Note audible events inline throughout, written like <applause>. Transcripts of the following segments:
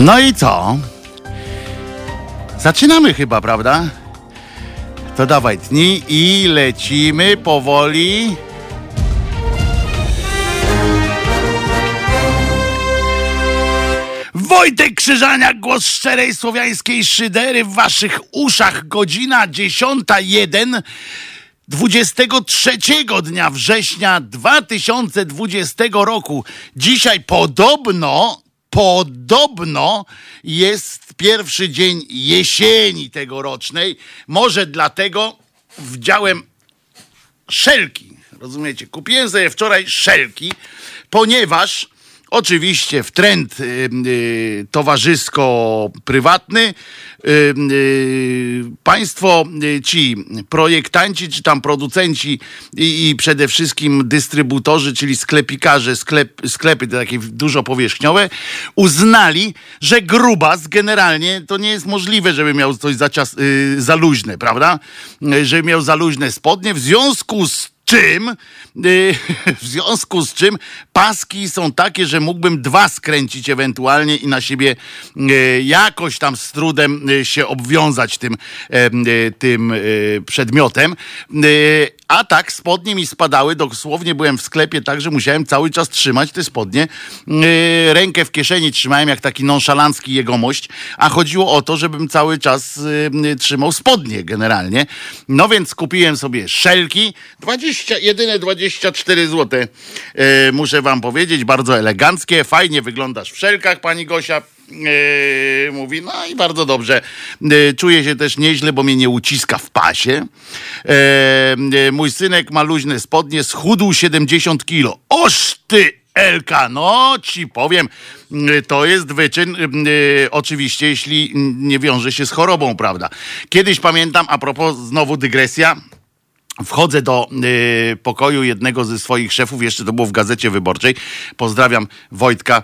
No i co? Zaczynamy chyba, prawda? To dawaj dni i lecimy powoli. Wojtek Krzyżaniak, głos szczerej słowiańskiej szydery w waszych uszach. Godzina 10.01. 23 dnia września 2020 roku. Dzisiaj podobno, podobno jest pierwszy dzień jesieni tegorocznej. Może dlatego wdziałem szelki. Rozumiecie? Kupiłem sobie wczoraj szelki, ponieważ Oczywiście w trend y, y, towarzysko-prywatny y, państwo, ci projektanci, czy tam producenci i, i przede wszystkim dystrybutorzy, czyli sklepikarze, sklep, sklepy takie dużo powierzchniowe, uznali, że grubas generalnie to nie jest możliwe, żeby miał coś za, cias, za luźne, prawda? Żeby miał za luźne spodnie. W związku z czym, y, <laughs> w związku z czym paski są takie, że mógłbym dwa skręcić ewentualnie i na siebie y, jakoś tam z trudem y, się obwiązać tym, tym przedmiotem. A tak spodnie mi spadały, dosłownie byłem w sklepie tak, że musiałem cały czas trzymać te spodnie. Y, Rękę w kieszeni trzymałem jak taki nonszalancki jegomość, a chodziło o to, żebym cały czas y, y, trzymał spodnie generalnie. No więc kupiłem sobie szelki, 20, jedyne 24 zł. Y, Muszę wam powiedzieć, bardzo eleganckie, fajnie wyglądasz w szelkach, pani Gosia. Yy, mówi, no i bardzo dobrze. Yy, czuję się też nieźle, bo mnie nie uciska w pasie. Yy, mój synek ma luźne spodnie, schudł 70 kilo. Oż ty, Elka, no ci powiem, to jest wyczyn, oczywiście, jeśli nie wiąże się z chorobą, prawda? Kiedyś pamiętam, a propos, znowu dygresja, Wchodzę do y, pokoju jednego ze swoich szefów, jeszcze to było w Gazecie Wyborczej. Pozdrawiam Wojtka,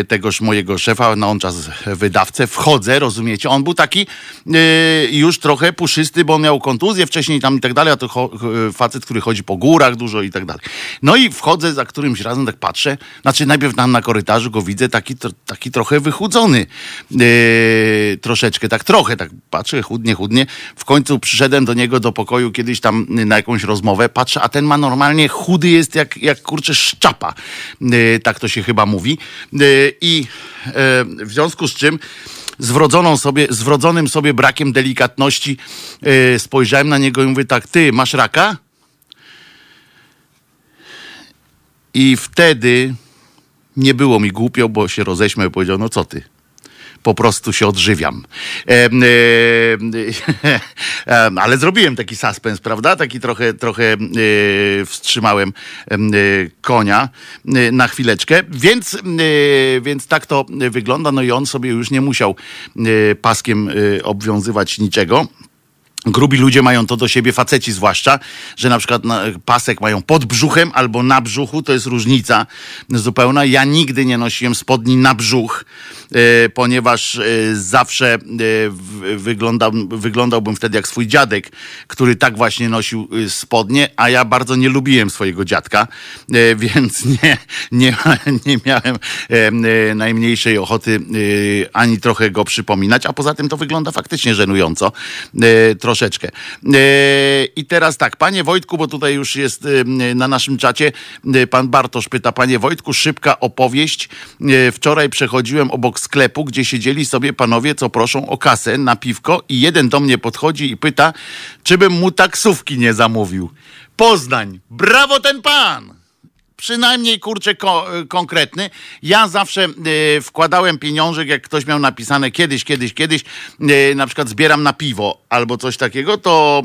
y, tegoż mojego szefa, na on czas wydawcę. Wchodzę, rozumiecie? On był taki y, już trochę puszysty, bo on miał kontuzję wcześniej tam i tak dalej, a to cho- y, facet, który chodzi po górach dużo i tak dalej. No i wchodzę za którymś razem, tak patrzę, znaczy najpierw tam na korytarzu go widzę, taki, taki trochę wychudzony. Y, troszeczkę, tak trochę, tak patrzę, chudnie, chudnie. W końcu przyszedłem do niego do pokoju kiedyś tam na jakąś rozmowę, patrzę, a ten ma normalnie chudy jest jak, jak kurczę szczapa. Y, tak to się chyba mówi. Y, I y, w związku z czym z sobie, z wrodzonym sobie brakiem delikatności spojrzałem na niego i mówię tak, ty masz raka? I wtedy nie było mi głupio, bo się roześmiał i powiedział, no co ty? Po prostu się odżywiam. Em, <laughs> em, ale zrobiłem taki suspens, prawda? Taki trochę, trochę e, wstrzymałem em, e, konia e, na chwileczkę. Więc, e, więc tak to wygląda. No i on sobie już nie musiał e, paskiem e, obwiązywać niczego. Grubi ludzie mają to do siebie, faceci zwłaszcza, że na przykład pasek mają pod brzuchem albo na brzuchu, to jest różnica zupełna. Ja nigdy nie nosiłem spodni na brzuch, e, ponieważ e, zawsze e, wyglądał, wyglądałbym wtedy jak swój dziadek, który tak właśnie nosił spodnie, a ja bardzo nie lubiłem swojego dziadka, <laughs> więc nie, nie, nie miałem najmniejszej ochoty ani trochę go przypominać, a poza tym to wygląda faktycznie żenująco. Troszeczkę. E, I teraz tak, panie Wojtku, bo tutaj już jest e, na naszym czacie, e, pan Bartosz pyta, panie Wojtku, szybka opowieść. Wczoraj przechodziłem obok sklepu, gdzie siedzieli sobie panowie, co proszą o kasę na piwko i jeden do mnie podchodzi i pyta, czy bym mu taksówki nie zamówił. Poznań, brawo ten pan! Przynajmniej kurczę ko- konkretny. Ja zawsze e, wkładałem pieniążek, jak ktoś miał napisane kiedyś, kiedyś, kiedyś, e, na przykład zbieram na piwo albo coś takiego, to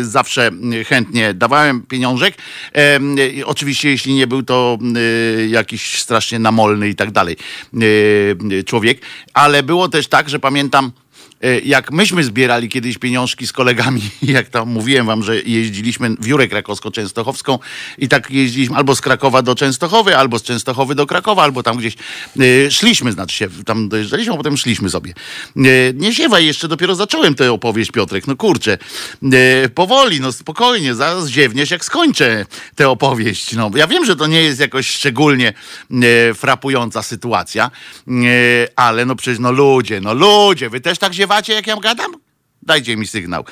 e, zawsze e, chętnie dawałem pieniążek. E, e, oczywiście, jeśli nie był to e, jakiś strasznie namolny i tak dalej e, człowiek, ale było też tak, że pamiętam, E, jak myśmy zbierali kiedyś pieniążki z kolegami, <laughs> jak tam mówiłem wam, że jeździliśmy w Jurę Krakowsko-Częstochowską i tak jeździliśmy albo z Krakowa do Częstochowy, albo z Częstochowy do Krakowa, albo tam gdzieś e, szliśmy, znaczy się, tam dojeżdżaliśmy, a potem szliśmy sobie. E, nie ziewaj, jeszcze dopiero zacząłem tę opowieść, Piotrek, no kurczę. Powoli, no spokojnie, zaraz ziewniesz, jak skończę tę opowieść. No, ja wiem, że to nie jest jakoś szczególnie frapująca sytuacja, ale no przecież, no ludzie, no ludzie, wy też tak ziewacie nagrywacie, jak ja gadam? Dajcie mi sygnał.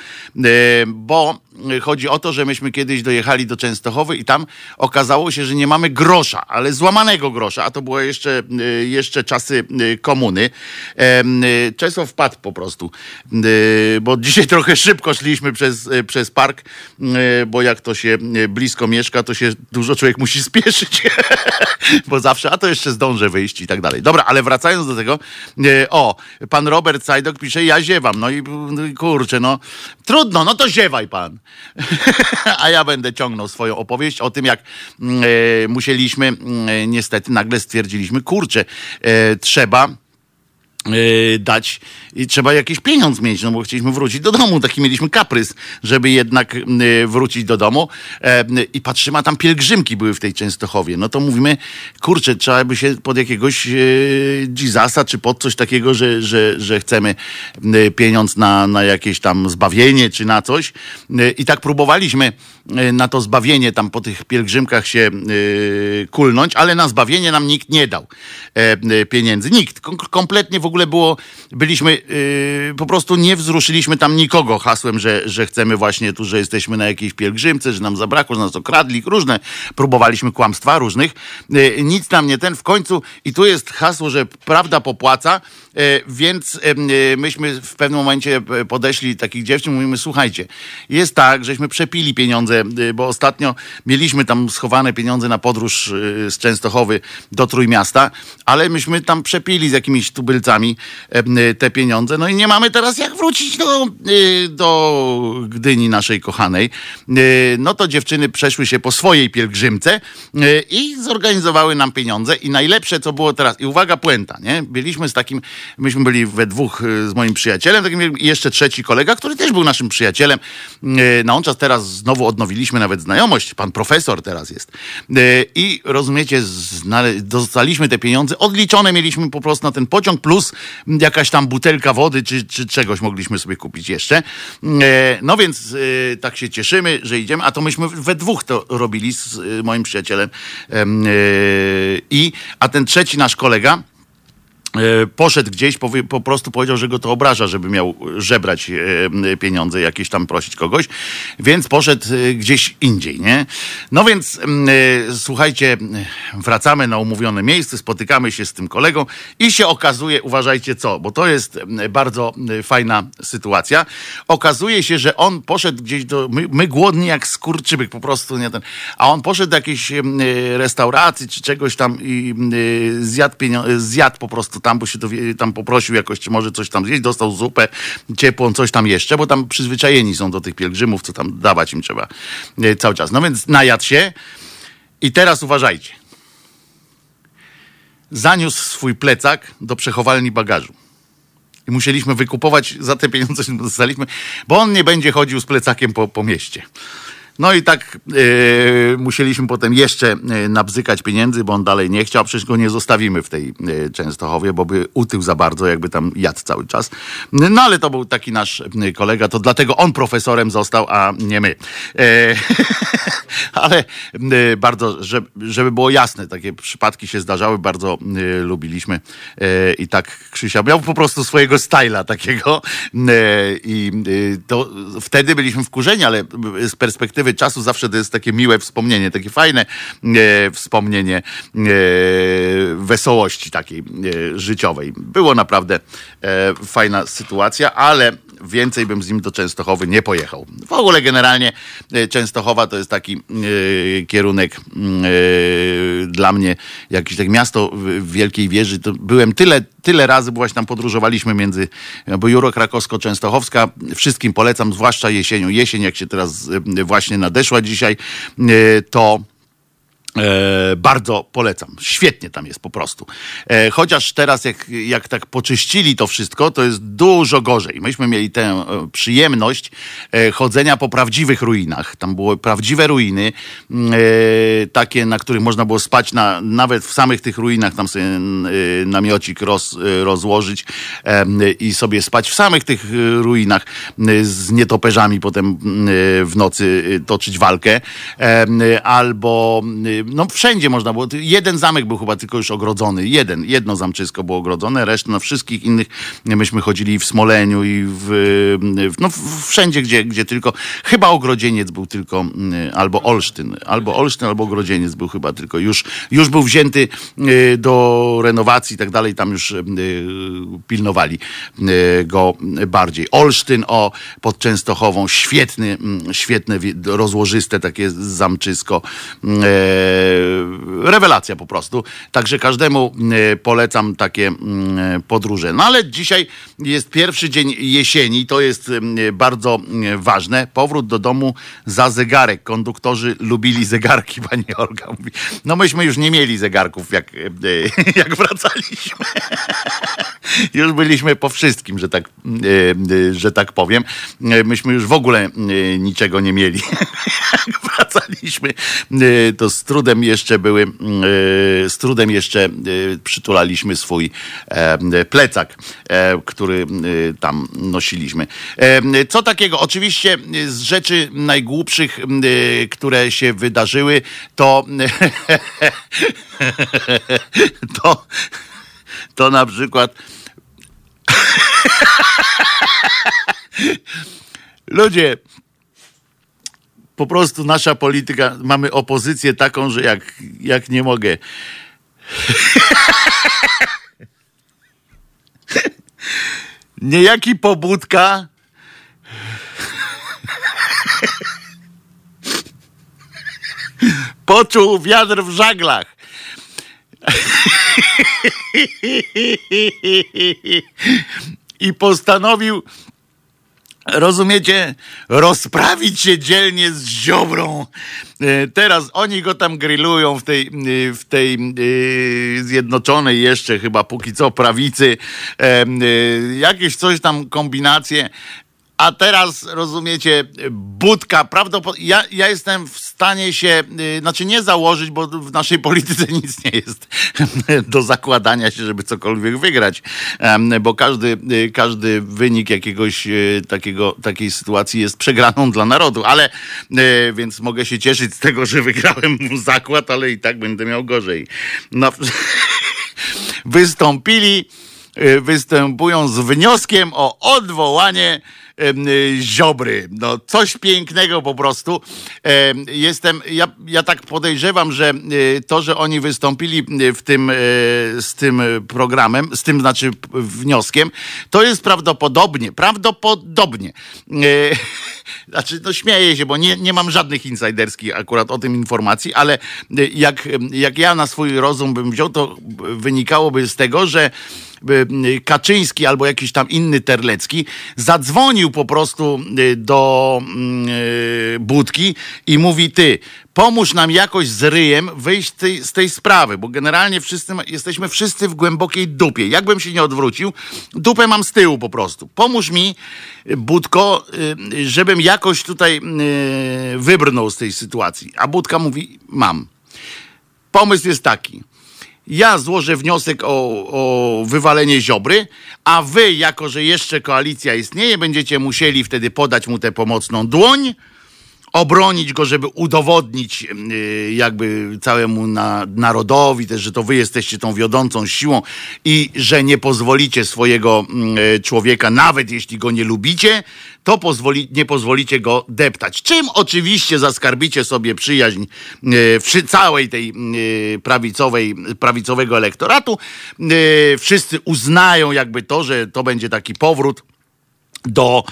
E, bo chodzi o to, że myśmy kiedyś dojechali do Częstochowy i tam okazało się, że nie mamy grosza, ale złamanego grosza, a to było jeszcze, e, jeszcze czasy e, komuny. Czesław wpadł po prostu, bo dzisiaj <laughs> trochę szybko szliśmy przez, przez park, bo jak to się blisko mieszka, to się dużo człowiek musi <laughs> spieszyć, <laughs> bo zawsze, a to jeszcze zdążę wyjść i tak dalej. Dobra, ale wracając do tego, o, pan Robert Sajdok pisze, ja ziewam, no i kurczę, no trudno, no to ziewaj pan. <laughs> A ja będę ciągnął swoją opowieść o tym, jak mm, e, musieliśmy, mm, niestety nagle stwierdziliśmy, kurczę, e, trzeba E, dać i trzeba jakiś pieniądz mieć, no bo chcieliśmy wrócić do domu, taki mieliśmy kaprys, żeby jednak e, wrócić do domu. E, i patrzymy, a tam pielgrzymki były w tej Częstochowie, no to mówimy, kurczę, trzeba by się pod jakiegoś Jezusa, czy pod coś takiego, że, że, że chcemy pieniądz na, na jakieś tam zbawienie, czy na coś. I tak próbowaliśmy na to zbawienie tam po tych pielgrzymkach się kulnąć, ale na zbawienie nam nikt nie dał pieniędzy, nikt, kompletnie w ogóle ogóle było, byliśmy, yy, po prostu nie wzruszyliśmy tam nikogo hasłem, że, że chcemy właśnie tu, że jesteśmy na jakiejś pielgrzymce, że nam zabrakło, że nas okradli, różne, próbowaliśmy kłamstwa różnych, yy, nic nam nie ten, w końcu i tu jest hasło, że prawda popłaca, więc yy, myśmy w pewnym momencie podeszli takich dziewczyn, mówimy, słuchajcie, jest tak, żeśmy przepili pieniądze, bo ostatnio mieliśmy tam schowane pieniądze na podróż z Częstochowy do Trójmiasta, ale myśmy tam przepili z jakimiś tubylcami, te pieniądze. No i nie mamy teraz jak wrócić do, y, do Gdyni naszej kochanej. No to dziewczyny przeszły się po swojej pielgrzymce i zorganizowały nam pieniądze. I najlepsze, co było teraz, i uwaga, puenta, nie? Byliśmy z takim, myśmy byli we dwóch z moim przyjacielem, takim jeszcze trzeci kolega, który też był naszym przyjacielem. Na on czas teraz znowu odnowiliśmy nawet znajomość, pan profesor teraz jest. I rozumiecie, dostaliśmy te pieniądze, odliczone mieliśmy po prostu na ten pociąg, plus jakaś tam butelka wody czy, czy czegoś mogliśmy sobie kupić jeszcze. No więc tak się cieszymy, że idziemy, a to myśmy we dwóch to robili z moim przyjacielem. I, a ten trzeci nasz kolega, poszedł gdzieś, po, po, prostu powiedział, że go to obraża, żeby miał żebrać e, pieniądze, jakieś tam prosić kogoś, więc poszedł e, gdzieś indziej, nie? No więc słuchajcie, wracamy na umówione miejsce, spotykamy się z tym kolegą i się okazuje, uważajcie co, bo to jest bardzo fajna sytuacja. Okazuje się, że on poszedł gdzieś do, my, my głodni jak skurczybyk po prostu, nie ten, a on poszedł do jakiejś restauracji czy czegoś tam i zjadł, zjadł po prostu tam, bo się dowie, tam poprosił jakoś, czy może coś tam zjeść, dostał zupę ciepłą, coś tam jeszcze, bo tam przyzwyczajeni są do tych pielgrzymów, co tam dawać im trzeba e, cały czas. No więc najadł się i teraz uważajcie. Zaniósł swój plecak do przechowalni bagażu. I musieliśmy wykupować za te pieniądze, które dostaliśmy, bo on nie będzie chodził z plecakiem po, po mieście. No i tak yy, musieliśmy potem jeszcze e, nabzykać pieniędzy, bo on dalej nie chciał, przecież go nie zostawimy w tej yy, Częstochowie, bo by utył za bardzo, jakby tam jadł cały czas. No ale to był taki nasz kolega, to dlatego on profesorem został, a nie my. <laughs> Ale bardzo, żeby, żeby było jasne, takie przypadki się zdarzały, bardzo lubiliśmy i tak Krzysia miał po prostu swojego styla takiego i to wtedy byliśmy wkurzeni, ale z perspektywy perspektywy czasu zawsze to jest takie miłe wspomnienie, takie fajne e, wspomnienie e, wesołości takiej e, życiowej. Było naprawdę e, fajna sytuacja, ale więcej bym z nim do Częstochowy nie pojechał. W ogóle generalnie e, Częstochowa to jest taki e, kierunek dla mnie, jakieś tak miasto w Wielkiej Wieży. To byłem tyle, tyle razy, właśnie tam podróżowaliśmy między, bo Juro Krakowsko-Częstochowska. Wszystkim polecam, zwłaszcza jesienią. Jesień, jak się teraz właśnie nadeszła dzisiaj, to E, bardzo polecam. Świetnie tam jest po prostu. E, chociaż teraz, jak, jak tak poczyścili to wszystko, to jest dużo gorzej. Myśmy mieli tę e, przyjemność e, chodzenia po prawdziwych ruinach. Tam były prawdziwe ruiny, mm, e, takie, na których można było spać na, nawet w samych tych ruinach, tam sobie e, namiocik roz, rozłożyć i sobie spać w samych tych ruinach z nietoperzami, potem w nocy toczyć walkę. albo no wszędzie można było. Jeden zamek był chyba tylko już ogrodzony. Jeden, jedno zamczysko było ogrodzone, resztę na wszystkich innych myśmy chodzili w Smoleniu i w, no wszędzie, gdzie, gdzie tylko. Chyba Ogrodzieniec był tylko, mm, albo Olsztyn, albo Olsztyn, albo Ogrodzieniec był chyba tylko. Już, już był wzięty y, do renowacji i tak dalej. Tam już y, pilnowali y, go bardziej. Olsztyn o pod Częstochową. Świetny, mm, świetne, rozłożyste takie zamczysko rewelacja po prostu. Także każdemu e, polecam takie mm, podróże. No ale dzisiaj jest pierwszy dzień jesieni, to jest e, bardzo ważne. Powrót do domu za zegarek. Konduktorzy lubili zegarki, <laughs> pani Olga mówi. No myśmy już nie mieli zegarków, jak, <laughs> jak wracaliśmy. <laughs> Już byliśmy po wszystkim, że tak, że tak powiem. Myśmy już w ogóle niczego nie mieli. Jak wracaliśmy, to z trudem jeszcze były, mm, e, z trudem jeszcze e, przytulaliśmy swój e, plecak, który tam nosiliśmy. Co takiego? Oczywiście z rzeczy najgłupszych, które się wydarzyły, to <laughs> to, to na przykład <laughs> Ludzie, po prostu nasza polityka, mamy opozycję taką, że jak, jak nie mogę. <laughs> Niejaki pobudka. <laughs> Poczuł wiatr w żaglach. <laughs> I postanowił rozumiecie, rozprawić się dzielnie z Ziobrą. E, teraz oni go tam grillują w tej, e, w tej e, zjednoczonej jeszcze chyba póki co prawicy. Jakieś coś tam kombinacje. A teraz rozumiecie, budka, prawdopodobnie. Ja, ja jestem w stanie się, yy, znaczy nie założyć, bo w naszej polityce <laughs> nic nie jest <laughs> do zakładania się, żeby cokolwiek wygrać, yy, bo każdy, yy, każdy wynik jakiegoś y, takiego, takiej sytuacji jest przegraną dla narodu, ale y, więc mogę się cieszyć z tego, że wygrałem <laughs> zakład, ale i tak będę miał gorzej. No, wystąpili, występują z wnioskiem o odwołanie Y, Ziobry. No, coś pięknego po prostu. Jestem, ja, ja tak podejrzewam, że y, to, że oni wystąpili y, w tym, z tym programem, z tym znaczy wnioskiem, to jest prawdopodobnie, prawdopodobnie. <laughs> Znaczy, no śmieję się, bo nie, nie mam żadnych insiderskich akurat o tym informacji, ale jak, jak ja na swój rozum bym wziął, to wynikałoby z tego, że Y, Kaczyński albo jakiś tam inny Terlecki zadzwonił po prostu y, do mm, y, Budki i mówi ty, pomóż nam jakoś z ryjem wyjść z tej sprawy, bo generalnie wszyscy, jesteśmy wszyscy w głębokiej dupie. Jakbym się nie odwrócił, dupę mam z tyłu po prostu. Pomóż mi, Budko, żebym jakoś tutaj wybrnął z tej sytuacji. A Budka mówi, mam. Pomysł jest taki ja złożę wniosek o, o wywalenie Ziobry, a wy, jako że jeszcze koalicja istnieje, będziecie musieli wtedy podać mu tę pomocną dłoń, obronić go, żeby udowodnić y, jakby całemu na, narodowi też, że to wy jesteście tą wiodącą siłą i że nie pozwolicie swojego y, człowieka, nawet jeśli go nie lubicie, to pozwoli, nie pozwolicie go deptać. Czym oczywiście zaskarbicie sobie przyjaźń y, przy całej tej prawicowej, prawicowego elektoratu. Wszyscy uznają jakby to, że to będzie taki powrót do,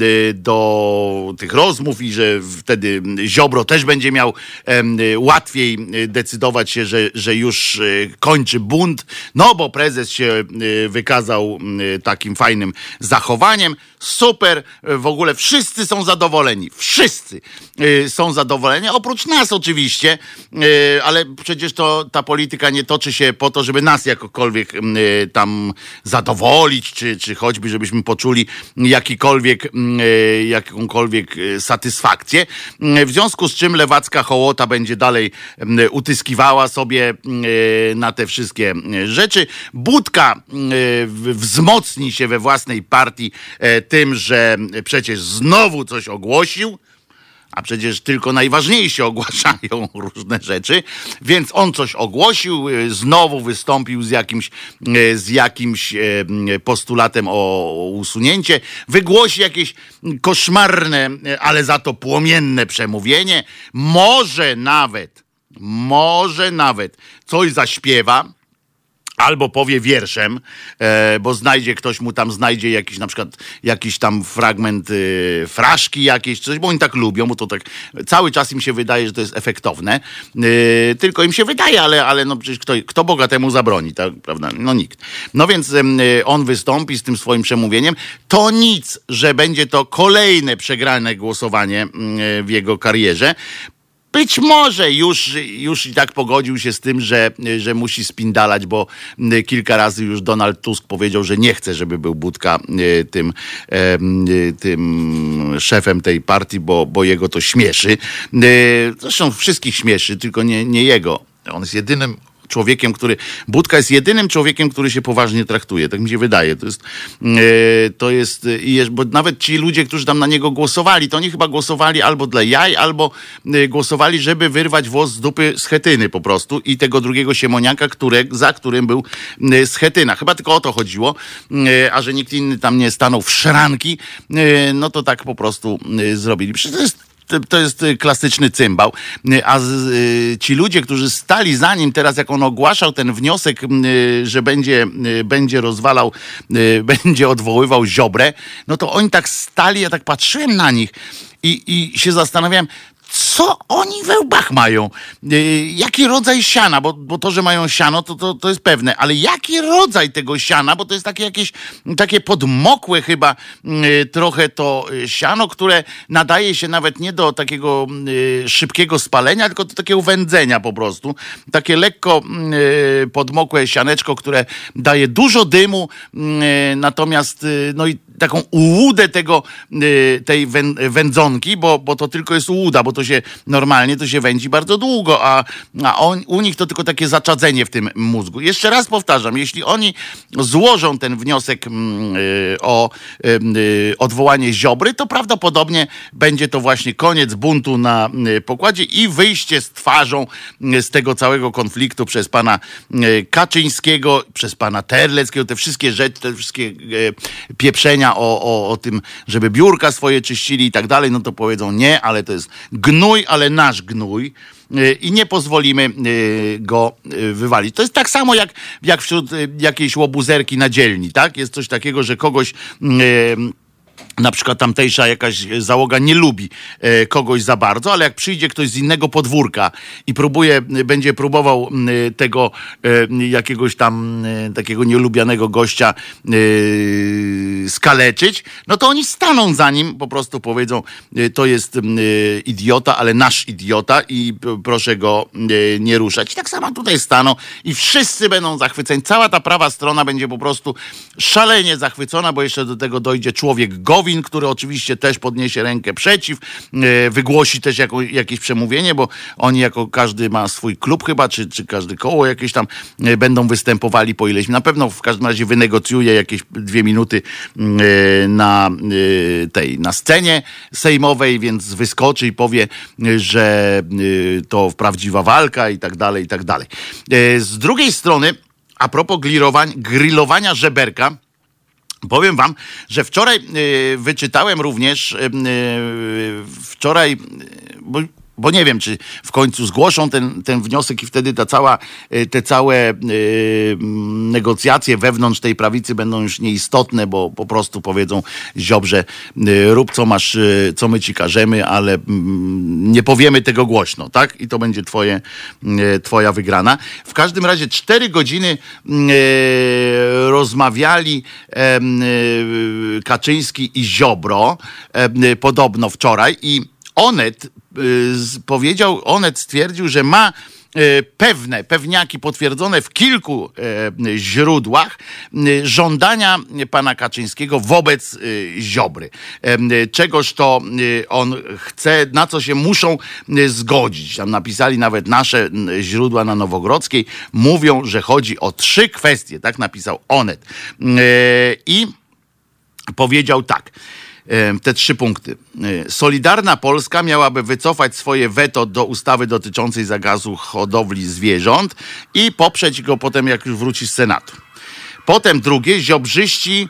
y, do tych rozmów i że wtedy Ziobro też będzie miał łatwiej decydować się, że, że już y, kończy bunt, no bo prezes się y, wykazał takim fajnym zachowaniem. Super, w ogóle wszyscy są zadowoleni. Wszyscy y, są zadowoleni, oprócz nas oczywiście, y, ale przecież to ta polityka nie toczy się po to, żeby nas jakokolwiek tam zadowolić, czy, czy choćby, żebyśmy poczuli jakikolwiek, jakąkolwiek satysfakcję. W związku z czym lewacka hołota będzie dalej utyskiwała sobie na te wszystkie rzeczy. Budka wzmocni się we własnej partii e, tym, że przecież znowu coś ogłosił, a przecież tylko najważniejsi <laughs> ogłaszają różne rzeczy, więc on coś ogłosił, y, znowu wystąpił z jakimś, y, z jakimś y, postulatem o usunięcie, wygłosi jakieś koszmarne, ale za to płomienne przemówienie, może nawet, może nawet coś zaśpiewa, albo powie wierszem, e, bo znajdzie ktoś mu tam, znajdzie jakiś na przykład jakiś tam fragment e, fraszki jakieś, coś, bo oni tak lubią, bo to tak cały czas im się wydaje, że to jest efektowne, e, tylko im się wydaje, ale, ale no przecież kto, kto Boga temu zabroni, tak, prawda? No nikt. No więc on wystąpi z tym swoim przemówieniem, to nic, że będzie to kolejne przegrane głosowanie w jego karierze, być może już, już i tak pogodził się z tym, że, że musi spindalać, bo kilka razy już Donald Tusk powiedział, że nie chce, żeby był Budka tym, tym szefem tej partii, bo, bo jego to śmieszy. Zresztą wszystkich śmieszy, tylko nie, nie jego. On jest jedynym człowiekiem, który. Budka jest jedynym człowiekiem, który się poważnie traktuje. Tak mi się wydaje. To jest. E, to jest, jest bo nawet ci ludzie, którzy tam na niego głosowali, to oni chyba głosowali albo dla jaj, albo e, głosowali, żeby wyrwać włos z dupy Schetyny po prostu i tego drugiego siemoniaka, które, za którym był e, Schetyna. Chyba tylko o to chodziło, a że nikt inny tam nie stanął w szranki, no to tak po prostu zrobili. Przecież to jest to jest y, klasyczny cymbał. Y, a y, ci ludzie, którzy stali za nim teraz, jak on ogłaszał ten wniosek, że będzie, będzie rozwalał, <laughs> będzie odwoływał Ziobrę, no to oni tak stali, ja tak patrzyłem na nich i, i się zastanawiałem, co oni we łbach mają? Y, jaki rodzaj siana? Bo, bo to, że mają siano, to, to, to jest pewne, ale jaki rodzaj tego siana? Bo to jest takie jakieś takie podmokłe chyba y, trochę to siano, które nadaje się nawet nie do takiego y, szybkiego spalenia, tylko do takiego wędzenia po prostu. Takie lekko podmokłe sianeczko, które daje dużo dymu, natomiast no i taką ułudę tego, tej wędzonki, bo, bo to tylko jest ułuda, bo to się normalnie to się wędzi bardzo długo, a, a on, u nich to tylko takie zaczadzenie w tym mózgu. Jeszcze raz powtarzam, jeśli oni złożą ten wniosek mm, y, o y, odwołanie Ziobry, to prawdopodobnie będzie to właśnie koniec buntu na y, pokładzie i wyjście z twarzą z tego całego konfliktu przez pana Kaczyńskiego, przez pana Terleckiego, te wszystkie rzeczy, te wszystkie pieprzenia o, o, o tym, żeby biurka swoje czyścili i tak dalej, no to powiedzą nie, ale to jest gnój, ale nasz gnój y, i nie pozwolimy y, go y, wywalić. To jest tak samo jak, jak wśród jakiejś łobuzerki na dzielni, tak? Jest coś takiego, że kogoś na przykład tamtejsza jakaś załoga nie lubi e, kogoś za bardzo, ale jak przyjdzie ktoś z innego podwórka i próbuje, będzie próbował tego e, jakiegoś tam e, takiego nielubianego gościa skaleczyć, no to oni staną za nim, po prostu powiedzą, to jest idiota, ale nasz idiota i proszę go nie ruszać. I tak samo tutaj staną i wszyscy będą zachwyceni. Cała ta prawa strona będzie po prostu szalenie zachwycona, bo jeszcze do tego dojdzie człowiek gowi, Gowin, który oczywiście też podniesie rękę przeciw, e, wygłosi też jako, jakieś przemówienie, bo oni jako każdy ma swój klub chyba, czy, czy każdy koło jakieś tam e, będą występowali po ileś. Na pewno w każdym razie wynegocjuje jakieś dwie minuty e, na tej, na scenie sejmowej, więc wyskoczy i powie, że to prawdziwa walka i tak dalej, i tak dalej. Z drugiej strony, a propos grillowania żeberka, Powiem wam, że wczoraj y, wyczytałem również, y, y, wczoraj, bo bo nie wiem, czy w końcu zgłoszą ten, ten wniosek i wtedy ta cała, e, te całe y, negocjacje wewnątrz tej prawicy będą już nieistotne, bo po prostu powiedzą Ziobrze, y, rób co masz, co my ci każemy, ale nie powiemy tego głośno, tak? I to będzie twoje, twoja wygrana. W każdym razie cztery godziny rozmawiali Kaczyński i Ziobro, podobno wczoraj i Onet powiedział, Onet stwierdził, że ma e, pewne, pewniaki potwierdzone w kilku e, źródłach żądania pana Kaczyńskiego wobec Ziobry. Czegoż to on chce, na co się muszą zgodzić. Tam napisali nawet nasze źródła na Nowogrodzkiej, mówią, że chodzi o trzy kwestie, tak napisał Onet. I powiedział tak te trzy punkty. E, Solidarna Polska miałaby wycofać swoje weto do ustawy dotyczącej zagazu hodowli zwierząt i poprzeć go potem, jak już wróci z Senatu. Potem drugie, ziobrzyści,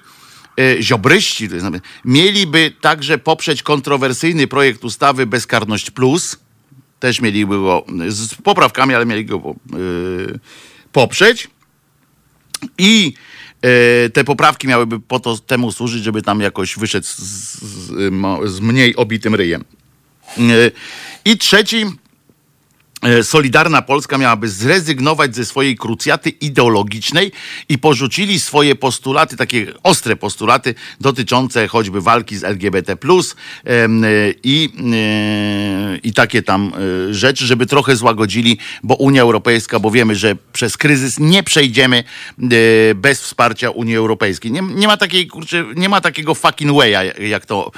e, ziobryści mieliby także poprzeć kontrowersyjny projekt ustawy Bezkarność Plus. Też mieliby go z poprawkami, ale mieli go poprzeć. I te poprawki miałyby po to temu służyć, żeby tam jakoś wyszedł z, z, z mniej obitym ryjem. E, I trzeci E, Solidarna Polska miałaby zrezygnować ze swojej krucjaty ideologicznej i porzucili swoje postulaty, takie ostre postulaty dotyczące choćby walki z LGBT, i, e, i takie tam e, rzeczy, żeby trochę złagodzili, bo Unia Europejska, bo wiemy, że przez kryzys nie przejdziemy bez wsparcia Unii Europejskiej. Nie, nie ma takiej, kurczę, nie ma takiego fucking way'a, jak to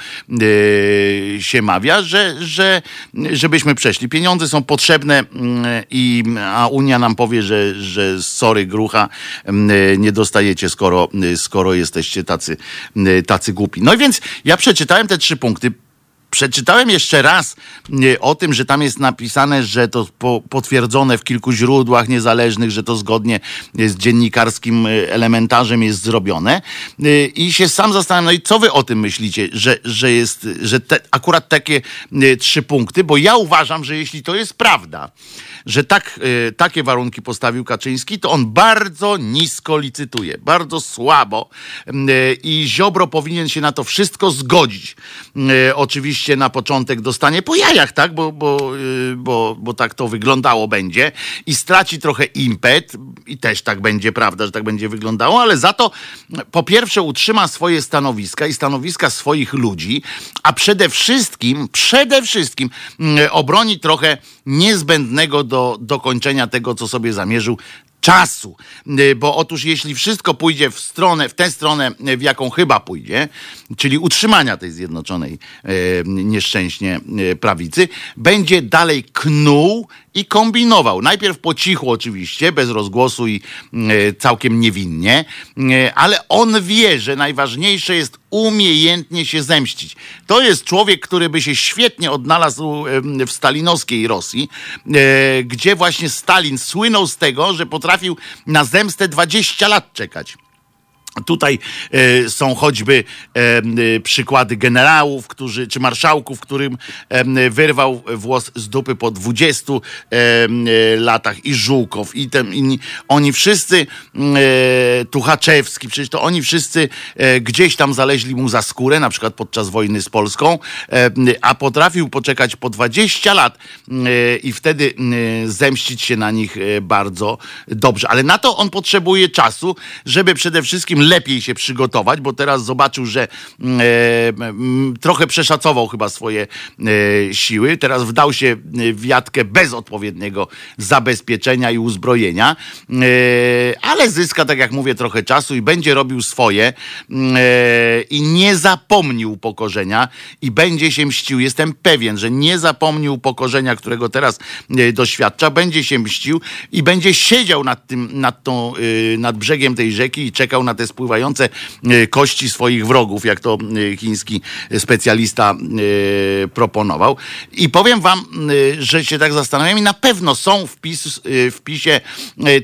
się mawia, że, że żebyśmy przeszli. Pieniądze są potrzebne Mm, i a Unia nam powie, że, że sorry grucha, mm, nie dostajecie, skoro, skoro jesteście tacy, mm, tacy głupi. No i więc ja przeczytałem te trzy punkty przeczytałem jeszcze raz o tym, że tam jest napisane, że to po, potwierdzone w kilku źródłach niezależnych, że to zgodnie z dziennikarskim y, elementarzem jest zrobione. Y, I się sam zastanawiam, no i co wy o tym myślicie, że, że jest, że te, akurat takie trzy punkty, bo ja uważam, że jeśli to jest prawda, że tak, takie warunki postawił Kaczyński, to on bardzo nisko licytuje, bardzo słabo i Ziobro powinien się na to wszystko zgodzić. Oczywiście oczywiście na początek dostanie po jajach, tak? Bo, bo, y, bo, bo tak to wyglądało będzie i straci trochę impet i też tak będzie, prawda, że tak będzie wyglądało, ale za to po pierwsze utrzyma swoje stanowiska i stanowiska swoich ludzi, a przede wszystkim, przede wszystkim obroni trochę niezbędnego do dokończenia tego, co sobie zamierzył czasu. Y, bo otóż jeśli wszystko pójdzie w stronę, w tę stronę, y, w jaką chyba pójdzie, czyli utrzymania tej zjednoczonej y, nieszczęśnie prawicy, będzie dalej knuł i kombinował. Najpierw po cichu oczywiście, bez rozgłosu i całkiem niewinnie, ale on wie, że najważniejsze jest umiejętnie się zemścić. To jest człowiek, który by się świetnie odnalazł w stalinowskiej Rosji, gdzie właśnie Stalin słynął z tego, że potrafił na zemstę 20 lat czekać. Tutaj e, są choćby e, przykłady generałów, którzy, czy marszałków, którym e, wyrwał włos z dupy po 20 latach i Żółkow i ten, oni wszyscy Tuchaczewski, przecież to oni wszyscy gdzieś tam zaleźli mu za skórę, na przykład podczas wojny z Polską, a potrafił poczekać po 20 lat i wtedy zemścić się na nich bardzo dobrze. Ale na to on potrzebuje czasu, żeby przede wszystkim lepiej się przygotować, bo teraz zobaczył, że mm, e, trochę przeszacował chyba swoje e, siły. Teraz wdał się w jatkę bez odpowiedniego zabezpieczenia i uzbrojenia, e, ale zyska, tak jak mówię, trochę czasu i będzie robił swoje mm, i nie zapomni upokorzenia i będzie się mścił. Jestem pewien, że nie zapomni upokorzenia, którego teraz doświadcza, będzie się mścił i będzie siedział nad tym, nad tą, nad brzegiem tej rzeki i czekał na te spływające e, kości swoich wrogów, jak to e, chiński specjalista e, proponował. I powiem wam, że się tak zastanawiam i na pewno są w, PiS, w PiSie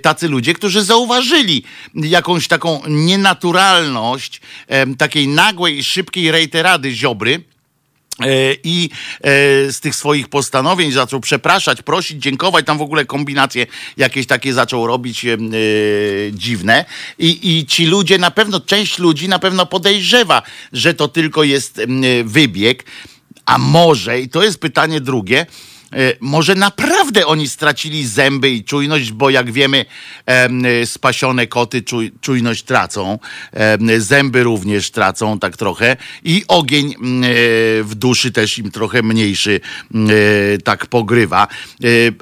tacy ludzie, którzy zauważyli jakąś taką nienaturalność takiej nagłej i szybkiej rejterady Ziobry, i e, z tych swoich postanowień zaczął przepraszać, prosić, dziękować, tam w ogóle kombinacje jakieś takie zaczął robić e, dziwne. I, i ci ludzie na pewno, część ludzi na pewno podejrzewa, że to tylko jest wybieg, a może, i to jest pytanie drugie, E, może naprawdę oni stracili zęby i czujność, bo jak wiemy, spasione koty czujność tracą, zęby również tracą tak trochę i ogień mm, w duszy też im trochę mniejszy mm, tak pogrywa.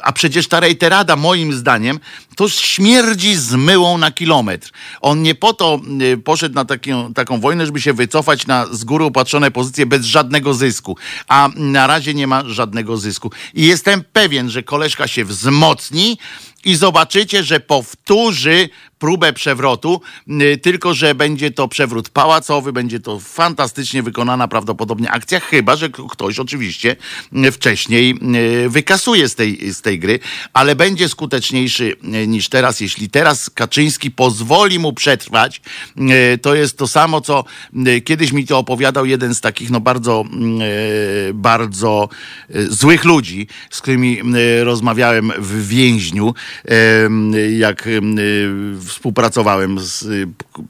A przecież ta rejterada moim zdaniem to śmierdzi z myłą na kilometr. On nie po to poszedł na taką, taką wojnę, żeby się wycofać na z góry upatrzone pozycje bez żadnego zysku. A na razie nie ma żadnego zysku. I jestem pewien, że koleżka się wzmocni i zobaczycie, że powtórzy próbę przewrotu, y, tylko że będzie to przewrót pałacowy, będzie to fantastycznie wykonana prawdopodobnie akcja, chyba że ktoś oczywiście y, wcześniej y, wykasuje z tej, z tej gry, ale będzie skuteczniejszy niż teraz. Jeśli teraz Kaczyński pozwoli mu przetrwać, to jest to samo, co kiedyś mi to opowiadał jeden z takich no bardzo, bardzo złych ludzi, z którymi rozmawiałem w więźniu, jak współpracowałem z,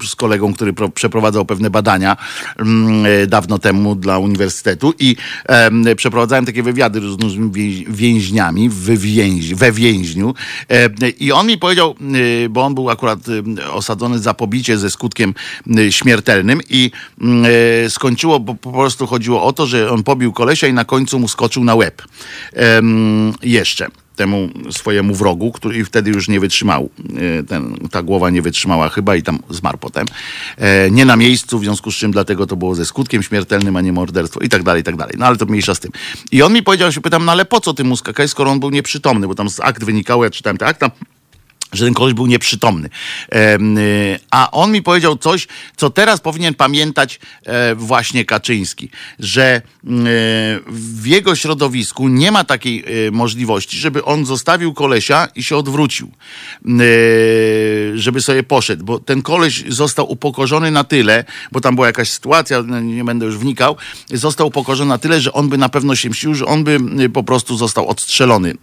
z kolegą, który pro, przeprowadzał pewne badania mm, e, dawno temu dla uniwersytetu i e, przeprowadzałem takie wywiady z różnymi więźniami w więź, we więźniu e, i on mi powiedział, e, bo on był akurat e, osadzony za pobicie ze skutkiem e, śmiertelnym i mm, skończyło, bo po prostu chodziło o to, że on pobił kolesia i na końcu mu skoczył na łeb. jeszcze temu swojemu wrogu, który wtedy już nie wytrzymał. E, ten, ta głowa nie wytrzymała chyba i tam zmarł potem. E, nie na miejscu, w związku z czym dlatego to było ze skutkiem śmiertelnym, a nie morderstwo i tak dalej, i tak dalej. No ale to mniejsza z tym. I on mi powiedział, się pytam, no ale po co ty mu skakaj, skoro on był nieprzytomny, bo tam z akt wynikało, ja czytałem te akta, że ten koleś był nieprzytomny. Y, a on mi powiedział coś, co teraz powinien pamiętać e, właśnie Kaczyński, że y, w jego środowisku nie ma takiej e, możliwości, żeby on zostawił kolesia i się odwrócił, y, żeby sobie poszedł, bo ten koleś został upokorzony na tyle, bo tam była jakaś sytuacja, no, nie będę już wnikał, został upokorzony na tyle, że on by na pewno się mścił, że on by po prostu został odstrzelony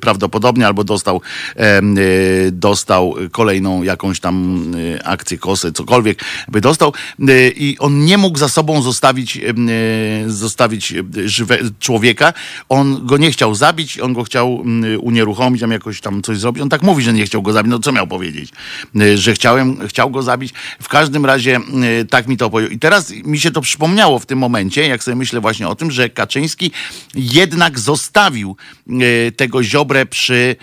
prawdopodobnie, albo dostał dostał kolejną jakąś tam y, akcję, kosę, cokolwiek by dostał y, i on nie mógł za sobą zostawić, y, zostawić żywe, człowieka. On go nie chciał zabić, on go chciał unieruchomić, tam jakoś tam coś zrobić. On tak mówi, że nie chciał go zabić. No co miał powiedzieć? Że chciałem, chciał go zabić. W każdym razie tak mi to powiedział. I teraz mi się to przypomniało w tym momencie, jak sobie myślę właśnie o tym, że Kaczyński jednak zostawił tego Ziobrę przy,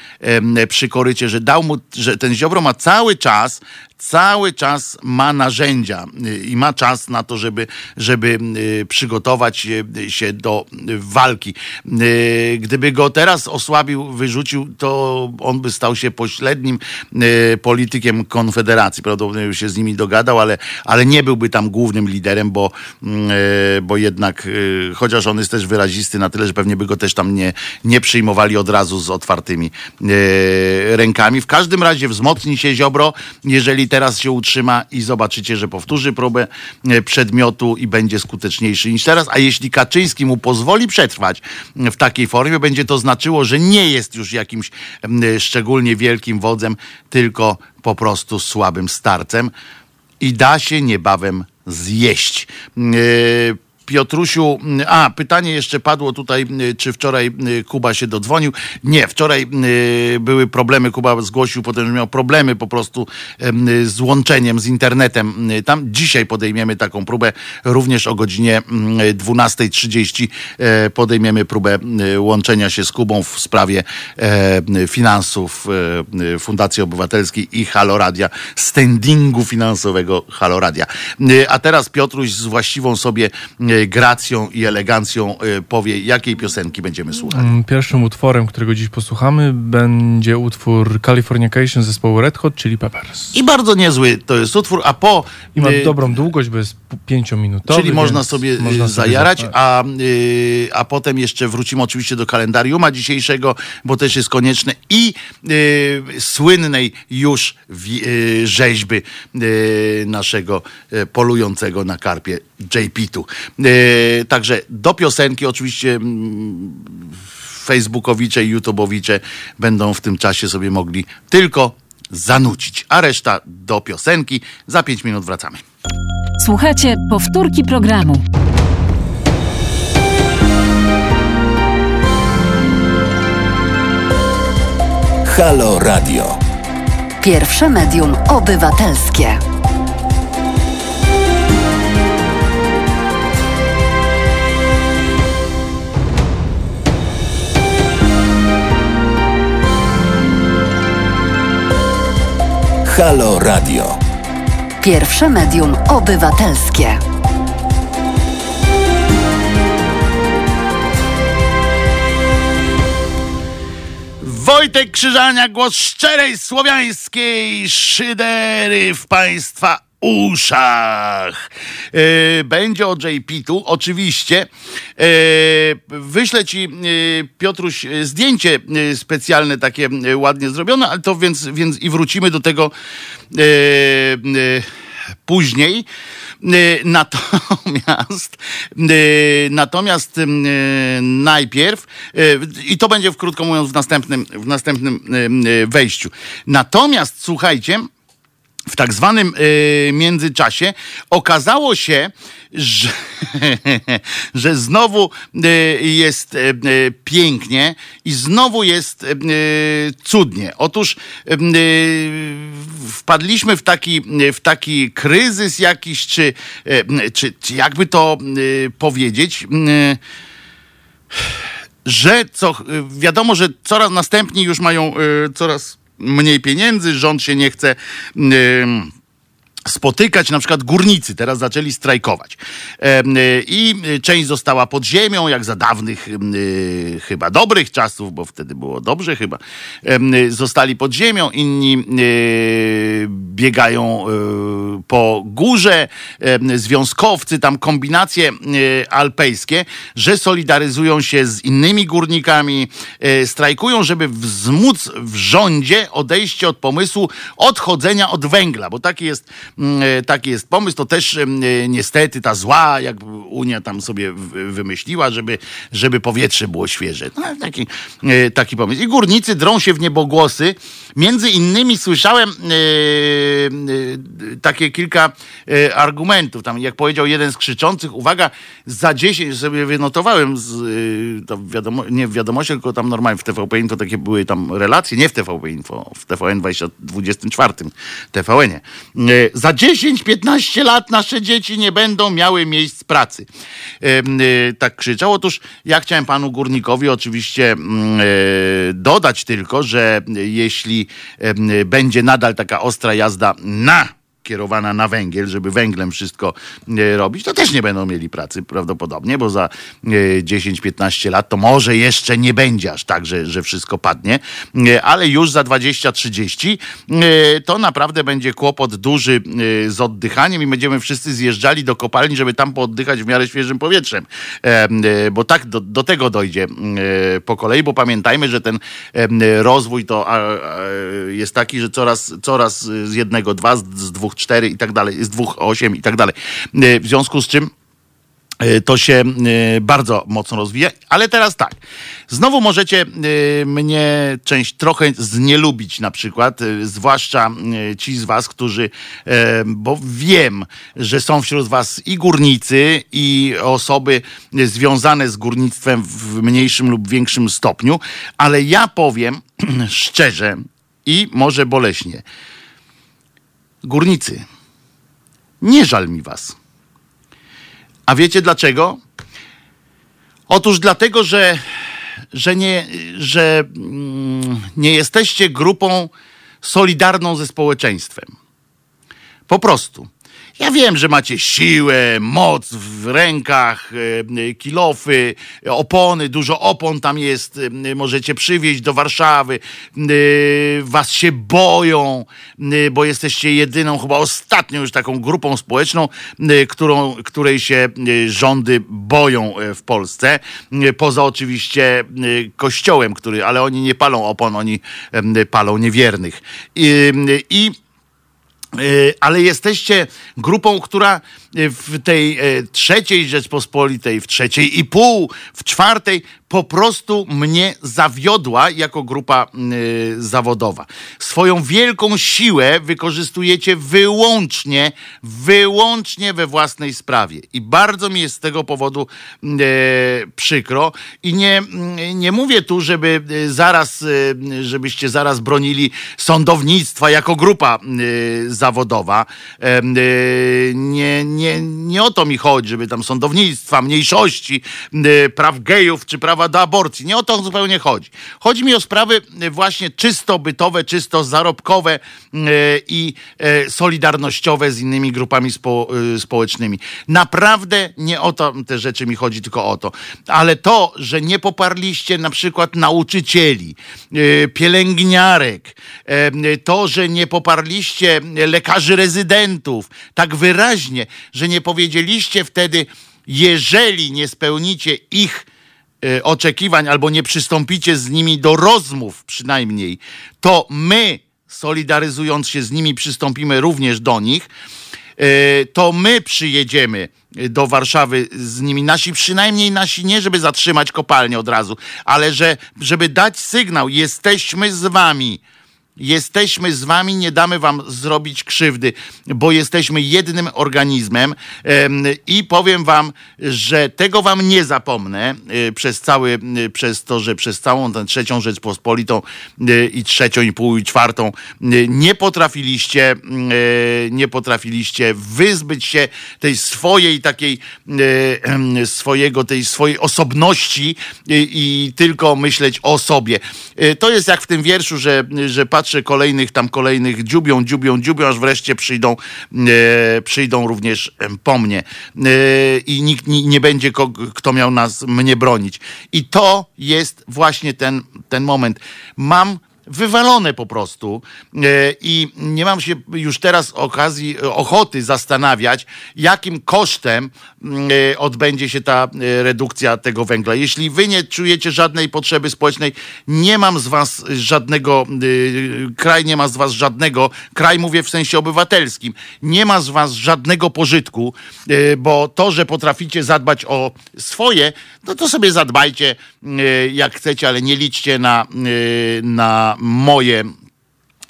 przy korycie, że dał mu że ten Ziobro ma cały czas cały czas ma narzędzia y, i ma czas na to, żeby, żeby y, przygotować się do walki. Y, gdyby go teraz osłabił, wyrzucił, to on by stał się pośrednim politykiem Konfederacji. Prawdopodobnie by się z nimi dogadał, ale, ale nie byłby tam głównym liderem, bo, bo jednak, chociaż on jest też wyrazisty na tyle, że pewnie by go też tam nie, nie przyjmowali od razu z otwartymi rękami. W każdym razie wzmocni się Ziobro, jeżeli teraz się utrzyma i zobaczycie, że powtórzy próbę e, przedmiotu i będzie skuteczniejszy niż teraz. A jeśli Kaczyński mu pozwoli przetrwać w takiej formie, będzie to znaczyło, że nie jest już jakimś szczególnie wielkim wodzem, tylko po prostu słabym starcem i da się niebawem zjeść. Yy, Piotrusiu, a pytanie jeszcze padło tutaj, czy wczoraj Kuba się dodzwonił. Nie, wczoraj były problemy, Kuba zgłosił potem, że miał problemy po prostu z łączeniem, z internetem. Tam dzisiaj podejmiemy taką próbę, również o godzinie 12.30 e, podejmiemy próbę łączenia się z Kubą w sprawie e, finansów e, Fundacji Obywatelskiej i Haloradia, standingu finansowego Haloradia. A teraz Piotruś z właściwą sobie gracją i elegancją e, powie, jakiej piosenki będziemy słuchać. Mm, pierwszym utworem, którego dziś posłuchamy, będzie utwór Californication zespołu Red Hot, czyli Peppers. I bardzo niezły to jest utwór, a po... I ma y dobrą długość, bo jest pięciominutowy. Czyli można sobie y, można zajarać, sobie a, y a potem jeszcze wrócimy oczywiście do kalendariuma dzisiejszego, bo też jest konieczne i y, słynnej już y, rzeźby naszego polującego na karpie JP-tu. Także do piosenki oczywiście mm, Facebookowicze i YouTubeowicze będą w tym czasie sobie mogli tylko zanucić, a reszta do piosenki. Za pięć minut wracamy. Słuchajcie powtórki programu. Halo Radio. Pierwsze medium obywatelskie. Halo Radio. Pierwsze medium obywatelskie. Wojtek Krzyżania, głos szczerej słowiańskiej szydery w Państwa uszach. E, będzie o JP tu, oczywiście. E, wyślę ci, e, Piotruś, zdjęcie specjalne, takie ładnie zrobione, ale to więc, więc i wrócimy do tego później. Natomiast, natomiast najpierw, i to będzie w krótko mówiąc w następnym, w następnym wejściu. Natomiast słuchajcie, w tak zwanym y, międzyczasie okazało się, że, <laughs> że znowu y, jest y, pięknie i znowu jest cudnie. Otóż wpadliśmy w taki, w taki kryzys jakiś, czy, czy, czy jakby to powiedzieć że co, wiadomo, że coraz następni już mają coraz mniej pieniędzy, rząd się nie chce. Yy, spotykać, na przykład górnicy teraz zaczęli strajkować. E, I część została pod ziemią, jak za dawnych e, chyba dobrych czasów, bo wtedy było dobrze chyba. E, zostali pod ziemią, inni biegają po górze, związkowcy, tam kombinacje alpejskie, że solidaryzują się z innymi górnikami, strajkują, żeby wzmóc w rządzie odejście od pomysłu odchodzenia od węgla, bo taki jest taki jest pomysł. To też e, niestety ta zła, jak Unia tam sobie wymyśliła, żeby, żeby powietrze było świeże. No, taki, e, taki pomysł. I górnicy drą się w niebogłosy. Między innymi słyszałem takie kilka argumentów. Tam, jak powiedział jeden z krzyczących, uwaga, za 10, sobie wynotowałem z, wiadomo, nie w wiadomości, tylko tam normalnie w TVP Info takie były tam relacje, nie w TVP Info, w TVN 24 TVN-ie. Za za 10-15 lat nasze dzieci nie będą miały miejsc pracy. Y, tak krzyczał. Otóż ja chciałem panu górnikowi oczywiście mm, e, dodać tylko, że jeśli będzie nadal taka ostra jazda na kierowana na węgiel, żeby węglem wszystko e, robić, to też nie będą mieli pracy prawdopodobnie, bo za 10-15 e, lat to może jeszcze nie będzie aż tak, że, że wszystko padnie, e, ale już za 20-30 to naprawdę będzie kłopot duży z oddychaniem i będziemy wszyscy zjeżdżali do kopalni, żeby tam pooddychać w miarę świeżym powietrzem, bo tak do, do tego dojdzie po kolei, bo pamiętajmy, że ten rozwój to jest taki, że coraz, coraz z jednego dwa, z dwóch cztery i tak dalej, z dwóch osiem i tak dalej. E, w związku z czym e, to się e, bardzo mocno rozwija. Ale teraz tak. Znowu możecie mnie część trochę znielubić na przykład, zwłaszcza ci z was, którzy, bo wiem, że są wśród was i górnicy, i osoby związane z górnictwem w mniejszym lub większym stopniu, ale ja powiem <clears throat> szczerze i może boleśnie. Górnicy, nie żal mi was. A wiecie dlaczego? Otóż dlatego, że, że, nie, że mm, nie jesteście grupą solidarną ze społeczeństwem. Po prostu. Ja wiem, że macie siłę, moc w rękach, e, kilofy, opony, dużo opon tam jest, e, możecie przywieźć do Warszawy. E, was się boją, bo jesteście jedyną, chyba ostatnią już taką grupą społeczną, którą, której się rządy boją w Polsce. Poza oczywiście kościołem, który, ale oni nie palą opon, oni palą niewiernych. I, i ale jesteście grupą, która y, w tej y, trzeciej Rzeczpospolitej, w trzeciej i pół, w czwartej po prostu mnie zawiodła jako grupa zawodowa. Swoją wielką siłę wykorzystujecie wyłącznie, wyłącznie we własnej sprawie. I bardzo mi jest z tego powodu przykro. I nie, nie mówię tu, żeby zaraz, żebyście zaraz bronili sądownictwa jako grupa zawodowa. E, nie, nie, nie o to mi chodzi, żeby tam sądownictwa, mniejszości, praw gejów czy prawa do aborcji. Nie o to zupełnie chodzi. Chodzi mi o sprawy właśnie czysto bytowe, czysto zarobkowe i e, solidarnościowe z innymi grupami spo, społecznymi. Naprawdę nie o to te rzeczy mi chodzi, tylko o to. Ale to, że nie poparliście na przykład nauczycieli, pielęgniarek, to, że nie poparliście lekarzy rezydentów, tak wyraźnie, że nie powiedzieliście wtedy, jeżeli nie spełnicie ich e, oczekiwań albo nie przystąpicie z nimi do rozmów przynajmniej, to my, solidaryzując się z nimi, przystąpimy również do nich e, to my przyjedziemy do Warszawy z nimi. Nasi, przynajmniej nasi, nie żeby zatrzymać kopalnię od razu, ale że, żeby dać sygnał, jesteśmy z wami. Jesteśmy z wami, nie damy wam zrobić krzywdy, bo jesteśmy jednym organizmem i powiem wam, że tego wam nie zapomnę e, przez cały, e, przez to, że przez całą tę trzecią Rzeczpospolitą e, i trzecią i pół i czwartą nie potrafiliście, nie potrafiliście wyzbyć się tej swojej takiej, swojego, tej swojej osobności i tylko myśleć o sobie. To jest jak w tym wierszu, że, że patrzę patrzę kolejnych tam kolejnych dziubią, dziubią, dziubią, aż wreszcie przyjdą, e, przyjdą również po mnie. E, I nikt nie, będzie, kto miał nas, mnie bronić. I to jest właśnie ten, ten moment. Mam wywalone po prostu e, i nie mam się już teraz okazji, ochoty zastanawiać, jakim kosztem mm, e, odbędzie się ta e, redukcja tego węgla. Jeśli wy nie czujecie żadnej potrzeby społecznej, nie mam z was żadnego, kraj nie ma z was żadnego, kraj mówię w sensie obywatelskim, nie ma z was żadnego pożytku, bo to, że potraficie zadbać o swoje, no to sobie zadbajcie jak chcecie, ale nie liczcie na, na moje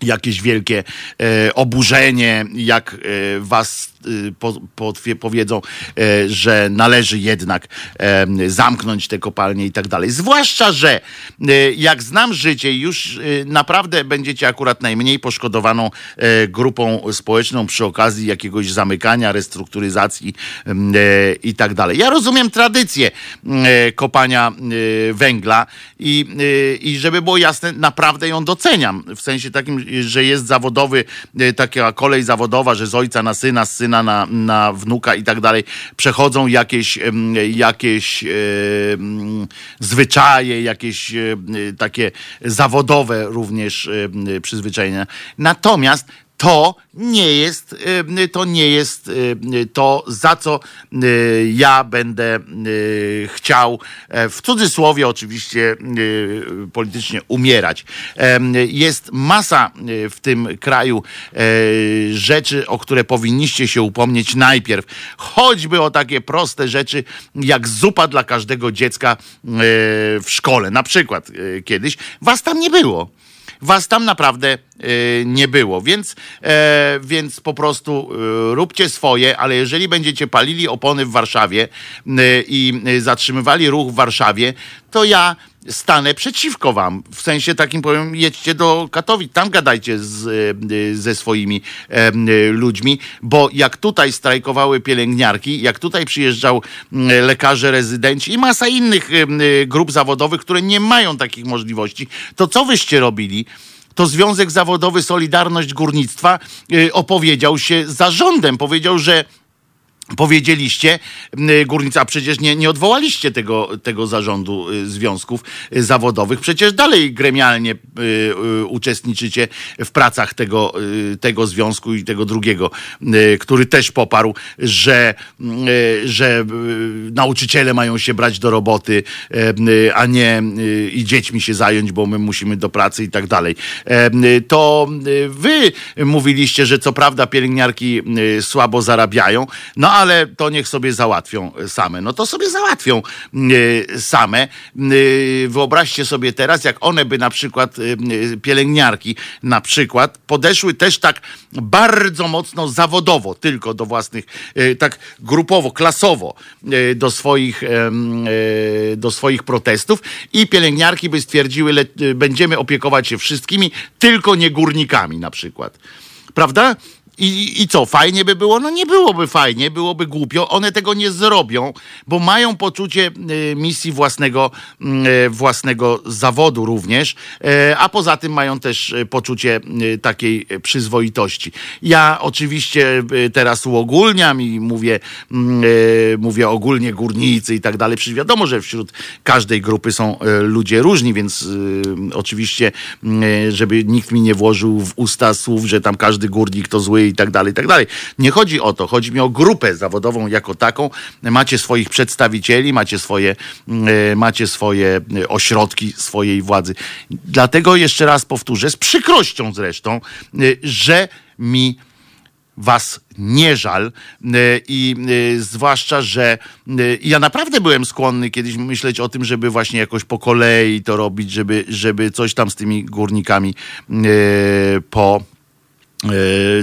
jakieś wielkie e, oburzenie, jak e, was po, po, powiedzą, e, że należy jednak e, zamknąć te kopalnie i tak dalej. Zwłaszcza, że e, jak znam życie, już naprawdę będziecie akurat najmniej poszkodowaną grupą społeczną przy okazji jakiegoś zamykania, restrukturyzacji i tak dalej. Ja rozumiem tradycję kopania węgla i, i żeby było jasne, naprawdę ją doceniam. W sensie takim, że jest zawodowy, e, taka kolej zawodowa, że z ojca na syna, z syna na, na wnuka i tak dalej, przechodzą jakieś, jakieś zwyczaje, jakieś takie zawodowe również przyzwyczajenia. Natomiast to nie jest, y, to nie jest y, to, za co y, ja będę chciał, e, w cudzysłowie oczywiście politycznie umierać. Jest masa w tym kraju e, rzeczy, o które powinniście się upomnieć najpierw. Choćby o takie proste rzeczy, jak zupa dla każdego dziecka w szkole. Na przykład kiedyś was tam nie było was tam naprawdę y, nie było. Więc, e, więc po prostu y, róbcie swoje, ale jeżeli będziecie palili opony w Warszawie i zatrzymywali ruch w Warszawie, to ja stanę przeciwko wam. W sensie takim powiem, jedźcie do Katowic, tam gadajcie z, ze swoimi e, ludźmi, bo jak tutaj strajkowały pielęgniarki, jak tutaj przyjeżdżał lekarze rezydenci i masa innych grup zawodowych, które nie mają takich możliwości, to co wyście robili? to Związek Zawodowy Solidarność Górnictwa opowiedział się zarządem. Powiedział, że powiedzieliście, górnica, przecież nie, nie odwołaliście tego, tego zarządu y, związków y, zawodowych, przecież dalej gremialnie y, uczestniczycie w pracach tego, tego związku i tego drugiego, który też poparł, że, że nauczyciele mają się brać do roboty, a nie i dziećmi się zająć, bo my musimy do pracy i tak dalej. To wy mówiliście, że co prawda pielęgniarki słabo zarabiają, no ale to niech sobie załatwią same. No to sobie załatwią y, same. Y, Wyobraźcie sobie teraz, jak one by na przykład, y, pielęgniarki na przykład, podeszły też tak bardzo mocno zawodowo, tylko do własnych, tak grupowo, klasowo do swoich, do swoich protestów i pielęgniarki by stwierdziły, będziemy opiekować się wszystkimi, tylko nie górnikami na przykład. Prawda? I, I co, fajnie by było? No nie byłoby fajnie, byłoby głupio. One tego nie zrobią, bo mają poczucie y, misji własnego, y, własnego zawodu również, y, a poza tym mają też y, poczucie y, takiej y, przyzwoitości. Ja oczywiście teraz uogólniam i mówię, mm, mówię ogólnie górnicy i tak dalej. Przecież wiadomo, że wśród każdej grupy są ludzie różni, więc oczywiście, żeby nikt mi nie włożył w usta słów, że tam każdy górnik to zły i tak dalej, i tak dalej. Nie chodzi o to, chodzi mi o grupę zawodową jako taką. Macie swoich przedstawicieli, macie swoje, y, macie swoje y, ośrodki swojej władzy. Dlatego jeszcze raz powtórzę, z przykrością zresztą, y, że mi was nie żal i zwłaszcza, że ja naprawdę byłem skłonny kiedyś myśleć o tym, żeby właśnie jakoś po kolei to robić, żeby, żeby coś tam z tymi górnikami po e,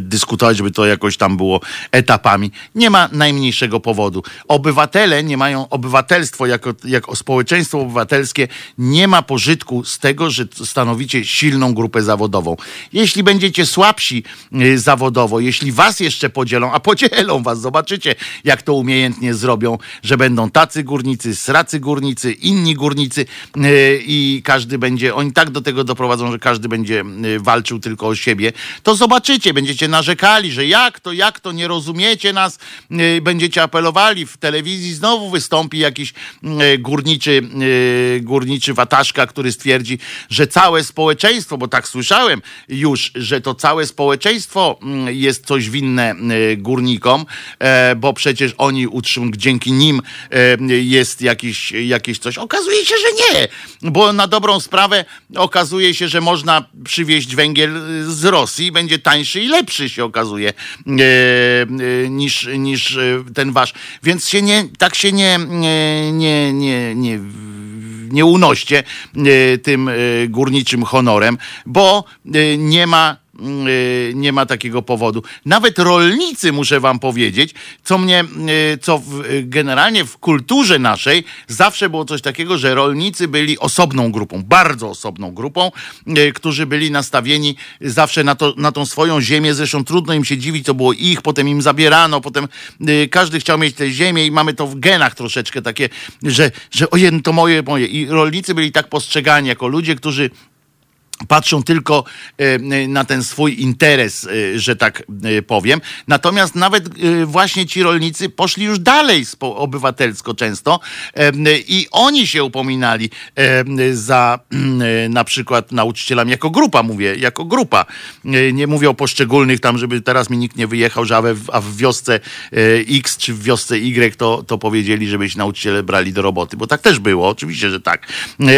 dyskutować, żeby to jakoś tam było etapami. Nie ma najmniejszego powodu. Obywatele nie mają, obywatelstwo jako, jako społeczeństwo obywatelskie nie ma pożytku z tego, że stanowicie silną grupę zawodową. Jeśli będziecie słabsi y, zawodowo, jeśli was jeszcze podzielą, a podzielą was, zobaczycie jak to umiejętnie zrobią, że będą tacy górnicy, sracy górnicy, inni górnicy y, i każdy będzie, oni tak do tego doprowadzą, że każdy będzie walczył tylko o siebie, to zobaczycie, będziecie narzekali, że jak to, jak to, nie rozumiecie nas, y, będziecie apelowali, w telewizji znowu wystąpi jakiś y, górniczy, y, górniczy wataszka, który stwierdzi, że całe społeczeństwo, bo tak słyszałem już, że to całe społeczeństwo mm, jest coś winne górnikom, e, bo przecież oni utrzymują, dzięki nim e, jest jakieś, jakieś coś. Okazuje się, że nie, bo na dobrą sprawę okazuje się, że można przywieźć węgiel z Rosji, będzie tańszy i lepszy się okazuje e, e, niż, niż e, ten wasz. Więc się nie, tak się nie, nie, nie, nie, nie unoście tym górniczym honorem, bo nie ma nie ma takiego powodu. Nawet rolnicy, muszę wam powiedzieć, co mnie, y, co w, y, generalnie w kulturze naszej zawsze było coś takiego, że rolnicy byli osobną grupą, bardzo osobną grupą, y, którzy byli nastawieni zawsze na, to, na tą swoją ziemię. Zresztą trudno im się dziwić, to było ich, potem im zabierano, potem y, każdy chciał mieć tę ziemię i mamy to w genach troszeczkę takie, że, że ojej, to moje, moje. I rolnicy byli tak postrzegani jako ludzie, którzy patrzą tylko e, na ten swój interes, e, że tak e, powiem. Natomiast nawet właśnie ci rolnicy poszli już dalej obywatelsko często i oni się upominali za e, na przykład nauczycielami jako grupa, mówię, jako grupa. Nie mówię o poszczególnych tam, żeby teraz mi nikt nie wyjechał, że a w, wiosce X czy w wiosce Y to, to powiedzieli, żeby się nauczyciele brali do roboty, bo tak też było, oczywiście, że tak.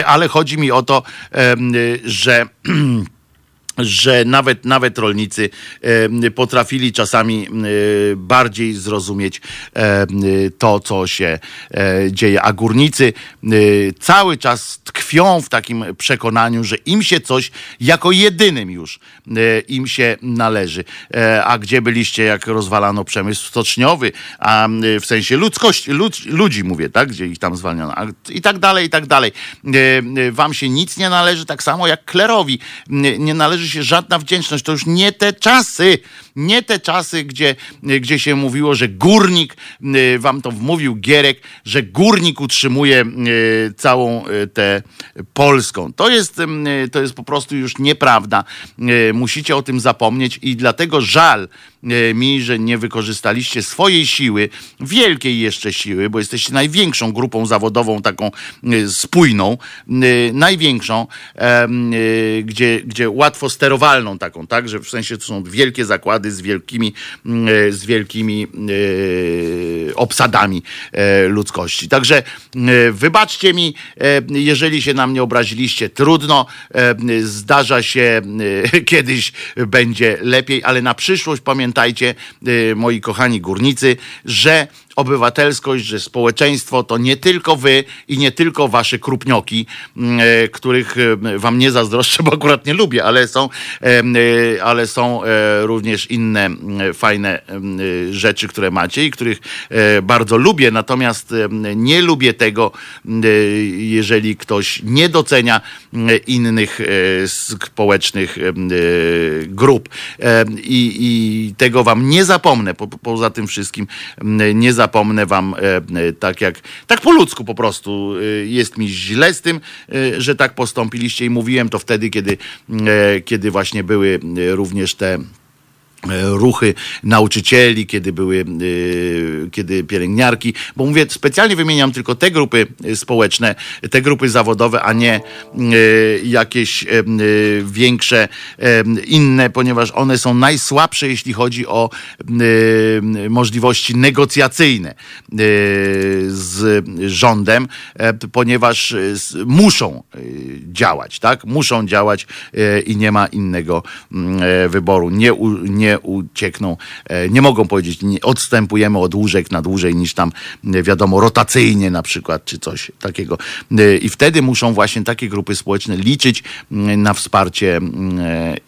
Ale chodzi mi o to, że <clears throat> że nawet, nawet rolnicy potrafili czasami bardziej zrozumieć to, co się e, dzieje. A górnicy e, cały czas tkwią w takim przekonaniu, że im się coś jako jedynym już im się należy. E, a gdzie byliście, jak rozwalano przemysł stoczniowy, a w sensie ludzkości, lud, ludzi mówię, tak, gdzie ich tam zwalniano, a, i tak dalej, i tak dalej. E, e, Wam się nic nie należy, tak samo jak klerowi. Nie, należy się żadna wdzięczność. To już nie te czasy, nie te czasy, gdzie, gdzie się mówiło, że górnik, e, wam to wmówił Gierek, że górnik utrzymuje e, całą e, tę Polską. To jest, e, to jest po prostu już nieprawda. Musicie o tym zapomnieć i dlatego żal mi, że nie wykorzystaliście swojej siły, wielkiej jeszcze siły, bo jesteście największą grupą zawodową, taką e, spójną, e, największą, gdzie, gdzie łatwo sterowalną taką, tak, że w sensie to są wielkie zakłady z wielkimi, z wielkimi obsadami ludzkości. Także wybaczcie mi, jeżeli się na mnie obraziliście, trudno, zdarza się, <laughs> kiedyś będzie lepiej, ale na przyszłość pamiętajcie, moi kochani górnicy, że obywatelskość, że społeczeństwo to nie tylko wy i nie tylko wasze krupnioki, mm, e, których e, wam nie zazdroszczę, <laughs> bo akurat nie lubię, ale są, e, ale są również inne fajne rzeczy, które macie i których bardzo lubię. Natomiast nie lubię tego, jeżeli ktoś nie docenia innych społecznych grup. I, i tego wam nie zapomnę. Po, poza tym wszystkim nie zapomnę zapomnę wam e, e, tak jak, tak po ludzku po prostu e, jest mi źle z tym, że tak postąpiliście i mówiłem to wtedy, kiedy, kiedy właśnie były również te ruchy nauczycieli, kiedy były, e, kiedy pielęgniarki, bo mówię, specjalnie wymieniam tylko te grupy e, społeczne, te grupy zawodowe, a nie jakieś większe inne, ponieważ one są najsłabsze, jeśli chodzi o możliwości negocjacyjne z rządem, ponieważ muszą działać, tak? Muszą działać i nie ma innego wyboru. Nie, nie uciekną, e, nie mogą powiedzieć, nie odstępujemy od łóżek na dłużej niż tam, e, wiadomo, rotacyjnie na przykład, czy coś takiego. E, I wtedy muszą właśnie takie grupy społeczne liczyć na wsparcie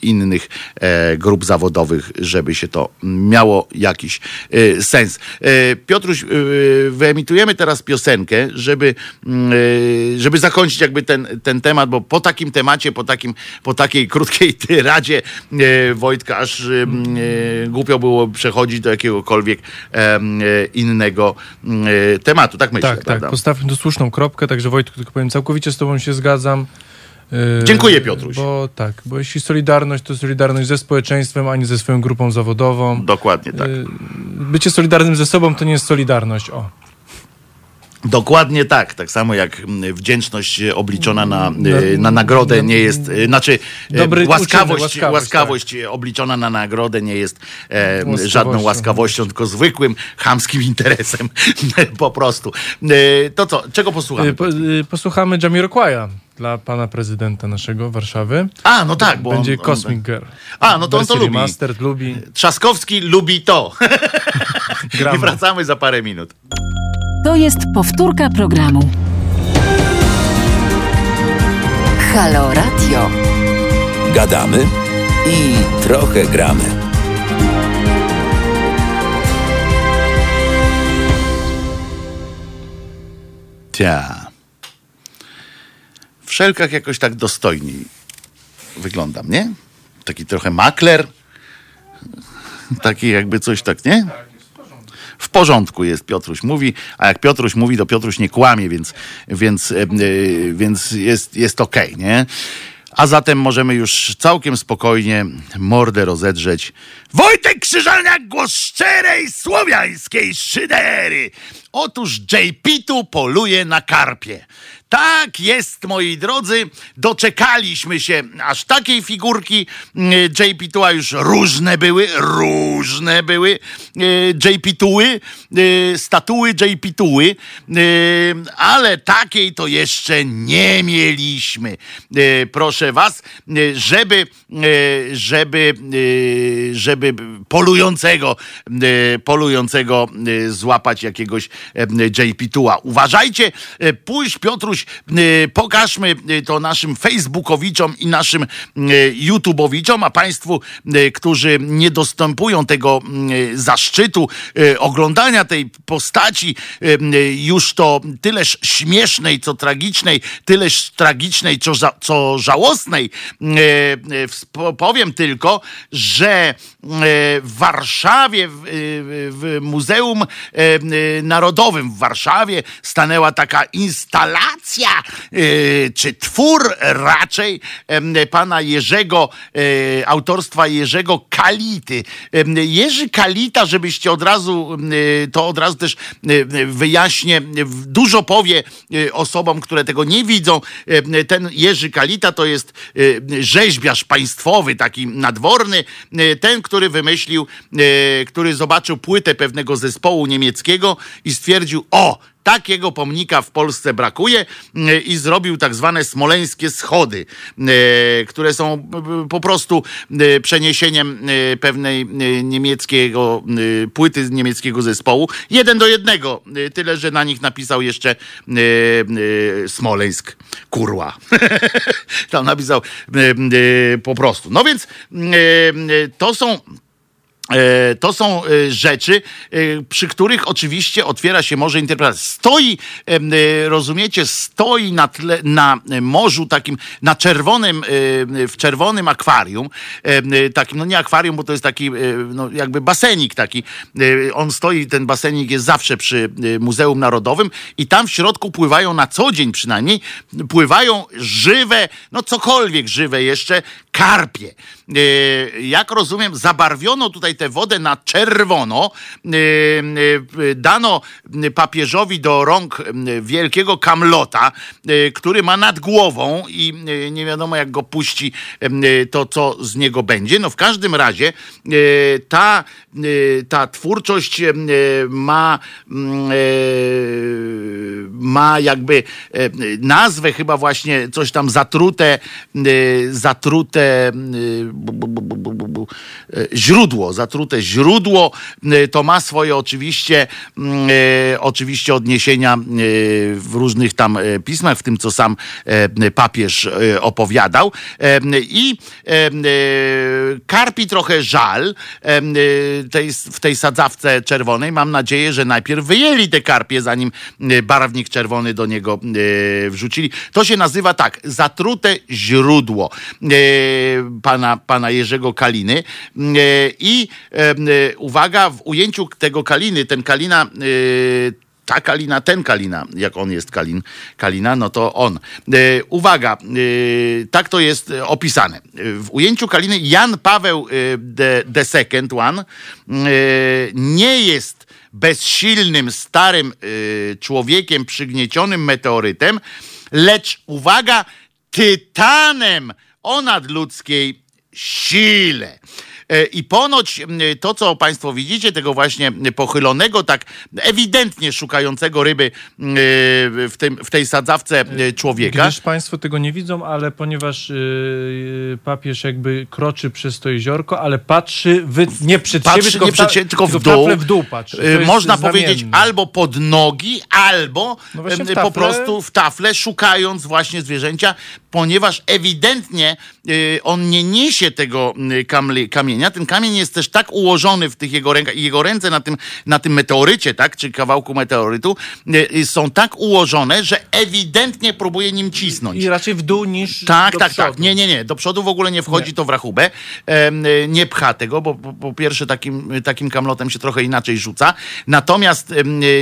innych grup zawodowych, żeby się to miało jakiś sens. Piotruś, wyemitujemy teraz piosenkę, żeby, żeby zakończyć jakby ten, ten temat, bo po takim temacie, po, takim, po takiej krótkiej tyradzie Wojtka, aż głupio było przechodzić do jakiegokolwiek e, innego e, tematu. Tak myślę, Tak, prawda? tak. Postawmy tu słuszną kropkę, także Wojtku, tylko powiem, całkowicie z tobą się zgadzam. Dziękuję Piotruś. Bo tak, bo jeśli solidarność to solidarność ze społeczeństwem, a nie ze swoją grupą zawodową. Dokładnie tak. Bycie solidarnym ze sobą to nie jest solidarność. O. Dokładnie tak. Tak samo jak mm, wdzięczność obliczona na, no, y, na nagrodę nie jest, y, znaczy Dobry łaskawość, łaskawość, łaskawość tak. obliczona na nagrodę nie jest e, żadną łaskawością, tylko zwykłym chamskim <laughs> interesem po prostu. E, to co, czego posłuchamy? Po, posłuchamy Jamiroquaia dla pana prezydenta naszego Warszawy. A, no tak, bo będzie on, Cosmic on, Girl. A, no to on to lubi. Master lubi. Trzaskowski lubi to. <laughs> <laughs> I wracamy za parę minut. To jest powtórka programu. Halo Radio. Gadamy i trochę gramy. Tia. W szelkach jakoś tak dostojniej wyglądam, nie? Taki trochę makler. Taki jakby coś tak, nie? W porządku jest, Piotruś mówi, a jak Piotruś mówi, to Piotruś nie kłamie, więc, więc, e, więc jest, jest okej, okay, nie? A zatem możemy już całkiem spokojnie mordę rozedrzeć. Wojtek Krzyżalniak, głos szczerej słowiańskiej szydery. Otóż JP tu poluje na karpie. Tak jest, moi drodzy, doczekaliśmy się aż takiej figurki mm, JP Tua już różne były, różne były e, JP Tuły, e, statuły JP Tuły, e, ale takiej to jeszcze nie mieliśmy. Proszę was, żeby, żeby, żeby polującego, polującego złapać jakiegoś JP Tua. Uważajcie, pójść Piotruś Y, pokażmy to naszym Facebookowiczom i naszym y, YouTubeowiczom, a Państwu, którzy nie dostępują tego zaszczytu oglądania tej postaci, już to tyleż śmiesznej, co tragicznej, tyleż tragicznej, co, ża co żałosnej. Powiem tylko, że w Warszawie, w Muzeum Narodowym w Warszawie stanęła taka instalacja, y, czy twór raczej pana Jerzego, e, autorstwa Jerzego Kality. Jerzy Kalita, żebyście od razu, y, to od razu też y, wyjaśnię, dużo powie y, osobom, które tego nie widzą. Ten Jerzy Kalita to jest y, rzeźbiarz państwowy, taki nadworny, y, ten, który wymyślił, y, który zobaczył płytę pewnego zespołu niemieckiego i stwierdził, o, Takiego pomnika w Polsce brakuje y, i zrobił tak zwane smoleńskie schody, y, które są po prostu y, przeniesieniem y, pewnej niemieckiego płyty z niemieckiego zespołu. Jeden do jednego, tyle że na nich napisał jeszcze Smoleńsk, kurła. <laughs> Tam napisał po prostu. No więc to są E, To są e, rzeczy, e, przy których oczywiście otwiera się morze interpretacji. Stoi, e, rozumiecie, stoi na, tle, na morzu takim, na czerwonym, e, w czerwonym akwarium, e, takim, no nie akwarium, bo to jest taki, e, no jakby basenik taki. E, On stoi, ten basenik jest zawsze przy e, Muzeum Narodowym i tam w środku pływają na co dzień przynajmniej, pływają żywe, no cokolwiek żywe jeszcze, karpie. E, Jak rozumiem, zabarwiono tutaj tę wodę na czerwono. E, e, Dano papieżowi do rąk wielkiego kamlota, który ma nad głową i nie wiadomo jak go puści, to co z niego będzie. No w każdym razie ta, ta twórczość ma, mm, ma jakby nazwę chyba właśnie coś tam zatrute, zatrute e, źródło, zatrute źródło. E, To ma swoje oczywiście, mm, e, oczywiście odniesienia w różnych tam pismach, w tym co sam papież opowiadał. I karpi trochę żal w tej sadzawce czerwonej. Mam nadzieję, że najpierw wyjęli te karpie, zanim barwnik czerwony do niego wrzucili. To się nazywa tak, zatrute źródło pana, pana Jerzego Kaliny. E, I e, uwaga, w ujęciu tego Kaliny, ten Kalina e, ta Kalina, ten Kalina, jak on jest Kalin, Kalina, no to on. E, uwaga, e, tak to jest opisane. W ujęciu Kaliny Jan Paweł e, the, the Second One nie jest bezsilnym, starym człowiekiem przygniecionym meteorytem, lecz uwaga, tytanem o nadludzkiej sile. E, I ponoć to, co Państwo widzicie, tego właśnie pochylonego, tak ewidentnie szukającego ryby m, w, tym, w tej sadzawce e, człowieka. Gdyż Państwo tego nie widzą, ale ponieważ papież jakby kroczy przez to jeziorko, ale patrzy wy, nie przed Patrzy siebie, tylko, nie przed siebie, tylko w dół. w dół patrzy. E, Można powiedzieć albo pod nogi, albo No e, po prostu w tafle, szukając właśnie zwierzęcia, ponieważ ewidentnie e, on nie niesie tego kamli- kamienia. Ten kamień jest też tak ułożony w tych jego rękach i jego ręce na tym, na tym meteorycie, tak, czy kawałku meteorytu, e, są tak ułożone, że ewidentnie próbuje nim cisnąć. I raczej w dół niż Tak, tak, przodu. tak. Nie, nie, nie. Do przodu w ogóle nie wchodzi to w rachubę. Nie pcha tego, bo po, pierwsze takim, takim kamlotem się trochę inaczej rzuca. Natomiast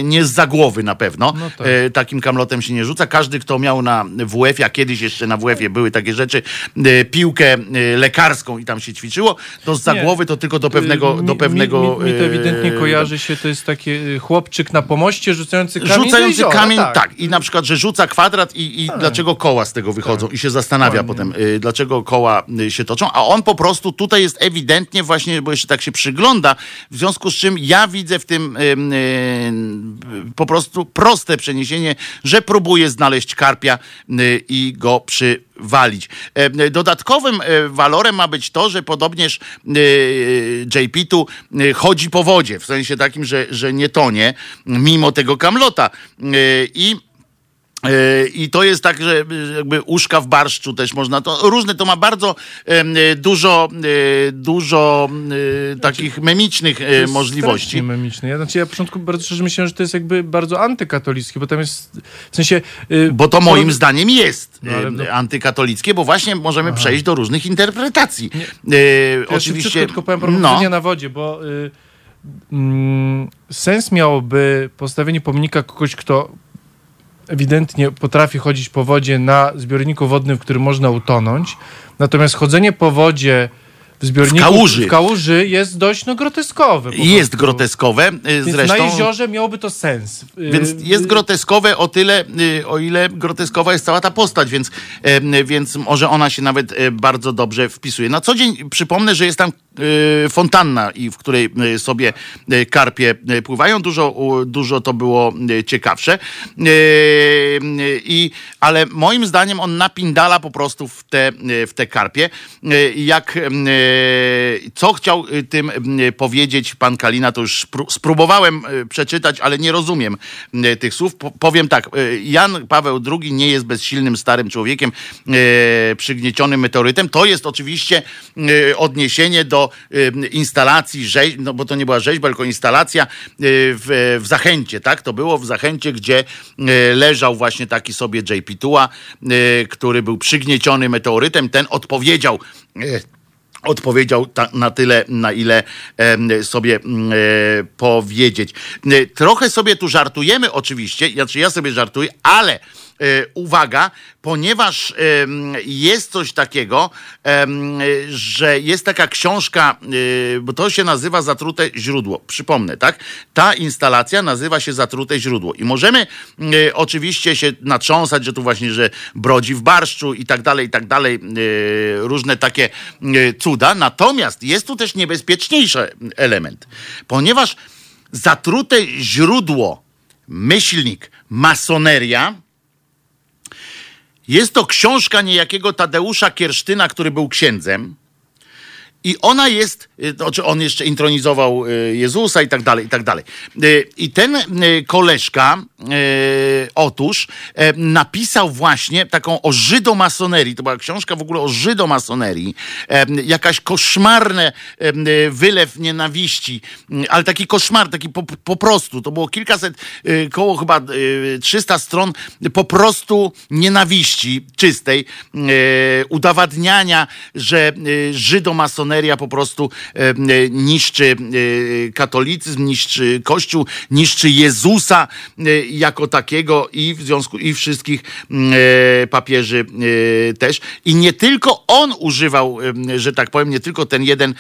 nie z za głowy na pewno. No tak. E, Takim kamlotem się nie rzuca. Każdy, kto miał na WF-ie, a kiedyś jeszcze na WF-ie były takie rzeczy, e, piłkę e, lekarską i tam się ćwiczyło, to za Nie. głowy to tylko do pewnego... Mi- do mi- pewnego mi, mi, to ewidentnie kojarzy się, to jest taki y, chłopczyk na pomoście rzucający kamień Rzucający kamień, tak. tak. I na przykład, że rzuca kwadrat i, i dlaczego koła z tego wychodzą i się zastanawia Dokładnie. potem, y, dlaczego koła y, się toczą, a on po prostu tutaj jest ewidentnie właśnie, bo jeszcze tak się przygląda, w związku z czym ja widzę w tym y, y, po prostu proste przeniesienie, że próbuje znaleźć karpia y, i go przywalić. E, Dodatkowym e, walorem ma być to, że podobnież JP tu chodzi po wodzie, w sensie takim, że, że nie tonie, mimo tego kamlota. I E, I to jest tak, że e, jakby uszka w barszczu też można to. Różne to ma bardzo e, dużo, e, dużo e, takich memicznych e, jest możliwości. memiczne. Ja, znaczy, ja na początku bardzo szczerze myślałem, że to jest jakby bardzo antykatolickie, bo tam jest w sensie... Bo to moim zdaniem jest No, e, no- antykatolickie, bo właśnie możemy przejść do różnych interpretacji. E, Ja oczywiście. tylko powiem no, na wodzie, bo y, mm, sens miałoby postawienie pomnika kogoś, kto ewidentnie potrafi chodzić po wodzie na zbiorniku wodnym, w którym można utonąć. Natomiast chodzenie po wodzie w zbiorniku kałuży. w kałuży jest dość no, groteskowe. Jest prostu. groteskowe. y, Więc Zresztą. na jeziorze miałoby to sens. Y, Więc jest groteskowe o tyle, y, o ile groteskowa jest cała ta postać, więc, więc może ona się nawet bardzo dobrze wpisuje. Na co dzień przypomnę, że jest tam fontanna, i w której sobie karpie pływają. Dużo, dużo to było ciekawsze. I, ale moim zdaniem on napindala po prostu w te, w te karpie. Jak, co chciał e, tym e, powiedzieć pan Kalina, to już spró- spróbowałem e, przeczytać, ale nie rozumiem tych słów. Po- Powiem tak, Jan Paweł II nie jest bezsilnym starym człowiekiem przygniecionym meteorytem. To jest oczywiście odniesienie do instalacji rzeźb, no bo to nie była rzeźba, tylko instalacja w, w Zachęcie, tak? To było w Zachęcie, gdzie leżał właśnie taki sobie JP Tua, który był przygnieciony meteorytem. Ten odpowiedział odpowiedział ta, na tyle, na ile em, sobie mm, e, powiedzieć. E, Trochę sobie tu żartujemy oczywiście, znaczy ja sobie żartuję, ale e, uwaga, ponieważ jest coś takiego, że jest taka książka, e, bo to się nazywa Zatrute źródło. Przypomnę, tak? Ta instalacja nazywa się Zatrute źródło i możemy e, oczywiście się natrząsać, że tu właśnie, że brodzi w barszczu i tak dalej, i tak dalej, różne takie cuda. Natomiast jest tu też niebezpieczniejszy element, ponieważ zatrute źródło, myślnik, masoneria, jest to książka niejakiego Tadeusza Kiersztyna, który był księdzem. I ona jest, y, on jeszcze intronizował y, Jezusa i tak dalej, i tak dalej. Y, I ten koleżka, otóż, napisał właśnie taką o żydomasonerii. To była książka w ogóle o żydomasonerii. Jakaś koszmarne wylew nienawiści, y, ale taki koszmar, taki po, po prostu. To było kilkaset, koło chyba y, 300 stron po prostu nienawiści czystej, udowadniania, że y, żydomasoneria po prostu e, e, niszczy e, katolicyzm, niszczy Kościół, niszczy Jezusa jako takiego i w związku i wszystkich papieży też. I nie tylko on używał, że tak powiem, nie tylko ten jeden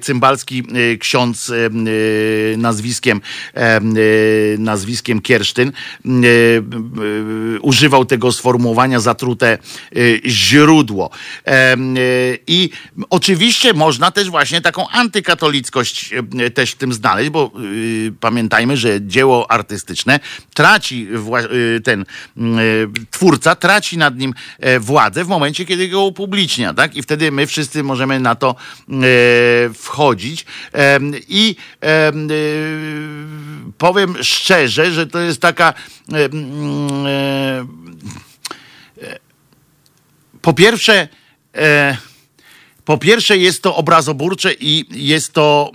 cymbalski ksiądz nazwiskiem nazwiskiem Kiersztyn używał tego sformułowania zatrute źródło. I oczywiście można też właśnie taką antykatolickość e, też w tym znaleźć, bo y, pamiętajmy, że dzieło artystyczne traci y, ten y, twórca traci nad nim e, władzę w momencie, kiedy go upublicznia, tak? I wtedy my wszyscy możemy na to e, wchodzić. I y, powiem szczerze, że to jest taka e, po pierwsze, e, po pierwsze jest to obrazoburcze i jest to,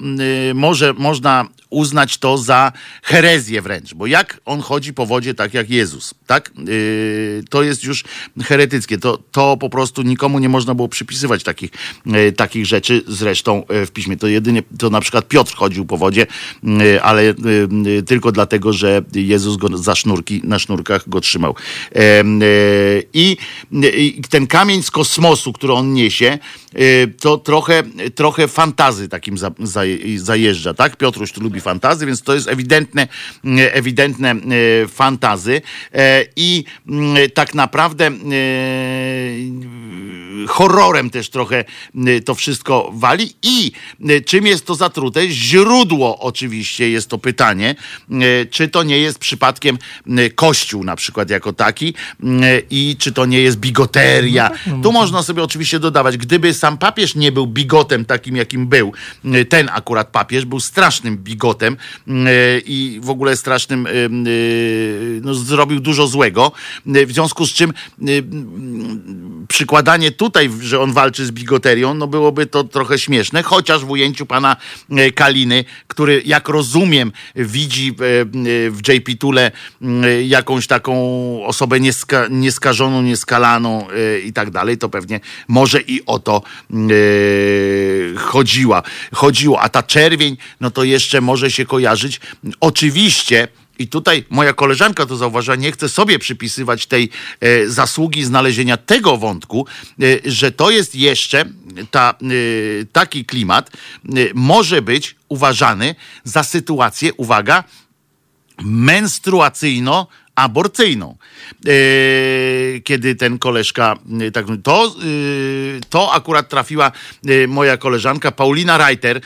y, może można uznać to za herezję wręcz, bo jak on chodzi po wodzie tak jak Jezus, tak? Y, to jest już heretyckie, to, to po prostu nikomu nie można było przypisywać takich, y, takich rzeczy zresztą y, w piśmie. To jedynie, to na przykład Piotr chodził po wodzie, y, ale y, y, tylko dlatego, że Jezus go za sznurki, na sznurkach go trzymał. I ten kamień z kosmosu, który on niesie, to trochę, trochę fantazy takim za, za, zajeżdża, tak? Piotruś tu lubi fantazy, więc to jest ewidentne, y, ewidentne y, fantazy. E, i mm, tak naprawdę y, horrorem też trochę to wszystko wali. I czym jest to zatrute? Źródło oczywiście jest to pytanie, czy to nie jest przypadkiem kościół na przykład jako taki? Y, i czy to nie jest bigoteria. Tu można sobie oczywiście dodawać, gdyby sam papież nie był bigotem takim, jakim był, ten akurat papież był strasznym bigotem y, i w ogóle strasznym, y, y, no, zrobił dużo złego, w związku z czym przykładanie tutaj, że on walczy z bigoterią, no byłoby to trochę śmieszne, chociaż w ujęciu pana e, Kaliny, który jak rozumiem widzi e, e, w JP Tule e, jakąś taką osobę nieska, nieskażoną, nieskalaną e, i tak dalej, to pewnie może i o to e, chodziła. chodziło. A ta czerwień, no to jeszcze może może się kojarzyć oczywiście i tutaj moja koleżanka to zauważyła, nie chcę sobie przypisywać tej e, zasługi znalezienia tego wątku, e, że to jest jeszcze ta, e, taki klimat, e, może być uważany za sytuację, uwaga, menstruacyjno-aborcyjną. E, kiedy ten koleżka e, tak to, e, to akurat trafiła moja koleżanka Paulina Reiter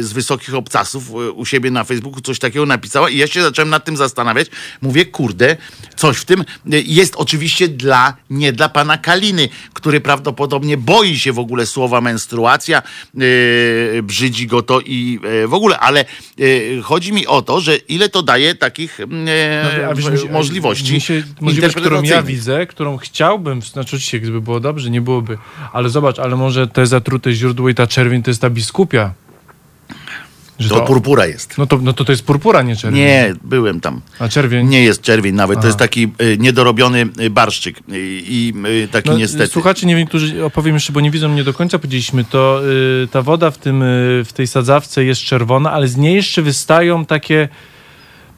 z Wysokich Obcasów u siebie na Facebooku coś takiego napisała i ja się zacząłem nad tym zastanawiać. Mówię, kurde, coś w tym jest oczywiście dla, nie dla pana Kaliny, który prawdopodobnie boi się w ogóle słowa menstruacja, brzydzi go to i w ogóle, ale chodzi mi o to, że ile to daje takich No, wiesz, mi się- możliwości Mi się, możliwość, którą ja widzę, którą chciałbym, znaczy oczywiście, gdyby było dobrze, nie byłoby, ale zobacz, ale może te zatrute źródło i ta czerwień to jest ta biskupia. Że To purpura jest. No to, no to to jest purpura, nie czerwień. Nie, byłem tam. A czerwień? Nie jest czerwień nawet, to jest taki y, niedorobiony y, barszczyk y, i y, taki No, niestety. Słuchacze, nie wiem, którzy opowiem jeszcze, bo nie widzą mnie do końca, powiedzieliśmy, to y, ta woda w, tym, y, w tej sadzawce jest czerwona, ale z niej jeszcze wystają takie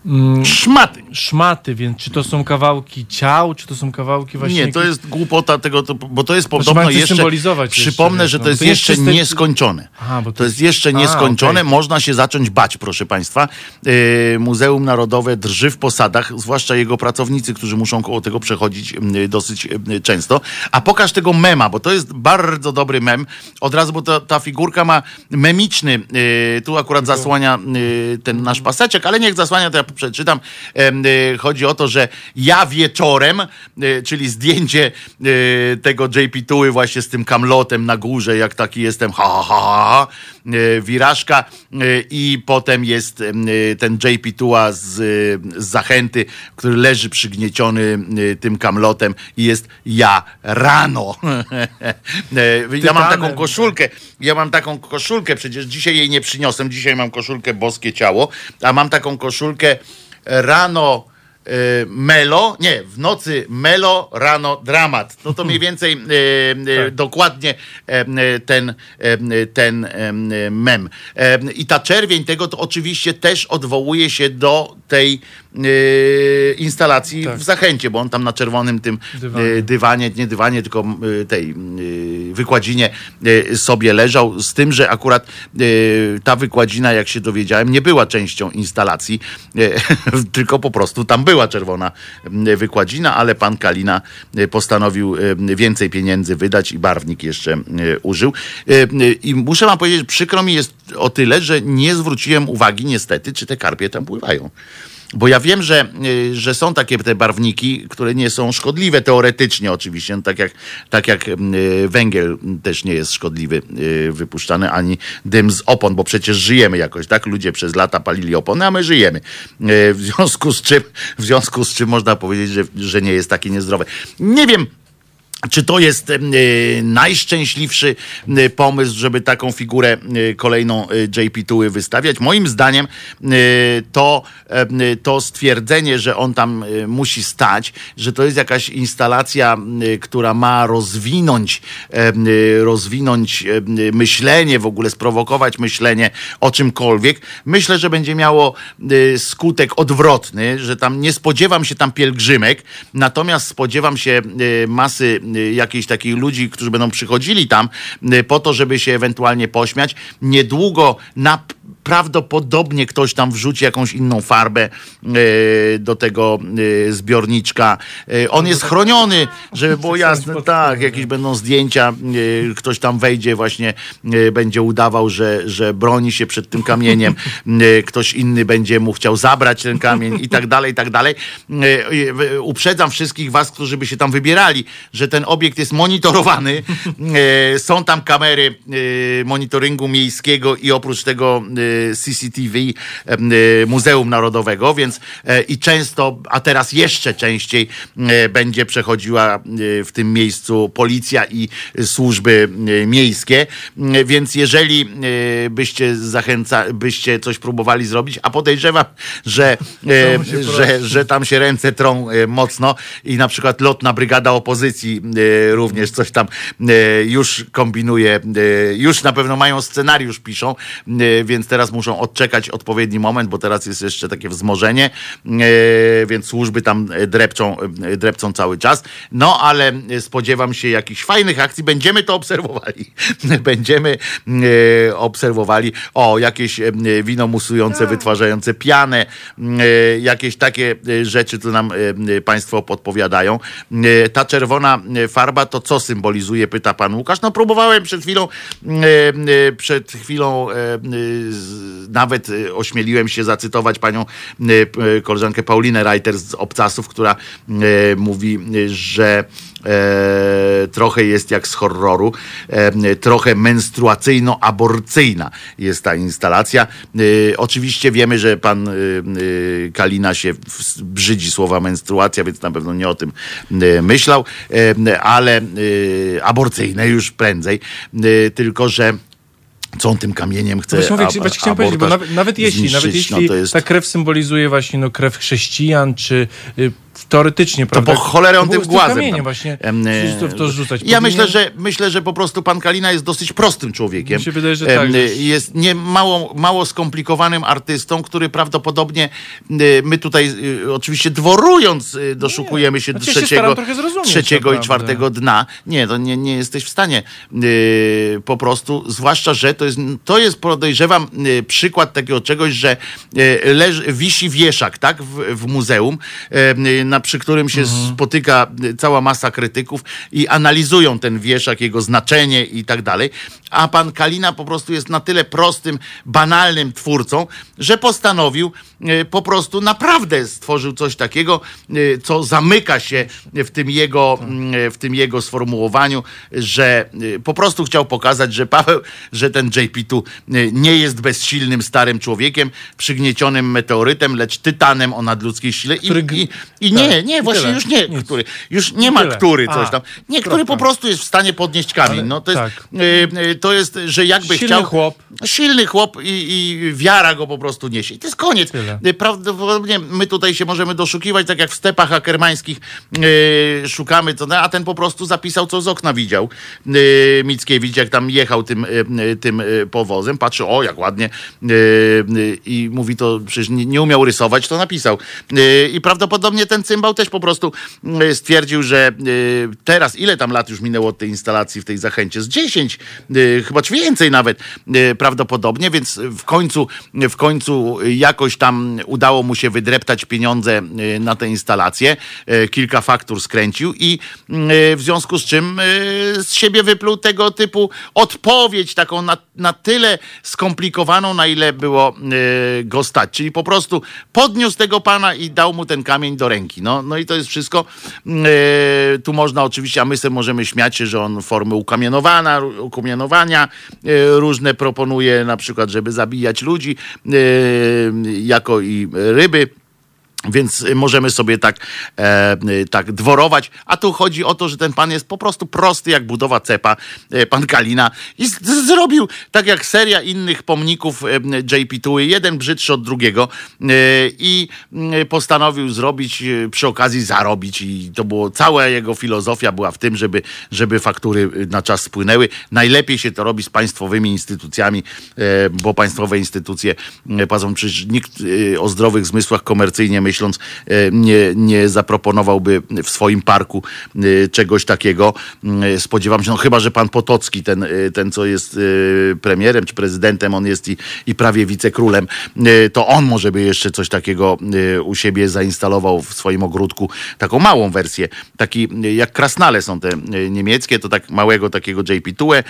mm, Szmaty. szmaty, więc czy to są kawałki ciał, czy to są kawałki właśnie... Nie, to jest głupota tego, to, bo to jest Znaczy, podobno coś jeszcze. symbolizować jeszcze, Przypomnę, wiesz, że no. to jest To jest jeszcze czyste- nieskończone. Aha, bo To jest jeszcze nieskończone. okej. Można się zacząć bać, proszę Państwa. Yy, Muzeum Narodowe drży w posadach, zwłaszcza jego pracownicy, którzy muszą koło tego przechodzić yy, dosyć yy, często. A pokaż tego mema, bo to jest bardzo dobry mem. Od razu, bo ta, ta figurka ma memiczny, yy, tu akurat zasłania yy, ten nasz paseczek, ale niech zasłania, to ja przeczytam. Yy, Chodzi o to, że ja wieczorem, yy, czyli zdjęcie yy, tego JP Tuły właśnie z tym kamlotem na górze, jak taki jestem, ha, ha, ha, ha, wirażka i potem jest ten JP Tuła z, z zachęty, który leży przygnieciony tym kamlotem i jest ja rano. <laughs> Ja mam taką koszulkę, ja mam taką koszulkę, przecież dzisiaj jej nie przyniosłem, dzisiaj mam koszulkę Boskie Ciało, a mam taką koszulkę rano y, melo, nie, w nocy melo, rano dramat. No to mniej <laughs> więcej y, dokładnie y, ten, y, ten y, mem. Em, I ta czerwień tego to oczywiście też odwołuje się do tej instalacji Tak. w Zachęcie, bo on tam na czerwonym tym Dywanie. y, dywanie, nie dywanie, tylko y, tej y, wykładzinie sobie leżał, z tym, że akurat ta wykładzina, jak się dowiedziałem, nie była częścią instalacji, <laughs> tylko po prostu tam była czerwona wykładzina, ale pan Kalina postanowił więcej pieniędzy wydać i barwnik jeszcze użył. I muszę wam powiedzieć, przykro mi jest o tyle, że nie zwróciłem uwagi niestety, czy te karpie tam pływają. Bo ja wiem, że, y, że są takie te barwniki, które nie są szkodliwe teoretycznie oczywiście, no tak, jak, tak jak y, węgiel też nie jest szkodliwy y, wypuszczany, ani dym z opon, bo przecież żyjemy jakoś, tak? Ludzie przez lata palili opony, a my żyjemy. W związku z czym, w związku z czym można powiedzieć, że, że nie jest takie niezdrowe. Nie wiem, czy to jest e, najszczęśliwszy e, pomysł, żeby taką figurę e, kolejną e, JP Tuły wystawiać? Moim zdaniem to, to stwierdzenie, że on tam musi stać, że to jest jakaś instalacja, która ma rozwinąć, rozwinąć myślenie, w ogóle sprowokować myślenie o czymkolwiek, myślę, że będzie miało skutek odwrotny, że tam nie spodziewam się tam pielgrzymek, natomiast spodziewam się masy jakichś takich ludzi, którzy będą przychodzili tam e, po to, żeby się ewentualnie pośmiać. Niedługo na prawdopodobnie ktoś tam wrzuci jakąś inną farbę e, do tego e, zbiorniczka. E, On jest chroniony, żeby było jasne. Tak, jakieś będą zdjęcia, ktoś tam wejdzie właśnie, będzie udawał, że, że broni się przed tym kamieniem, ktoś inny będzie mu chciał zabrać ten kamień i tak dalej, i tak dalej. Uprzedzam wszystkich was, którzy by się tam wybierali, że ten obiekt jest monitorowany. Są tam kamery monitoringu miejskiego i oprócz tego CCTV e, Muzeum Narodowego, więc e, i często, a teraz jeszcze częściej e, będzie przechodziła w tym miejscu policja i służby miejskie, więc jeżeli byście zachęca, byście coś próbowali zrobić, a podejrzewam, że, że, że tam się ręce trą mocno i na przykład lotna brygada opozycji również coś tam już kombinuje, już na pewno mają scenariusz piszą, więc teraz teraz muszą odczekać odpowiedni moment, bo teraz jest jeszcze takie wzmożenie, e, więc służby tam drepczą, e, drepcą cały czas. No ale spodziewam się jakichś fajnych akcji. Będziemy to obserwowali. <laughs> Będziemy e, obserwowali o jakieś e, wino musujące, wytwarzające pianę, e, jakieś takie e, rzeczy, tu nam e, Państwo podpowiadają. E, Ta czerwona e, farba to co symbolizuje, pyta Pan Łukasz. No próbowałem przed chwilą, e, e, przed chwilą e, e, z- nawet e, ośmieliłem się zacytować panią e, p- koleżankę Paulinę Reiter z Obcasów, która mówi, że e, trochę jest jak z horroru, e, trochę menstruacyjno-aborcyjna jest ta instalacja. Oczywiście wiemy, że pan Kalina się brzydzi słowa menstruacja, więc na pewno nie o tym myślał, e, ale aborcyjne już prędzej, tylko że co on tym kamieniem chce Właśnie, mówię, właśnie chciałem powiedzieć, bo nawet, nawet jeśli, nawet jeśli no jest... ta krew symbolizuje właśnie no, krew chrześcijan, czy teoretycznie, To prawda? po cholerę on tym głazem. kamieniem tam. właśnie to, to rzucać. Ja myślę, że myślę, że po prostu pan Kalina jest dosyć prostym człowiekiem. Mi się wydaje, że tak, Jest nie mało, mało skomplikowanym artystą, który prawdopodobnie y, my tutaj y, oczywiście dworując y, doszukujemy się Znaczy, ja się trzeciego, zrozumieć, trzeciego i czwartego dna. Nie, to nie, nie jesteś w stanie po prostu, zwłaszcza, że to jest, to jest podejrzewam przykład takiego czegoś, że leży, wisi wieszak, tak, w, w muzeum, na, przy którym się spotyka y, cała masa krytyków i analizują ten wieszak, jego znaczenie i tak dalej. A pan Kalina po prostu jest na tyle prostym, banalnym twórcą, że postanowił y, po prostu naprawdę stworzył coś takiego, y, co zamyka się w tym jego, mm, w tym jego sformułowaniu, że po prostu chciał pokazać, że Paweł, że ten JP2 y, nie jest bezsilnym starym człowiekiem, przygniecionym meteorytem, lecz tytanem o nadludzkiej sile. I, i, i nie, tak, nie, i właśnie już nie, który. Już nie ma który coś tam. Nie, który po prostu jest w stanie podnieść kamień. No to jest, tak. To jest, że jakby Silny chciał... chłop. Silny chłop i, i wiara go po prostu niesie. I to jest koniec. Tyle. Prawdopodobnie my tutaj się możemy doszukiwać, tak jak w stepach akermańskich y, szukamy, co, a ten po prostu zapisał, co z okna widział. Y, Mickiewicz, jak tam jechał tym, y, y, tym y, powozem, patrzy, o, jak ładnie y, y, i mówi to, przecież nie, nie umiał rysować, to napisał. I prawdopodobnie ten cymbał też po prostu stwierdził, że teraz, ile tam lat już minęło od tej instalacji w tej zachęcie? Z 10, y, chyba więcej nawet y, prawdopodobnie, więc w końcu, w końcu jakoś tam udało mu się wydreptać pieniądze y, na tę instalację. Y, Kilka faktur skręcił i y, w związku z czym z siebie wypluł tego typu odpowiedź, taką na, na tyle skomplikowaną, na ile było go stać. Czyli po prostu podniósł tego pana i dał mu ten kamień do ręki. No, no i to jest wszystko. Y, tu można oczywiście, a my sobie możemy śmiać się, że on formy ukamienowania, ukamienowania y, różne proponuje, na przykład, żeby zabijać ludzi y, jako i ryby. Więc y, możemy sobie tak, e, y, tak dworować. A tu chodzi o to, że ten pan jest po prostu prosty jak budowa cepa, e, pan Kalina. I z, z, zrobił tak jak seria innych pomników e, JP2, jeden brzydszy od drugiego. E, I postanowił zrobić, e, przy okazji zarobić. I to było, cała jego filozofia była w tym, żeby, żeby faktury y, na czas spłynęły. Najlepiej się to robi z państwowymi instytucjami, e, bo państwowe instytucje e, płacą przecież nikt e, o zdrowych zmysłach komercyjnie myśląc e, nie, nie zaproponowałby w swoim parku e, czegoś takiego. E, Spodziewam się, no chyba, że pan Potocki, ten, ten co jest premierem czy prezydentem, on jest i, i prawie wicekrólem, to on może by jeszcze coś takiego u siebie zainstalował w swoim ogródku, taką małą wersję, taki jak krasnale są te niemieckie, to tak małego takiego JP2 e,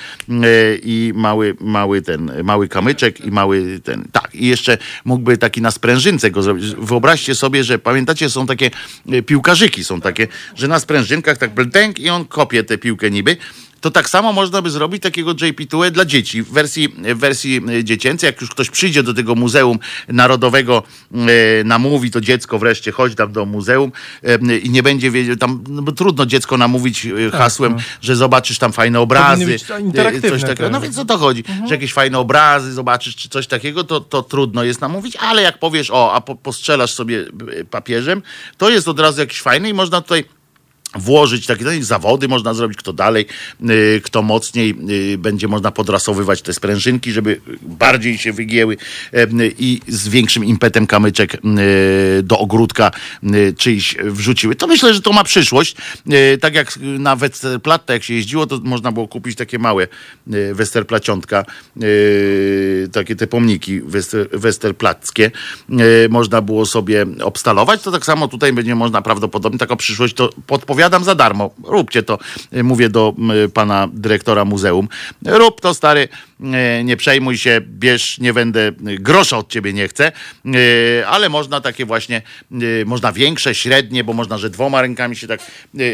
i mały, mały ten, mały kamyczek i mały ten, tak, i jeszcze mógłby taki na sprężynce go zrobić. Wyobraźcie sobie, że pamiętacie, są takie e, piłkarzyki, są takie, że na sprężynkach tak bltęk i on kopie tę piłkę niby. To tak samo można by zrobić takiego JP2 dla dzieci w wersji, w wersji e, dziecięcej. Jak już ktoś przyjdzie do tego Muzeum Narodowego, e, namówi to dziecko wreszcie, chodź tam do muzeum e, i nie będzie wiedział, tam no bo trudno dziecko namówić e, hasłem, że zobaczysz tam fajne obrazy, być e, interaktywne coś takiego. No więc o to chodzi, że jakieś fajne obrazy zobaczysz, czy coś takiego, to, to trudno jest namówić, ale jak powiesz, o, a po, postrzelasz sobie papieżem, to jest od razu jakiś fajny i można tutaj włożyć takie no zawody można zrobić, kto dalej, y, kto mocniej, y, będzie można podrasowywać te sprężynki, żeby bardziej się wygięły i z większym impetem kamyczek y, do ogródka czyjś wrzuciły. To myślę, że to ma przyszłość. Tak jak na Westerplatte, jak się jeździło, to można było kupić takie małe Westerplaciątka, takie te pomniki Wester, Westerplackie. Można było sobie obstalować. To tak samo tutaj będzie można prawdopodobnie taką przyszłość, to podpowiadam za darmo. Róbcie to, mówię do pana dyrektora muzeum. Rób to, stary, nie przejmuj się, bierz, nie będę, y, grosza od ciebie nie chcę, y, ale można takie właśnie, można większe, średnie, bo można, że dwoma rękami się tak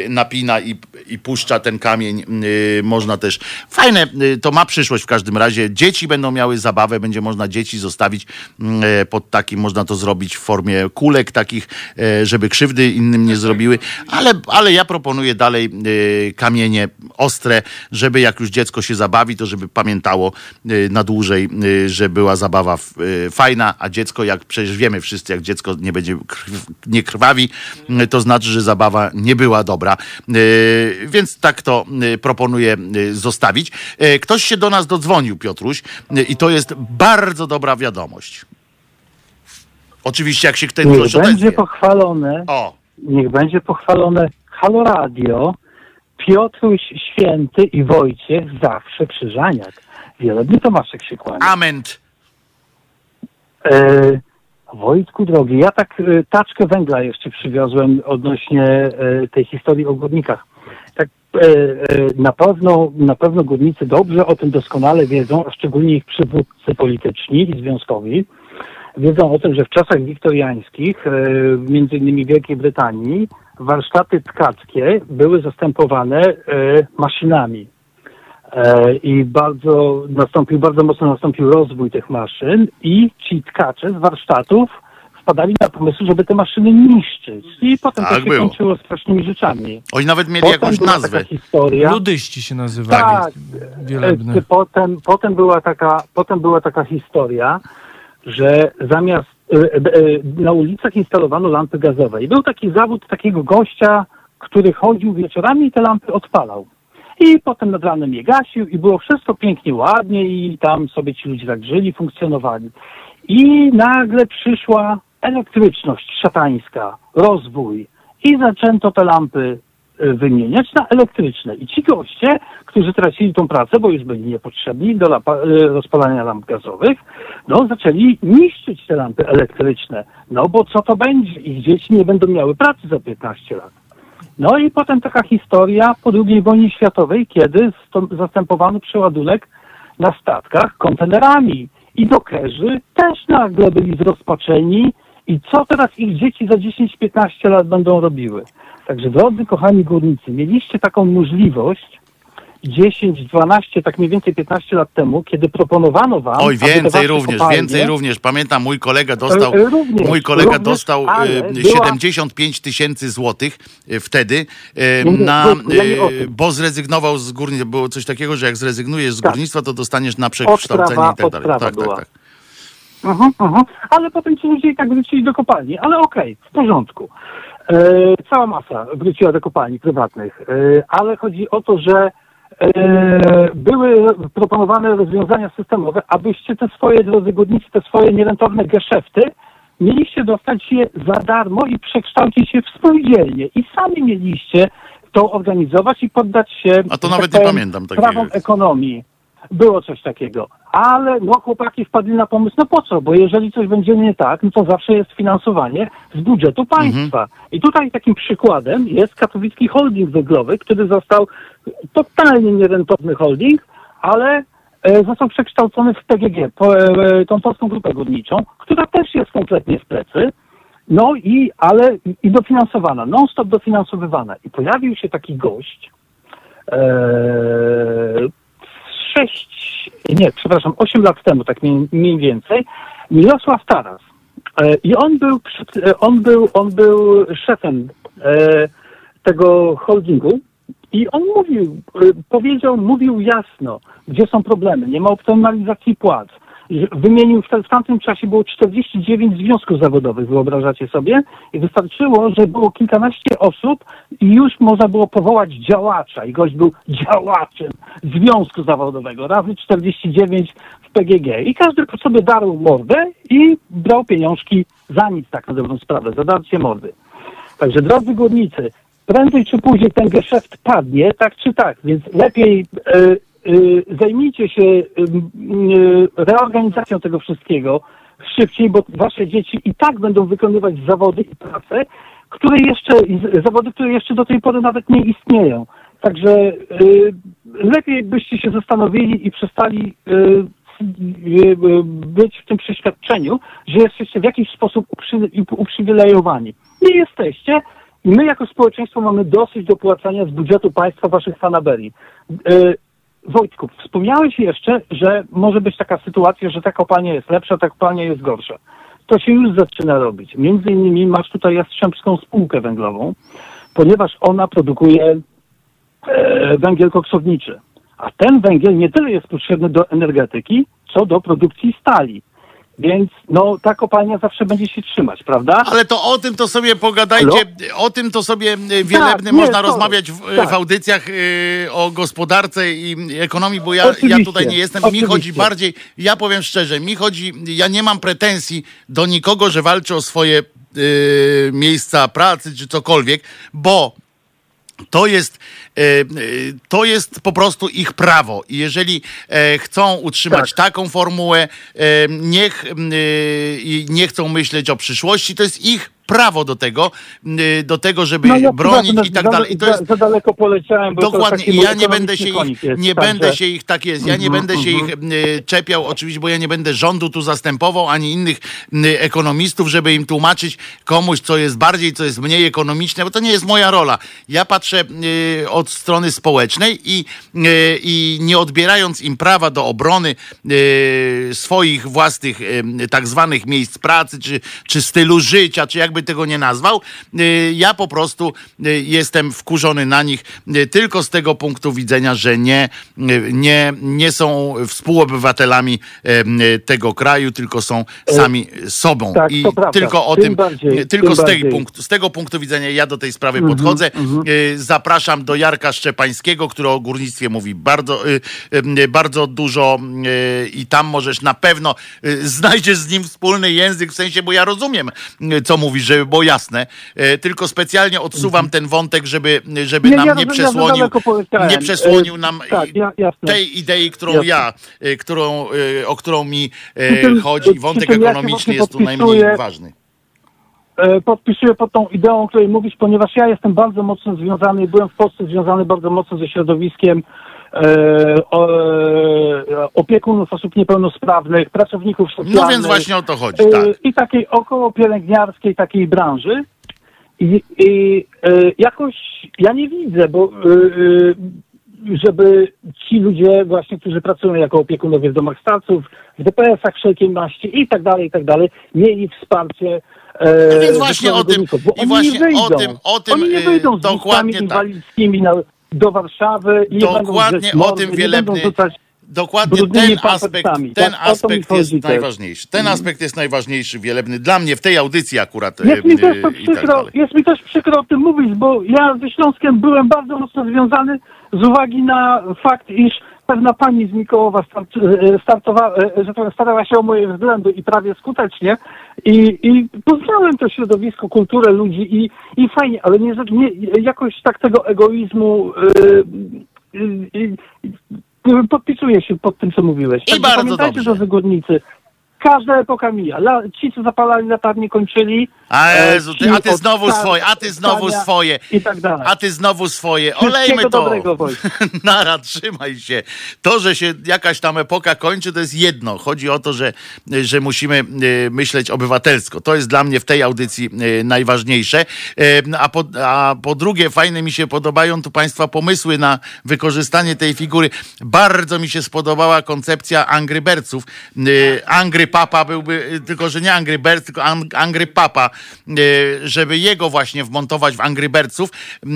napina i, i puszcza ten kamień. Można też, fajne, to ma przyszłość w każdym razie. Dzieci będą miały zabawę, będzie można dzieci zostawić mm, e, pod takim, można to zrobić w formie kulek takich, e, żeby krzywdy innym nie zrobiły, ale, ale ja proponuję dalej e, kamienie ostre, żeby jak już dziecko się zabawi, to żeby pamiętało e, na dłużej, e, że była zabawa e, fajna, a dziecko, jak przecież wiemy wszyscy, jak dziecko nie będzie krw, nie krwawi, to znaczy, że zabawa nie była dobra. Więc tak to proponuję zostawić. Ktoś się do nas dodzwonił, Piotruś, i to jest bardzo dobra wiadomość. Oczywiście, jak się ktoś Niech będzie odezwie. pochwalone, O, niech będzie pochwalone Halo Radio, Piotruś Święty i Wojciech zawsze Krzyżaniak. Wielebny Tomaszek się kłania. ament. E, Wojtku drogi, ja tak e, taczkę węgla jeszcze przywiozłem odnośnie e, tej historii o górnikach. Tak e, e, na pewno, na pewno górnicy dobrze o tym doskonale wiedzą, a szczególnie ich przywódcy polityczni i związkowi. Wiedzą o tym, że w czasach wiktoriańskich, e, między innymi w Wielkiej Brytanii, warsztaty tkackie były zastępowane e, maszynami. E, I bardzo nastąpił, bardzo mocno nastąpił rozwój tych maszyn i ci tkacze z warsztatów wpadali na pomysł, żeby te maszyny niszczyć. I potem Tak to się było. kończyło strasznymi rzeczami. Oni nawet mieli Potem jakąś nazwę. historia. Ludyści się nazywali. Tak, Wielebne. E, Potem, potem, była taka, potem była taka historia, że zamiast e, na ulicach instalowano lampy gazowe. I był taki zawód takiego gościa, który chodził wieczorami i te lampy odpalał. I potem nad ranem je gasił i było wszystko pięknie, ładnie i tam sobie ci ludzie tak żyli, funkcjonowali. I nagle przyszła elektryczność szatańska, rozwój i zaczęto te lampy y, wymieniać na elektryczne. I ci goście, którzy tracili tą pracę, bo już byli niepotrzebni do y, rozpalania lamp gazowych, no zaczęli niszczyć te lampy elektryczne. No bo co to będzie? Ich dzieci nie będą miały pracy za 15 lat. No i potem taka historia po II wojnie światowej, kiedy zastępowano przeładunek na statkach kontenerami. I dokerzy też nagle byli zrozpaczeni i co teraz ich dzieci za 10-15 lat będą robiły. Także drodzy kochani górnicy, mieliście taką możliwość 10, 12, tak mniej więcej 15 lat temu, kiedy proponowano wam... Oj, więcej również, kopalnie- więcej również. Pamiętam, mój kolega dostał, również, mój kolega również, dostał e, ale była- 75 tysięcy złotych e, wtedy nie, na, bo zrezygnował z górnictwa. Było coś takiego, że jak zrezygnujesz z górnictwa, to dostaniesz na przekształcenie Odprawa- i tak dalej. Tak, tak, była. tak. Mhm, mhm. Ale potem ci ludzie i tak wrócili do kopalni. Ale okej, w porządku. E, cała masa wróciła do kopalni prywatnych. E, ale chodzi o to, że były proponowane rozwiązania systemowe, abyście te swoje, drodzy górnicy, te swoje nierentowne geszefty mieliście dostać je za darmo i przekształcić je w spółdzielnie. I sami mieliście to organizować i poddać się A to nawet tak nie powiem, pamiętam prawom ekonomii. Było coś takiego. Ale no chłopaki wpadli na pomysł, no po co? Bo jeżeli coś będzie nie tak, no to zawsze jest finansowanie z budżetu państwa. I tutaj takim przykładem jest katowicki holding węglowy, który został totalnie nierentowny holding, ale e, został przekształcony w PGG, po, e, tą Polską Grupę Górniczą, która też jest kompletnie w plecy. No i, ale i dofinansowana, non-stop dofinansowywana. I pojawił się taki gość, sześć, nie, przepraszam, osiem lat temu, tak mniej, mniej więcej, Mirosław Taras. E, I on był, e, on był, on był szefem e, tego holdingu i on mówił, powiedział, mówił jasno, gdzie są problemy. Nie ma optymalizacji płac, wymienił, w, tamtym czasie było 49 związków zawodowych, wyobrażacie sobie? I wystarczyło, że było kilkanaście osób i już można było powołać działacza. I gość był działaczem związku zawodowego, razy 49 w PGG. I każdy sobie darł mordę i brał pieniążki za nic, tak na dobrą sprawę, za darcie mordy. Także drodzy górnicy, prędzej czy później ten geszeft padnie, tak czy tak, więc lepiej e, zajmijcie się e, reorganizacją tego wszystkiego szybciej, bo wasze dzieci i tak będą wykonywać zawody i prace, które jeszcze, zawody, które jeszcze do tej pory nawet nie istnieją. Także e, lepiej byście się zastanowili i przestali być w tym przeświadczeniu, że jesteście w jakiś sposób uprzy- uprzywilejowani. Nie jesteście my jako społeczeństwo mamy dosyć dopłacania z budżetu państwa waszych fanaberii. Wojtku, wspomniałeś jeszcze, że może być taka sytuacja, że ta kopalnia jest lepsza, ta kopalnia jest gorsza. To się już zaczyna robić. Między innymi masz tutaj Jastrzębską Spółkę Węglową, ponieważ ona produkuje e, węgiel koksowniczy. A ten węgiel nie tyle jest potrzebny do energetyki, co do produkcji stali. Więc no, ta kopalnia zawsze będzie się trzymać, prawda? Ale to o tym to sobie pogadajcie, o tym to sobie y, wielebny Tak, nie, można sorry. rozmawiać w, Tak. w audycjach y, o gospodarce i ekonomii, bo ja, ja tutaj nie jestem. Mi oczywiście. chodzi bardziej, ja powiem szczerze, mi chodzi, ja nie mam pretensji do nikogo, że walczy o swoje y, miejsca pracy czy cokolwiek, bo to jest, e, e, to jest po prostu ich prawo. I jeżeli e, chcą utrzymać Tak. taką formułę, niech nie chcą myśleć o przyszłości, to jest ich prawo do tego, m, do tego, żeby No, ja bronić za- i tak za- dalej. I to za, jest za daleko poleciałem, bo Dokładnie. to ja nie będę się ich, jest, nie także- będę się ich, tak jest, ja nie Mhm, będę się ich y, czepiał oczywiście, bo ja nie będę rządu tu zastępował, ani innych y, ekonomistów, żeby im tłumaczyć komuś, co jest bardziej, co jest mniej ekonomiczne, bo to nie jest moja rola. Ja patrzę y, od strony społecznej i, y, i nie odbierając im prawa do obrony y, swoich własnych y, tak zwanych miejsc pracy, czy, czy stylu życia, czy jakby tego nie nazwał, y, ja po prostu y, jestem wkurzony na nich y, tylko z tego punktu widzenia, że nie, nie, nie są współobywatelami tego kraju, tylko są sami sobą. tak, I tylko o Tym tym, bardziej, tylko tym z, tej. Mhm, punktu, z tego punktu widzenia ja do tej sprawy podchodzę. Y, Zapraszam do Jarka Szczepańskiego, który o górnictwie mówi bardzo, bardzo dużo i tam możesz na pewno znajdziesz z nim wspólny język, w sensie, bo ja rozumiem, co mówisz, żeby było jasne, y, tylko specjalnie odsuwam ten wątek, żeby, żeby Mhm. Nie, nam ja nie ja przesłonił, nie przesłonił E, nam tak, ja- tej idei, którą Jasne. ja, y, którą, y, o którą mi tym- chodzi. Wątek ja ekonomiczny właśnie jest tu najmniej ważny. e, podpisuję pod tą ideą, o której mówisz, ponieważ ja jestem bardzo mocno związany, byłem w Polsce związany bardzo mocno ze środowiskiem e, e, opiekunów osób niepełnosprawnych, pracowników socjalnych. No więc właśnie o to chodzi, e, tak. I takiej około pielęgniarskiej takiej branży. I, i e, jakoś ja nie widzę, bo e, e, żeby ci ludzie właśnie, którzy pracują jako opiekunowie w domach starców, w DPS-ach wszelkiej maści i tak dalej, i tak dalej, mieli wsparcie e, No więc właśnie o tym- i właśnie wyjdą. o tym- o tym, oni nie y, wyjdą z dokładnie tak. inwalidzkimi na, do Warszawy i nie Dokładnie drzeć o tym nie wielebny. Dokładnie ten aspekt, ten tak? Aspekt jest też. najważniejszy. Ten aspekt jest najważniejszy, wielebny. Dla mnie w tej audycji akurat. Jest e, mi też to tak przykro, dalej. jest mi też przykro o tym mówić, bo ja ze Śląskiem byłem bardzo mocno związany z uwagi na fakt, iż pewna pani z Mikołowa start, e, startowała, e, tak się o moje względy i prawie skutecznie i, i poznałem to środowisko, kulturę ludzi i, i fajnie, ale nie, nie, jakoś tak tego egoizmu e, e, e, podpisuję się pod tym, co mówiłeś. I Także bardzo pamiętajcie, dobrze. drodzy górnicy, każda epoka mija. La, ci, co zapalali latarnie, kończyli. A e, Jezu, ty, a ty znowu swoje, a ty znowu swoje. I tak dalej. A ty znowu swoje. Olejmy to. dobrego. <laughs> Nara, trzymaj się. To, że się jakaś tam epoka kończy, to jest jedno. Chodzi o to, że, że musimy e, myśleć obywatelsko. To jest dla mnie w tej audycji e, najważniejsze. A po, a po drugie, fajne mi się podobają tu Państwa pomysły na wykorzystanie tej figury. Bardzo mi się spodobała koncepcja Angry Birdsów. E, Angry Papa byłby, y, tylko że nie Angry Birds, tylko Ang- Angry Papa, y, żeby jego właśnie wmontować w Angry Birdsów, y,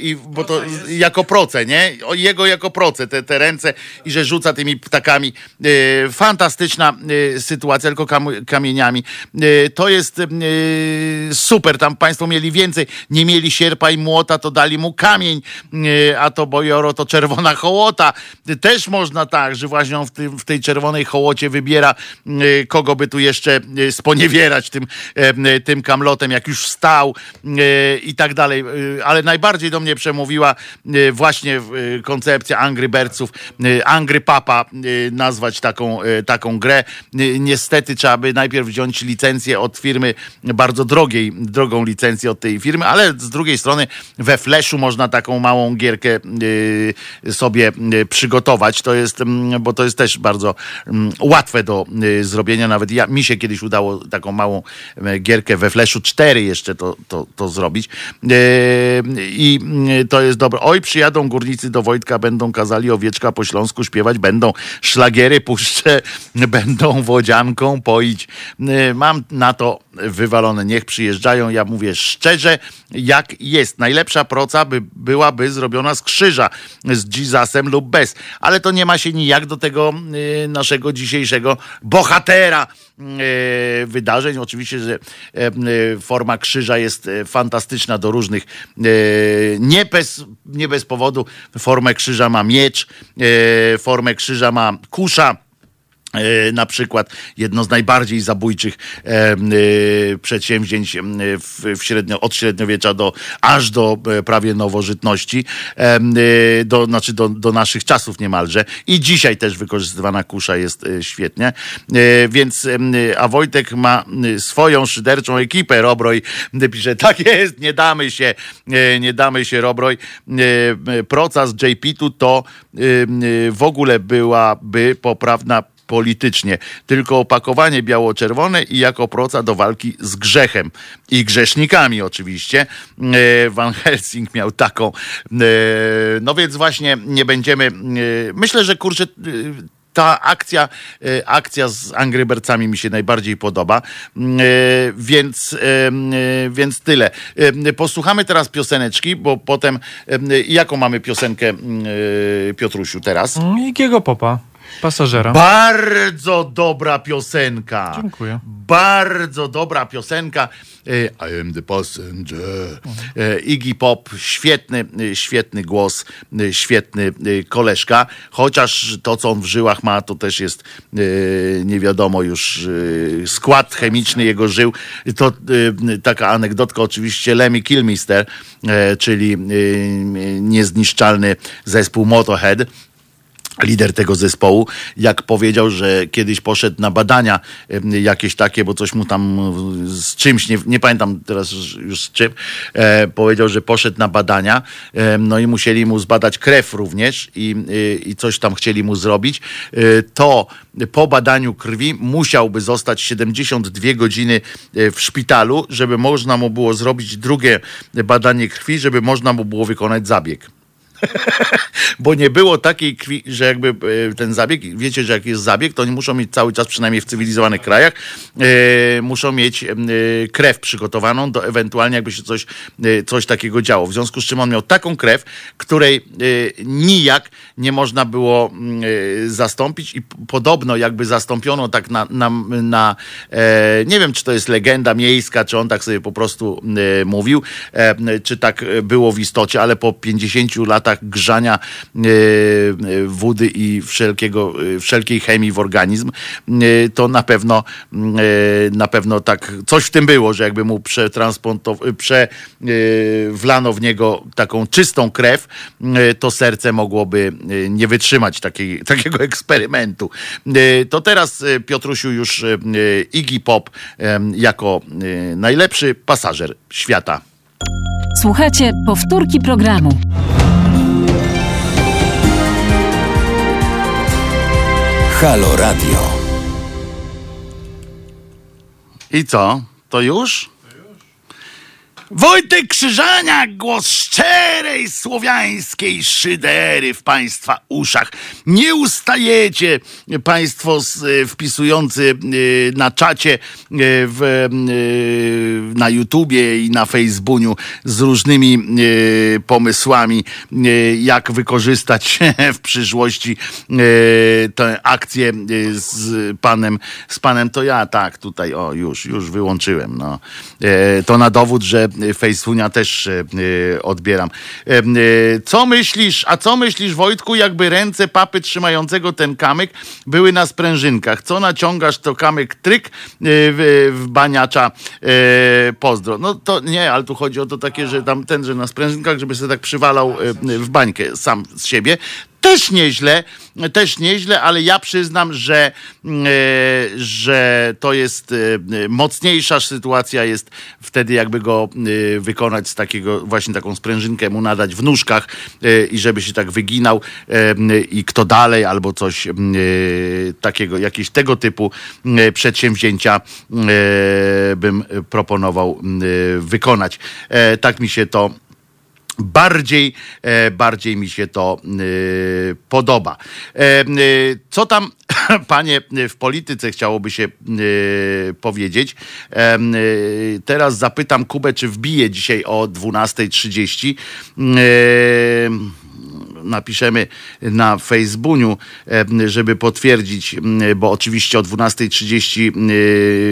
i, bo to jako proce, nie? Jego jako proce, te, te ręce i że rzuca tymi ptakami. Fantastyczna sytuacja, tylko kam- kamieniami. To jest super, tam państwo mieli więcej. Nie mieli sierpa i młota, to dali mu kamień, a to bojoro to czerwona <laughs> hołota. Też można tak, że właśnie on w, tym, w tej czerwonej hołocie wybiera, kogo by tu jeszcze y, sponiewierać tym, y, tym kamlotem, jak już wstał y, i tak dalej. Y, Ale najbardziej do mnie przemówiła y, właśnie y, koncepcja Angry Birdsów, y, Angry Papa y, nazwać taką, y, taką grę. Y, Niestety trzeba by najpierw wziąć licencję od firmy, bardzo drogiej, drogą licencję od tej firmy, ale z drugiej strony we Flashu można taką małą gierkę y, sobie y, przygotować. To jest, mm, bo to jest też bardzo mm, łatwe do y, zrobienia. Nawet ja, mi się kiedyś udało taką małą y, gierkę we Flashu 4 jeszcze to, to, to zrobić. Y, I y, to jest dobre. Oj, przyjadą górnicy do Wojtka, będą kazali owieczka po śląsku śpiewać, będą szlagiery puszcze, <laughs> będą wodzianką poić. Mam na to wywalone. Niech przyjeżdżają. Ja mówię szczerze, jak jest. Najlepsza proca by byłaby zrobiona z krzyża, z Jesusem lub bez. Ale to nie ma się nijak do tego naszego dzisiejszego bohatera y, wydarzeń. Oczywiście, że e, y, forma krzyża jest e, fantastyczna do różnych. Nie bez, nie bez powodu formę krzyża ma miecz, formę krzyża ma kusza. E, Na przykład jedno z najbardziej zabójczych e, e, przedsięwzięć w, w średnio, od średniowiecza do aż do e, prawie nowożytności, e, do, znaczy do, do naszych czasów niemalże. I dzisiaj też wykorzystywana kusza jest świetnie. Więc, a Wojtek ma swoją szyderczą ekipę. Robroj pisze, <laughs> tak jest, nie damy się, nie damy się, Robroj. Proca z JP-tu to w ogóle byłaby poprawna politycznie, tylko opakowanie biało-czerwone i jako proca do walki z grzechem i grzesznikami oczywiście. E, Van Helsing miał taką. E, No więc właśnie nie będziemy. e, Myślę, że kurczę. Ta akcja, akcja z Angry Birdsami mi się najbardziej podoba, więc, więc tyle. Posłuchamy teraz pioseneczki, bo potem jaką mamy piosenkę mm, Piotrusiu teraz? Igiego Popa, pasażera. Bardzo dobra piosenka. Dziękuję. Bardzo dobra piosenka. E, I am the passenger. E, Iggy Pop, świetny, e, świetny głos, świetny koleżka. Chociaż to, co on w żyłach ma, to też jest nie wiadomo już skład chemiczny jego żył. To taka anegdotka oczywiście Lemmy Kilmister, czyli niezniszczalny zespół Motorhead lider tego zespołu, jak powiedział, że kiedyś poszedł na badania jakieś takie, bo coś mu tam e, z czymś, nie, nie pamiętam teraz już z czym, e, powiedział, że poszedł na badania, e, no i musieli mu zbadać krew również i, e, i coś tam chcieli mu zrobić, e, to po badaniu krwi musiałby zostać 72 godziny e, w szpitalu, żeby można mu było zrobić drugie badanie krwi, żeby można mu było wykonać zabieg bo nie było takiej że jakby e, ten zabieg, wiecie, że jak jest zabieg, to oni muszą mieć cały czas, przynajmniej w cywilizowanych krajach, e, muszą mieć e, krew przygotowaną do ewentualnie jakby się coś, coś takiego działo. W związku z czym on miał taką krew, której nijak nie można było mm, e, zastąpić i podobno jakby zastąpiono tak na, na, na e, nie wiem, czy to jest legenda miejska, czy on tak sobie po prostu e, mówił, czy tak było w istocie, ale po 50 latach grzania wody i wszelkiego, wszelkiej chemii w organizm, to na pewno mm, na pewno tak coś w tym było, że jakby mu przetransportow- prze, e, wlano w niego taką czystą krew, to serce mogłoby nie wytrzymać takiej, <laughs> takiego eksperymentu. E, To teraz e, Piotrusiu już Iggy Pop jako najlepszy pasażer świata. Słuchajcie powtórki programu. Halo Radio. I co? To już? Wojtek Krzyżaniak, głos szczerej słowiańskiej szydery w Państwa uszach. Nie ustajecie Państwo e, wpisujący e, na czacie w, na YouTubie i na Facebooku z różnymi pomysłami, jak wykorzystać <laughs> w przyszłości tę akcję z panem, z panem to ja, tak, tutaj, o, już, już wyłączyłem, no. To na dowód, że Facebooka też odbieram. Co myślisz, a co myślisz, Wojtku, jakby ręce papy trzymającego ten kamyk były na sprężynkach? Co naciągasz, to kamyk tryk w, w baniacza pozdro. No to nie, ale tu chodzi o to takie, że tam ten, że na sprężynkach, żeby sobie tak przywalał w bańkę sam z siebie też nieźle, też nieźle, ale ja przyznam, że, e, że to jest e, mocniejsza sytuacja jest wtedy, jakby go e, wykonać z takiego, właśnie taką sprężynkę mu nadać w nóżkach i żeby się tak wyginał i kto dalej, albo coś takiego, jakieś tego typu przedsięwzięcia bym proponował wykonać. Tak mi się to bardziej, e, bardziej mi się to e, podoba. E, co tam, <coughs> panie, w polityce chciałoby się powiedzieć? Teraz zapytam Kubę, czy wbije dzisiaj o 12.30 napiszemy na Facebooku, żeby potwierdzić, bo oczywiście o 12.30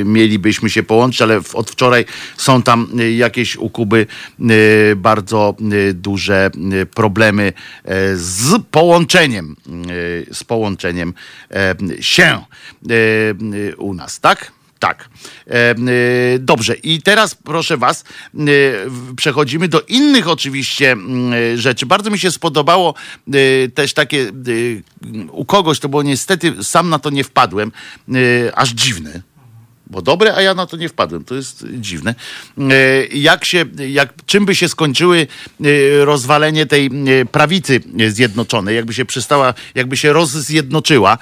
mielibyśmy się połączyć, ale od wczoraj są tam jakieś u Kuby bardzo duże problemy e, z połączeniem, z połączeniem się u nas, tak? Tak. E, e, dobrze. I teraz proszę Was, e, przechodzimy do innych oczywiście rzeczy. Bardzo mi się spodobało też takie u kogoś, to było niestety, sam na to nie wpadłem, aż dziwne bo dobre, a ja na to nie wpadłem. To jest dziwne. Jak się, jak, czym by się skończyły rozwalenie tej prawicy zjednoczonej, jakby się przestała, jakby się rozzjednoczyła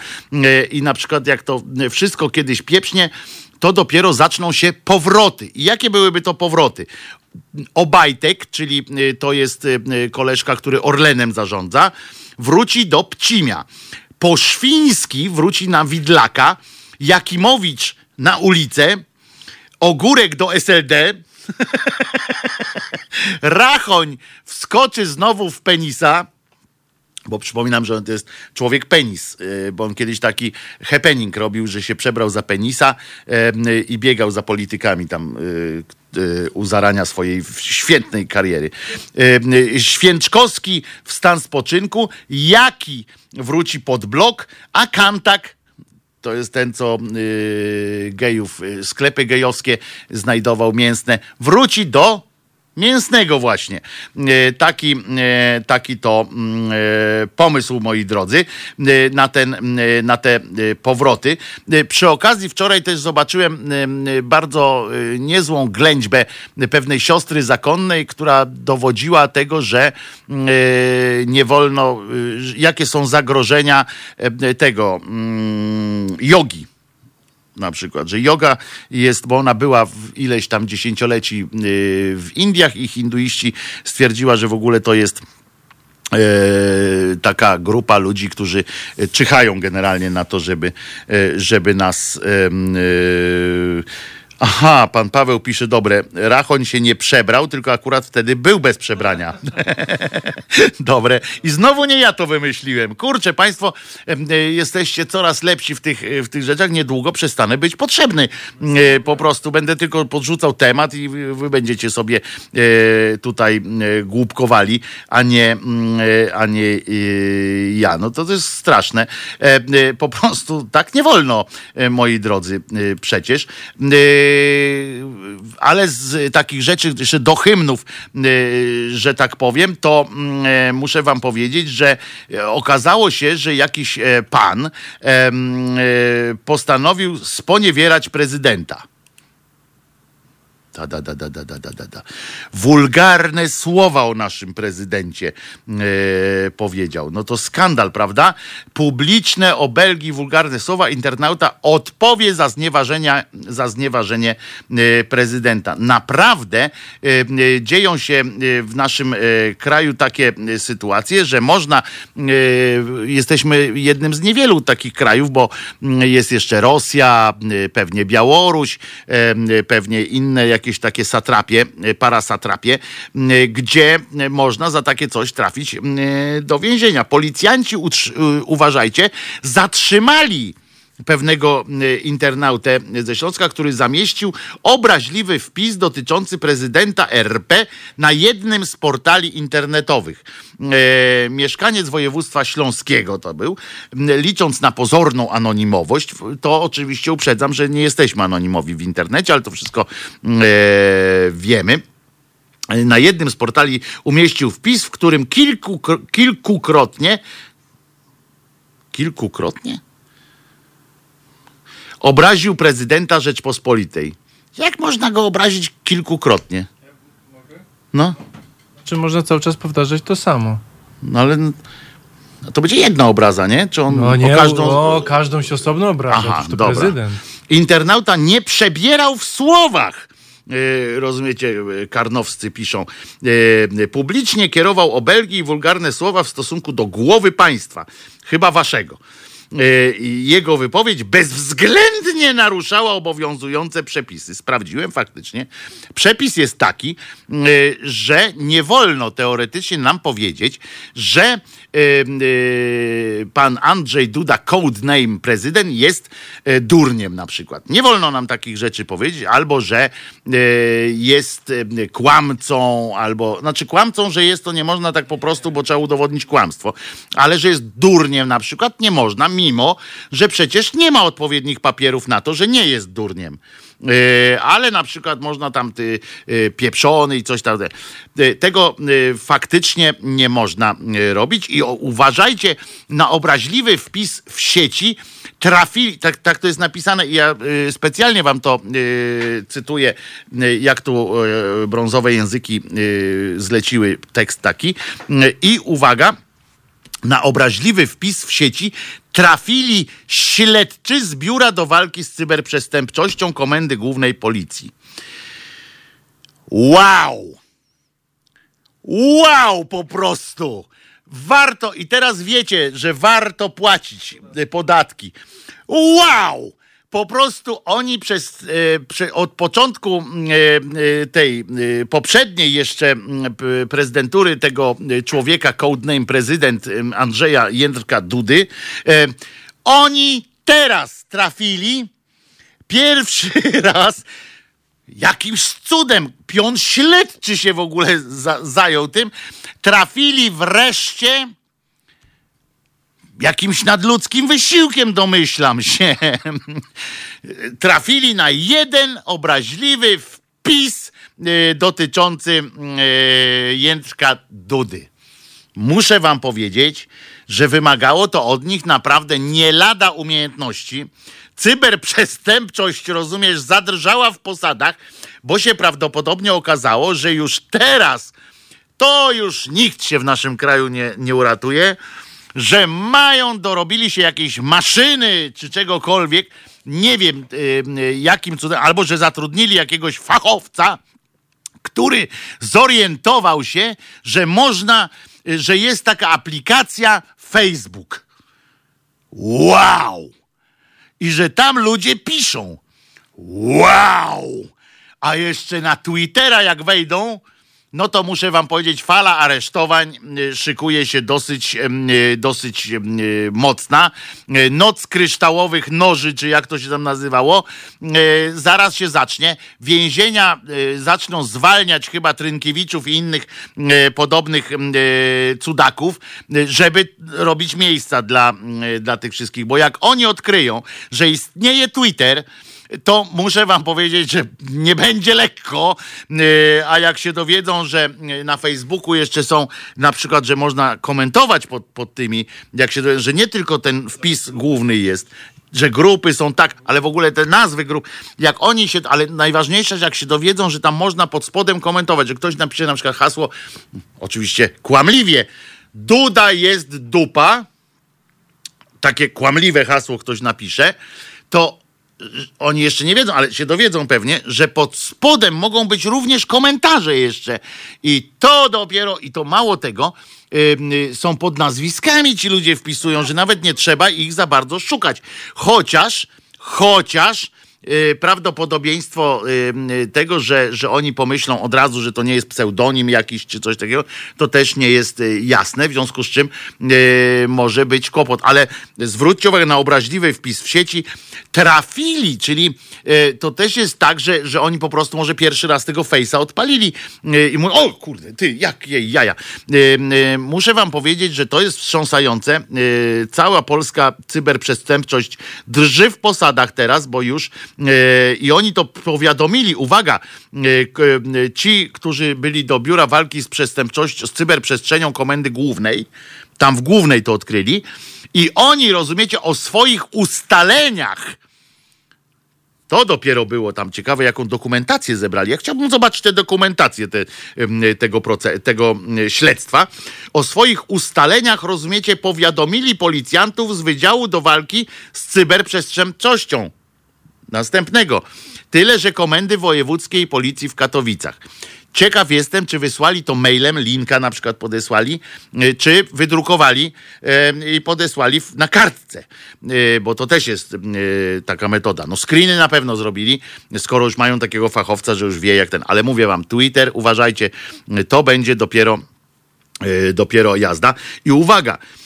i na przykład jak to wszystko kiedyś pieprznie, to dopiero zaczną się powroty. I jakie byłyby to powroty? Obajtek, czyli y, to jest y, koleżka, który Orlenem zarządza, wróci do Pcimia. Poszwiński wróci na Widlaka, Jakimowicz na ulicę, Ogórek do SLD, <laughs> Rachoń wskoczy znowu w penisa, bo przypominam, że on to jest człowiek penis, y, bo on kiedyś taki happening robił, że się przebrał za penisa i biegał za politykami tam y, y, u zarania swojej świetnej kariery. Święczkowski w stan spoczynku, Jaki wróci pod blok, a Kantak to jest ten, co gejów, sklepy gejowskie znajdował mięsne, wróci do Mięsnego właśnie. E, taki, e, taki to mm, e, pomysł, moi drodzy, na, ten, na te powroty. Przy okazji wczoraj też zobaczyłem bardzo niezłą ględźbę pewnej siostry zakonnej, która dowodziła tego, że nie wolno, jakie są zagrożenia tego mm, jogi na przykład, że yoga jest, bo ona była w ileś tam dziesięcioleci y, w Indiach i hinduiści stwierdziła, że w ogóle to jest e, taka grupa ludzi, którzy czyhają generalnie na to, żeby, e, żeby nas Aha, pan Paweł pisze, dobre, Rachoń się nie przebrał, tylko akurat wtedy był bez przebrania. <laughs> dobre. I znowu nie ja to wymyśliłem. Kurczę, państwo e, jesteście coraz lepsi w tych, w tych rzeczach. Niedługo przestanę być potrzebny. E, po prostu będę tylko podrzucał temat i wy będziecie sobie e, tutaj głupkowali, a nie, a nie ja. No to, to jest straszne. Po prostu tak nie wolno, moi drodzy, przecież. Yy, ale z takich rzeczy, jeszcze do hymnów, yy, że tak powiem, to yy, muszę wam powiedzieć, że okazało się, że jakiś e, pan postanowił sponiewierać prezydenta. Da, da, da, da, da, da, da, da. Wulgarne słowa o naszym prezydencie e, powiedział. No to skandal, prawda? Publiczne obelgi, wulgarne słowa internauta odpowie za, znieważenia, za znieważenie e, prezydenta. Naprawdę e, e dzieją się e, w naszym e, kraju takie sytuacje, że można, jesteśmy jednym z niewielu takich krajów, bo mm, jest jeszcze Rosja, pewnie Białoruś, pewnie inne jakieś takie satrapie, e, parasatrapie, gdzie można za takie coś trafić do więzienia. Policjanci, uważajcie, zatrzymali pewnego e, internautę ze Śląska, który zamieścił obraźliwy wpis dotyczący prezydenta RP na jednym z portali internetowych. E, mieszkaniec województwa śląskiego to był. Licząc na pozorną anonimowość, to oczywiście uprzedzam, że nie jesteśmy anonimowi w internecie, ale to wszystko e, wiemy na jednym z portali umieścił wpis, w którym kilku, kilkukrotnie kilkukrotnie obraził prezydenta Rzeczpospolitej. Jak można go obrazić kilkukrotnie? No, Czy można cały czas powtarzać to samo? no ale no, to będzie jedna obraza, nie? Czy on No nie, o każdą... o, każdą się osobno obraża, Aha, to dobra. prezydent. Internauta nie przebierał w słowach. E, Rozumiecie, e, karnowscy piszą. E, Publicznie kierował obelgi i wulgarne słowa w stosunku do głowy państwa, chyba waszego. E, Jego wypowiedź bezwzględnie naruszała obowiązujące przepisy. Sprawdziłem faktycznie. Przepis jest taki, e, że nie wolno teoretycznie nam powiedzieć, że pan Andrzej Duda, codename prezydent, jest e, durniem na przykład. Nie wolno nam takich rzeczy powiedzieć, albo że e, jest kłamcą, albo, znaczy kłamcą, że jest to nie można tak po prostu, bo trzeba udowodnić kłamstwo, ale że jest durniem na przykład nie można, mimo, że przecież nie ma odpowiednich papierów na to, że nie jest durniem. E, ale na przykład można tam ty e, pieprzony i coś tam. E, Tego faktycznie nie można robić i uważajcie na obraźliwy wpis w sieci. Trafili, tak, tak to jest napisane i ja specjalnie wam to cytuję, jak tu brązowe języki zleciły tekst taki. I uwaga, na obraźliwy wpis w sieci trafili śledczy z Biura do Walki z Cyberprzestępczością Komendy Głównej Policji. Wow! Wow, po prostu! Warto, i teraz wiecie, że warto płacić e, podatki. Wow! Po prostu oni przez, e, od początku e, e, tej poprzedniej jeszcze prezydentury tego człowieka, codename prezydent Andrzeja Jędrka Dudy, oni teraz trafili pierwszy <laughs> raz jakimś cudem, pion śledczy się w ogóle za, zajął tym, trafili wreszcie jakimś nadludzkim wysiłkiem, domyślam się, <laughs> trafili na jeden obraźliwy wpis e, dotyczący e, Jędrka Dudy. Muszę wam powiedzieć, że wymagało to od nich naprawdę nie lada umiejętności. Cyberprzestępczość, rozumiesz, zadrżała w posadach, bo się prawdopodobnie okazało, że już teraz to już nikt się w naszym kraju nie, nie uratuje, że mają, dorobili się jakieś maszyny czy czegokolwiek, nie wiem y, y, jakim cudem, albo że zatrudnili jakiegoś fachowca, który zorientował się, że można, y, że jest taka aplikacja Facebook. Wow! I że tam ludzie piszą. Wow! A jeszcze na Twittera jak wejdą, no to muszę wam powiedzieć, fala aresztowań y, szykuje się dosyć, em, y, dosyć y, mocna. Y, Noc kryształowych noży, czy jak to się tam nazywało, y, zaraz się zacznie. Więzienia y, zaczną zwalniać chyba Trynkiewiczów i innych y, podobnych y, cudaków, y, żeby robić miejsca dla, y, dla tych wszystkich. Bo jak oni odkryją, że istnieje Twitter, to muszę wam powiedzieć, że nie będzie lekko, yy, a jak się dowiedzą, że yy, na Facebooku jeszcze są na przykład, że można komentować pod, pod tymi, jak się dowiedzą, że nie tylko ten wpis główny jest, że grupy są tak, ale w ogóle te nazwy grup, jak oni się, ale najważniejsze, że jak się dowiedzą, że tam można pod spodem komentować, że ktoś napisze na przykład hasło, oczywiście kłamliwie, Duda jest dupa, takie kłamliwe hasło ktoś napisze, to oni jeszcze nie wiedzą, ale się dowiedzą pewnie, że pod spodem mogą być również komentarze jeszcze. I to dopiero, i to mało tego, yy, są pod nazwiskami ci ludzie wpisują, że nawet nie trzeba ich za bardzo szukać. Chociaż, chociaż prawdopodobieństwo yy, tego, że, że oni pomyślą od razu, że to nie jest pseudonim jakiś czy coś takiego, to też nie jest y, jasne, w związku z czym y, może być kłopot. Ale zwróćcie uwagę na obraźliwy wpis w sieci. Trafili, czyli y, to też jest tak, że, że oni po prostu może pierwszy raz tego face'a odpalili y, i mówią, o kurde, ty, jak jej jaja. Y, y, muszę wam powiedzieć, że to jest wstrząsające. Y, cała polska cyberprzestępczość drży w posadach teraz, bo już y, i oni to powiadomili, uwaga, k- y, ci, którzy byli do Biura Walki z Przestępczością, z cyberprzestrzenią Komendy Głównej, tam w Głównej to odkryli i oni, rozumiecie, o swoich ustaleniach to dopiero było tam ciekawe, jaką dokumentację zebrali. Ja chciałbym zobaczyć tę dokumentację te, tego, proce- tego śledztwa. O swoich ustaleniach, rozumiecie, powiadomili policjantów z Wydziału do Walki z Cyberprzestępczością. Następnego. Tyle, że komendy wojewódzkiej policji w Katowicach. Ciekaw jestem, czy wysłali to mailem, linka na przykład podesłali, y, czy wydrukowali y, i podesłali na kartce, Y, bo to też jest taka metoda. No screeny na pewno zrobili, skoro już mają takiego fachowca, że już wie jak ten, ale mówię wam, Twitter, uważajcie, to będzie dopiero e, dopiero jazda. I uwaga, e, e,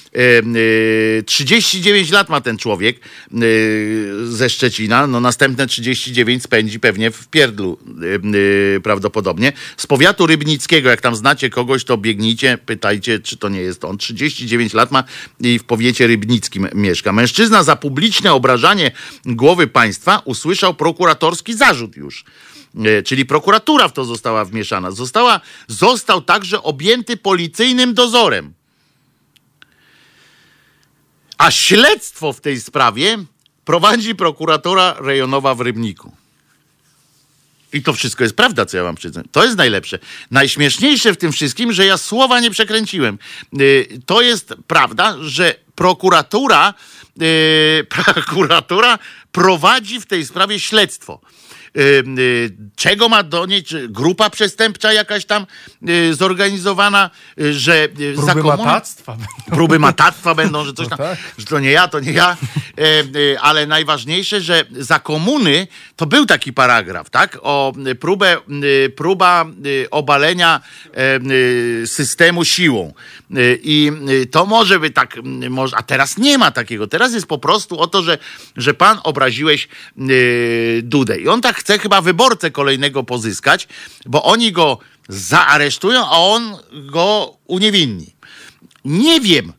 39 lat ma ten człowiek e, ze Szczecina, no następne 39 spędzi pewnie w Pierdlu e, prawdopodobnie. Z powiatu rybnickiego, jak tam znacie kogoś, to biegnijcie, pytajcie, czy to nie jest on. 39 lat ma i w powiecie rybnickim mieszka. Mężczyzna za publiczne obrażanie głowy państwa usłyszał prokuratorski zarzut już. E, czyli prokuratura w to została wmieszana. Została, został także objęty policyjnym dozorem. A śledztwo w tej sprawie prowadzi prokuratura rejonowa w Rybniku. I to wszystko jest prawda, co ja wam przyznam. To jest najlepsze. Najśmieszniejsze w tym wszystkim, że ja słowa nie przekręciłem. Y, To jest prawda, że prokuratura, y, <laughs> prokuratura prowadzi w tej sprawie śledztwo. Y, y, Czego ma donieść czy grupa przestępcza jakaś tam y, zorganizowana, że y, za Próby komuny- matactwa. próby matactwa będą, że coś tam, tak. że to nie ja, to nie ja, e, e, ale najważniejsze, że za komuny to był taki paragraf, tak, o próbę, próba obalenia e, systemu siłą. I to może by tak, a teraz nie ma takiego, teraz jest po prostu o to, że, że pan obraziłeś Dudę. I on tak chce chyba wyborcę kolejnego pozyskać, bo oni go zaaresztują, a on go uniewinni. Nie wiem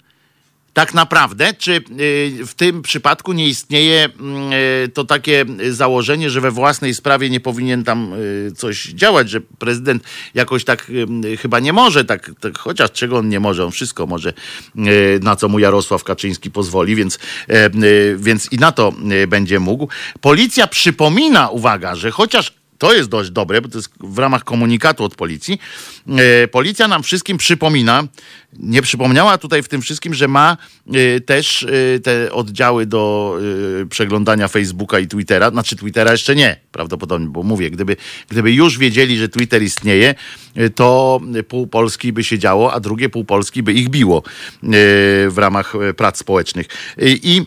tak naprawdę, czy y, w tym przypadku nie istnieje mm, y, to takie założenie, że we własnej sprawie nie powinien tam y, coś działać, że prezydent jakoś tak chyba nie może, tak, tak chociaż czego on nie może, on wszystko może, na co mu Jarosław Kaczyński pozwoli, więc, e, więc i na to będzie mógł. Policja przypomina, uwaga, że chociaż to jest dość dobre, bo to jest w ramach komunikatu od policji. E, Policja nam wszystkim przypomina, nie przypomniała tutaj w tym wszystkim, że ma e, też e, te oddziały do przeglądania Facebooka i Twittera. Znaczy Twittera jeszcze nie, prawdopodobnie, bo mówię, gdyby, gdyby już wiedzieli, że Twitter istnieje, to pół Polski by się działo, a drugie pół Polski by ich biło w ramach prac społecznych. I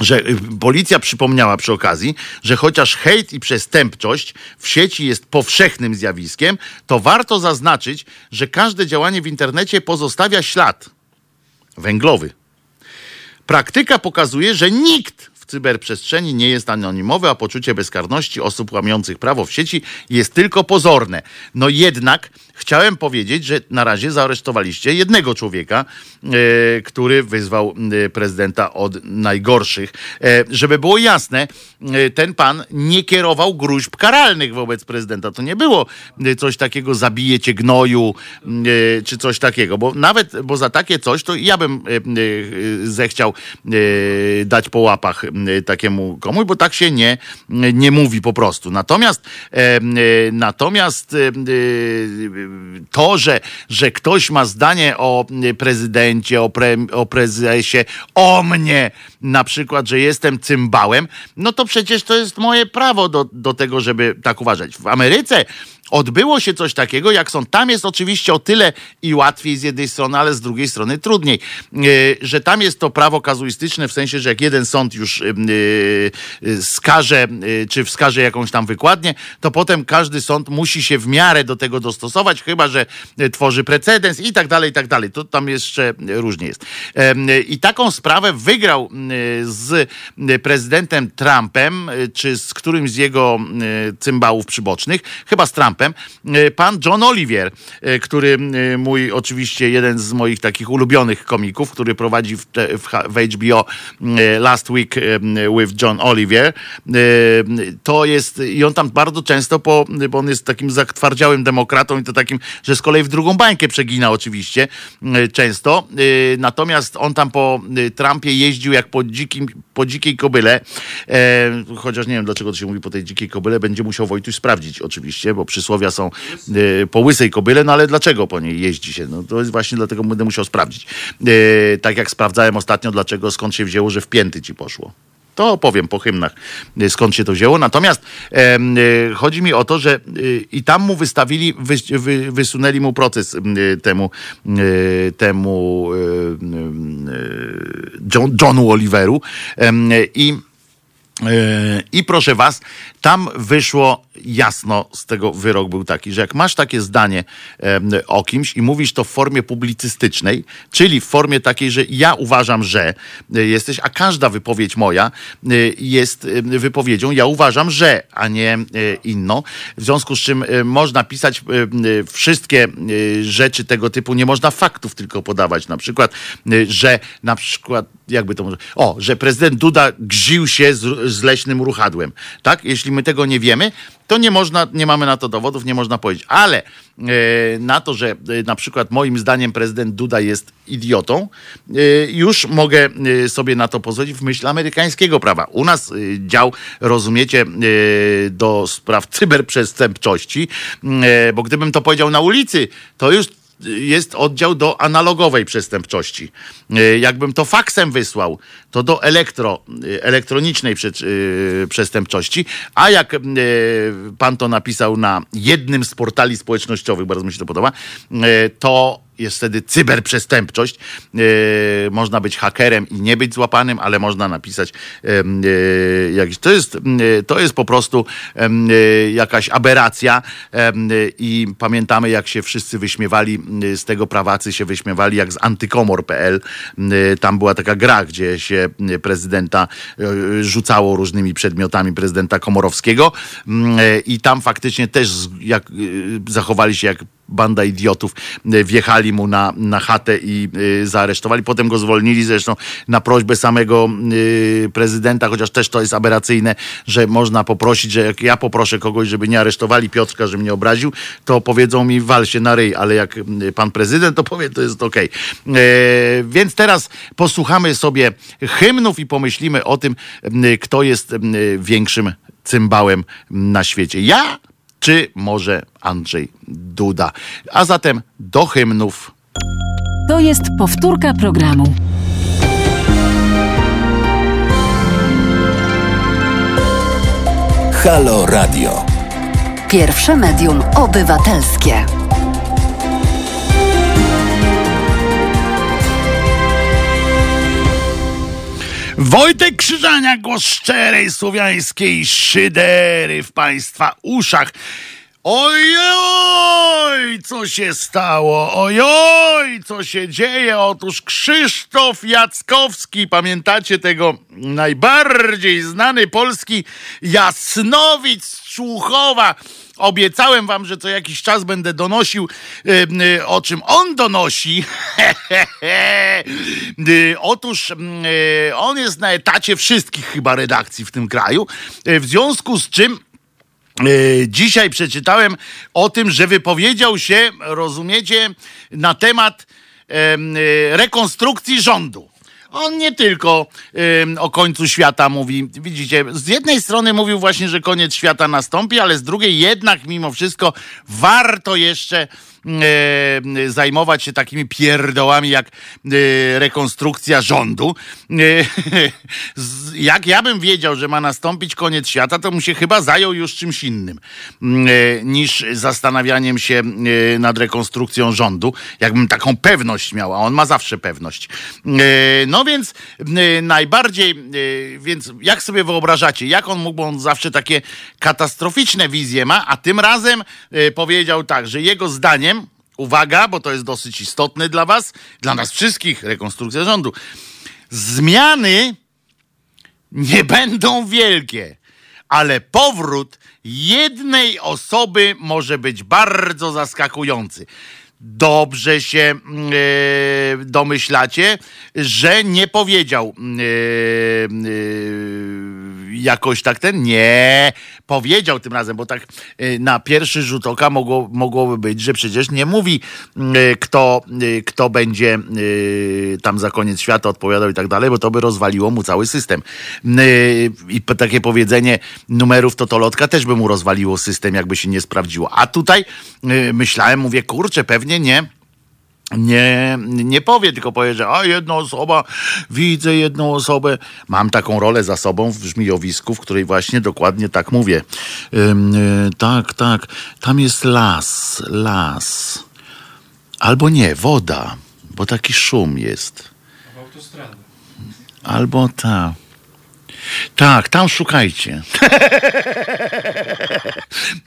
że y, policja przypomniała przy okazji, że chociaż hejt i przestępczość w sieci jest powszechnym zjawiskiem, to warto zaznaczyć, że każde działanie w internecie pozostawia ślad węglowy. Praktyka pokazuje, że nikt w cyberprzestrzeni nie jest anonimowy, a poczucie bezkarności osób łamiących prawo w sieci jest tylko pozorne. No jednak chciałem powiedzieć, że na razie zaaresztowaliście jednego człowieka, e, który wyzwał e, prezydenta od najgorszych. E, żeby było jasne, ten pan nie kierował gruźb karalnych wobec prezydenta. To nie było coś takiego, zabije cię gnoju, czy coś takiego, bo nawet, bo za takie coś, to ja bym zechciał dać po łapach takiemu komuś, bo tak się nie, nie mówi po prostu. Natomiast natomiast to, że, że ktoś ma zdanie o prezydencie, o, pre, o prezesie, o mnie na przykład, że jestem cymbałem, no to przecież to jest moje prawo do, do tego, żeby tak uważać. W Ameryce odbyło się coś takiego, jak są. Tam jest oczywiście o tyle i łatwiej z jednej strony, ale z drugiej strony trudniej, yy, że tam jest to prawo kazuistyczne w sensie, że jak jeden sąd już yy, yy, skaże, czy wskaże jakąś tam wykładnię, to potem każdy sąd musi się w miarę do tego dostosować, chyba że tworzy precedens i tak dalej, i tak dalej. To tam jeszcze różnie jest. I taką sprawę wygrał z prezydentem Trumpem, czy z którymś z jego cymbałów przybocznych, chyba z Trumpem, e, pan John Olivier, e, który e, mój oczywiście jeden z moich takich ulubionych komików, który prowadzi w, w, HBO Last Week with John Olivier. E, To jest, i on tam bardzo często, po, bo on jest takim zatwardziałym demokratą i to takim, że z kolei w drugą bańkę przegina oczywiście często. Natomiast on tam po Trumpie jeździł jak po, dzikim, po dzikiej kobyle, chociaż nie wiem dlaczego to się mówi po tej dzikiej kobyle, będzie musiał Wojtuś sprawdzić oczywiście, bo przysłowia są e, po łysej kobyle, no ale dlaczego po niej jeździ się? No to jest właśnie dlatego będę musiał sprawdzić. E, tak jak sprawdzałem ostatnio, dlaczego, skąd się wzięło, że w pięty ci poszło. To opowiem po hymnach, e, skąd się to wzięło. Natomiast e, chodzi mi o to, że e, i tam mu wystawili, wy, wy, wysunęli mu proces e, temu, temu John, Johnu Oliveru i I proszę was, tam wyszło jasno z tego wyrok był taki, że jak masz takie zdanie o kimś i mówisz to w formie publicystycznej, czyli w formie takiej, że ja uważam, że e, jesteś, a każda wypowiedź moja e, jest wypowiedzią, ja uważam, że, a nie e, inną. W związku z czym można pisać wszystkie rzeczy tego typu, nie można faktów tylko podawać. Na przykład, że na przykład, jakby to może, o, że prezydent Duda gził się z, z leśnym ruchadłem. Tak? Jeśli my tego nie wiemy, to nie można, nie mamy na to dowodów, nie można powiedzieć. Ale e, na to, że e, na przykład moim zdaniem prezydent Duda jest idiotą, e, już mogę sobie na to pozwolić w myśl amerykańskiego prawa. U nas dział, rozumiecie, do spraw cyberprzestępczości, bo gdybym to powiedział na ulicy, to już jest oddział do analogowej przestępczości. Jakbym to faksem wysłał, to do elektro, e, elektronicznej prze, e, przestępczości, a jak e, pan to napisał na jednym z portali społecznościowych, bardzo mi się to podoba, e, to jest wtedy cyberprzestępczość. E, można być hakerem i nie być złapanym, ale można napisać e, jakiś. To jest, e, to jest po prostu jakaś aberracja i pamiętamy, jak się wszyscy wyśmiewali m, z tego prawacy, się wyśmiewali jak z antykomor.pl. M, e, Tam była taka gra, gdzie się prezydenta e, rzucało różnymi przedmiotami prezydenta Komorowskiego. M, e, i tam faktycznie też jak, e, zachowali się jak banda idiotów e, wjechali mu na, na chatę i y, zaaresztowali. Potem go zwolnili zresztą na prośbę samego y, prezydenta, chociaż też to jest aberracyjne, że można poprosić, że jak ja poproszę kogoś, żeby nie aresztowali Piotrka, że mnie obraził, to powiedzą mi wal się na ryj, ale jak pan prezydent to powie, to jest okej. E, Więc teraz posłuchamy sobie hymnów i pomyślimy o tym, kto jest większym cymbałem na świecie. Ja czy może Andrzej Duda. A zatem do hymnów. To jest powtórka programu. Halo Radio. Pierwsze medium obywatelskie. Wojtek Krzyżania, głos szczerej słowiańskiej szydery w Państwa uszach. Ojoj, co się stało? Ojoj, co się dzieje? Otóż Krzysztof Jackowski, pamiętacie tego najbardziej znany polski jasnowic Człuchowa. Obiecałem wam, że co jakiś czas będę donosił, y, y, o czym on donosi. Y, <laughs> Otóż on jest na etacie wszystkich chyba redakcji w tym kraju, w związku z czym E, Dzisiaj przeczytałem o tym, że wypowiedział się, rozumiecie, na temat em, e, rekonstrukcji rządu. On nie tylko o końcu świata mówi. Widzicie, z jednej strony mówił właśnie, że koniec świata nastąpi, ale z drugiej jednak mimo wszystko warto jeszcze zajmować się takimi pierdołami jak e, rekonstrukcja rządu. E, <laughs> jak ja bym wiedział, że ma nastąpić koniec świata, to mu się chyba zajął już czymś innym mm, e, niż zastanawianiem się e, nad rekonstrukcją rządu. Jakbym taką pewność miał, a on ma zawsze pewność. E, no więc e, najbardziej, e, więc jak sobie wyobrażacie, jak on mógł, bo on zawsze takie katastroficzne wizje ma, a tym razem e, powiedział tak, że jego zdaniem Uwaga, bo to jest dosyć istotne dla Was, dla nas wszystkich, rekonstrukcja rządu. Zmiany nie <laughs> będą wielkie, ale powrót jednej osoby może być bardzo zaskakujący. Dobrze się mm, e, domyślacie, że nie powiedział e, jakoś tak ten. Nie, powiedział tym razem, bo tak e, na pierwszy rzut oka mogło, mogłoby być, że przecież nie mówi, e, kto, e, kto będzie tam za koniec świata odpowiadał i tak dalej, bo to by rozwaliło mu cały system. I takie powiedzenie numerów totolotka też by mu rozwaliło system, jakby się nie sprawdziło. A tutaj myślałem, mówię, kurczę, pewnie nie nie, nie powie, tylko powie, że a jedna osoba, widzę jedną osobę. Mam taką rolę za sobą w żmijowisku, w której właśnie dokładnie tak mówię. Ym, y, tak, tak, tam jest las, las. Albo nie, woda, bo taki szum jest. Albo ta. Tak, tam szukajcie.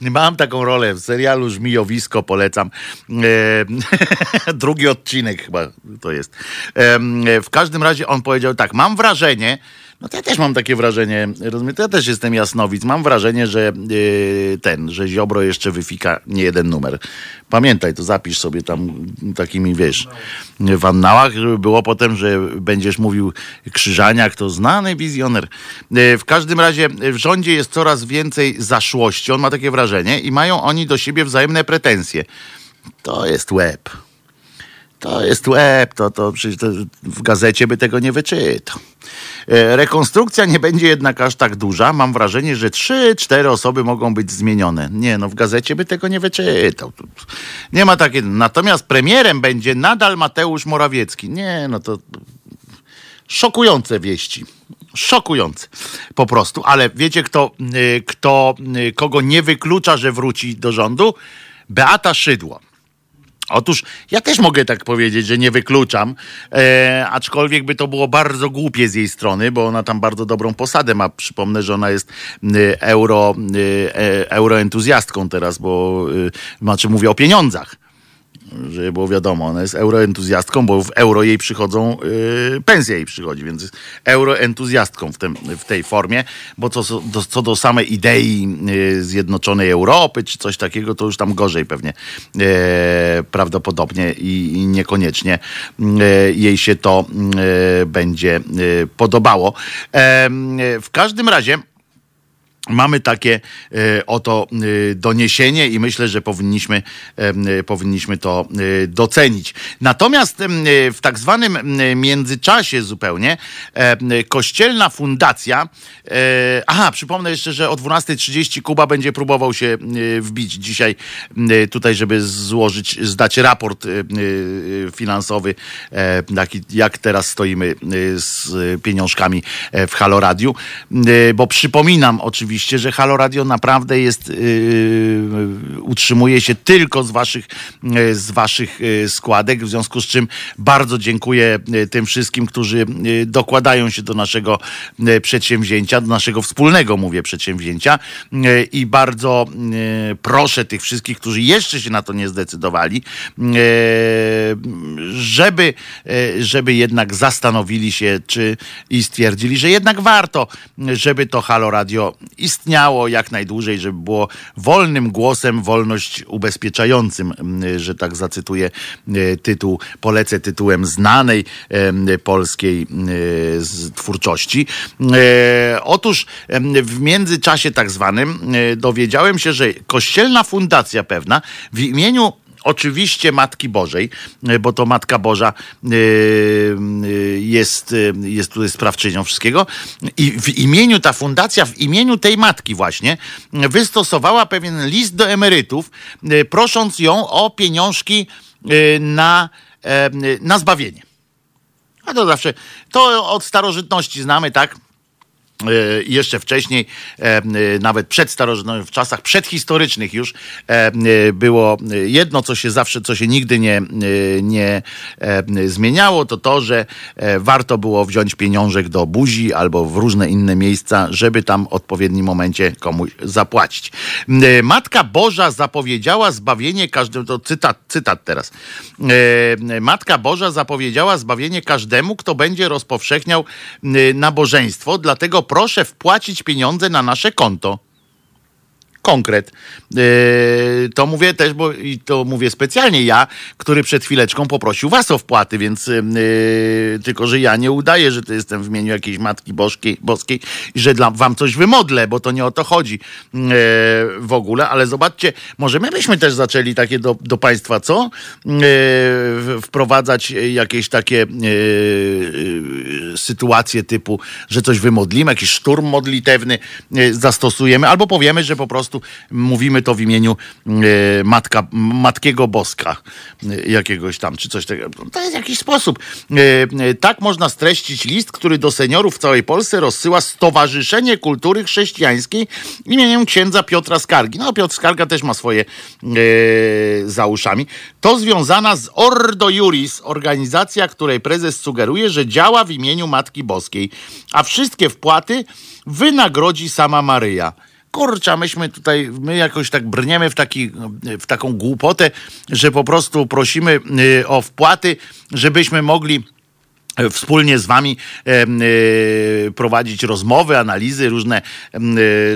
<laughs> Mam taką rolę w serialu Żmijowisko, polecam. E, <laughs> drugi odcinek chyba to jest. E, w każdym razie on powiedział tak, mam wrażenie, no to ja też mam takie wrażenie, rozumiem, to ja też jestem jasnowic, mam wrażenie, że e, ten, że Ziobro jeszcze wyfika nie jeden numer. Pamiętaj, to zapisz sobie tam takimi, wiesz, w annałach, żeby było potem, że będziesz mówił Krzyżaniak, to znany wizjoner. E, W każdym razie w rządzie jest coraz więcej zaszłości, on ma takie wrażenie i mają oni do siebie wzajemne pretensje. To jest łeb. To jest łeb, to, to przecież to w gazecie by tego nie wyczytał. E, Rekonstrukcja nie będzie jednak aż tak duża. Mam wrażenie, że trzy, cztery osoby mogą być zmienione. Nie, no w gazecie by tego nie wyczytał. Nie ma takiej. Natomiast premierem będzie nadal Mateusz Morawiecki. Nie, no to szokujące wieści. Szokujące po prostu. Ale wiecie, kto, y, kto, y, kogo nie wyklucza, że wróci do rządu? Beata Szydło. Otóż ja też mogę tak powiedzieć, że nie wykluczam, e, aczkolwiek by to było bardzo głupie z jej strony, bo ona tam bardzo dobrą posadę ma. Przypomnę, że ona jest y, euro, y, e, euroentuzjastką teraz, bo y, znaczy mówię o pieniądzach żeby było wiadomo, ona jest euroentuzjastką, bo w euro jej przychodzą, yy, pensja jej przychodzi, więc jest euroentuzjastką w, tym, w tej formie, bo co do, co do samej idei yy, Zjednoczonej Europy, czy coś takiego, to już tam gorzej pewnie yy, prawdopodobnie i, i niekoniecznie yy, jej się to yy, będzie yy, podobało. W każdym razie Mamy takie e, oto e, doniesienie i myślę, że powinniśmy, e, powinniśmy to docenić. Natomiast w tak zwanym międzyczasie zupełnie kościelna fundacja, aha, przypomnę jeszcze, że o 12.30 Kuba będzie próbował się wbić dzisiaj tutaj, żeby złożyć, zdać raport finansowy, taki, jak teraz stoimy z pieniążkami w Halo Radiu, E, bo przypominam oczywiście, że Halo Radio naprawdę jest, yy, utrzymuje się tylko z waszych, yy, z waszych yy, składek, w związku z czym bardzo dziękuję yy, tym wszystkim, którzy dokładają się do naszego przedsięwzięcia, do naszego wspólnego, mówię, przedsięwzięcia. I bardzo proszę tych wszystkich, którzy jeszcze się na to nie zdecydowali, żeby, żeby jednak zastanowili się, czy i stwierdzili, że jednak warto, żeby to Halo Radio istniało jak najdłużej, żeby było wolnym głosem, wolność ubezpieczającym, mm, że tak zacytuję e, tytuł, polecę tytułem znanej polskiej e, twórczości. E, Otóż w międzyczasie tak zwanym dowiedziałem się, że kościelna fundacja pewna w imieniu oczywiście Matki Bożej, e, bo to Matka Boża e, e, jest, jest tutaj sprawczynią wszystkiego. I w imieniu, ta fundacja, w imieniu tej matki właśnie, wystosowała pewien list do emerytów, prosząc ją o pieniążki na, na zbawienie. A to zawsze, to od starożytności znamy, tak? E, jeszcze wcześniej, e, e, nawet przed starożytnością, w czasach przedhistorycznych już było jedno, co się zawsze, co się nigdy nie, nie zmieniało, to to, że warto było wziąć pieniążek do buzi albo w różne inne miejsca, żeby tam w odpowiednim momencie komuś zapłacić. Matka Boża zapowiedziała zbawienie każdemu, to cytat, cytat teraz. Matka Boża zapowiedziała zbawienie każdemu, kto będzie rozpowszechniał nabożeństwo, dlatego proszę wpłacić pieniądze na nasze konto. Konkret. Yy, to mówię też, bo to mówię specjalnie ja, który przed chwileczką poprosił was o wpłaty, więc yy, tylko, że ja nie udaję, że to jestem w imieniu jakiejś Matki Boskiej, Boskiej i że dla, wam coś wymodlę, bo to nie o to chodzi yy, w ogóle, ale zobaczcie, może my byśmy też zaczęli takie do, do państwa, co? Wprowadzać jakieś takie sytuacje typu, że coś wymodlimy, jakiś szturm modlitewny zastosujemy, albo powiemy, że po prostu mówimy to w imieniu yy, matka, Matkiego Boska yy, jakiegoś tam, czy coś takiego. To jest jakiś sposób. Yy, tak można streścić list, który do seniorów w całej Polsce rozsyła Stowarzyszenie Kultury Chrześcijańskiej imieniem księdza Piotra Skargi. No, Piotr Skarga też ma swoje za uszami. To związana z Ordo Juris, organizacja, której prezes sugeruje, że działa w imieniu Matki Boskiej, a wszystkie wpłaty wynagrodzi sama Maryja. Kurczę, myśmy tutaj, my jakoś tak brniemy w, taki, w taką głupotę, że po prostu prosimy y, o wpłaty, żebyśmy mogli wspólnie z wami em, e, prowadzić rozmowy, analizy różne, e,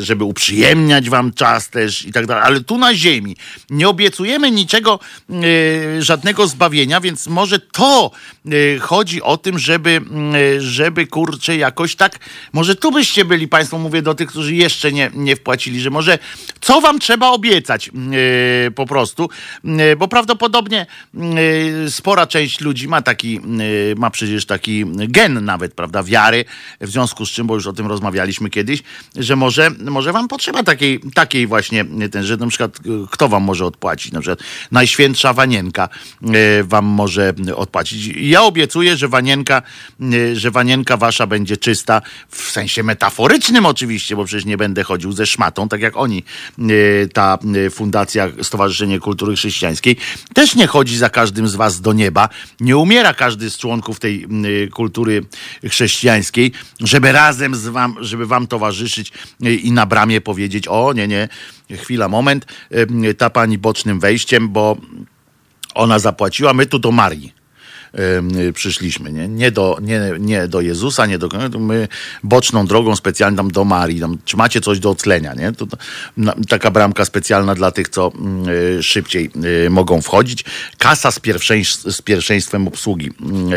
żeby uprzyjemniać wam czas też i tak dalej. Ale tu na ziemi nie obiecujemy niczego, e, żadnego zbawienia, więc może to e, chodzi o tym, żeby, e, żeby kurczę jakoś tak, może tu byście byli państwo, mówię do tych, którzy jeszcze nie, nie wpłacili, że może co wam trzeba obiecać e, po prostu, e, bo prawdopodobnie e, spora część ludzi ma taki, e, ma przecież taki gen nawet, prawda, wiary, w związku z czym, bo już o tym rozmawialiśmy kiedyś, że może, może wam potrzeba takiej, takiej właśnie, ten, że na przykład kto wam może odpłacić, na przykład Najświętsza Wanienka e, wam może odpłacić. Ja obiecuję, że Wanienka, e, że Wanienka wasza będzie czysta, w sensie metaforycznym oczywiście, bo przecież nie będę chodził ze szmatą, tak jak oni, e, ta fundacja Stowarzyszenie Kultury Chrześcijańskiej, też nie chodzi za każdym z was do nieba, nie umiera każdy z członków tej kultury chrześcijańskiej, żeby razem z wam, żeby wam towarzyszyć e, i na bramie powiedzieć, o nie, nie, chwila, moment, e, ta pani bocznym wejściem, bo ona zapłaciła, my tu do Marii. y, przyszliśmy, nie? Nie, do, nie, nie do Jezusa, nie do my boczną drogą specjalną tam do Marii. Tam, czy macie coś do oclenia, nie? To, to, na, taka bramka specjalna dla tych, co mm, y, szybciej y, mogą wchodzić. Kasa z, z pierwszeństwem obsługi,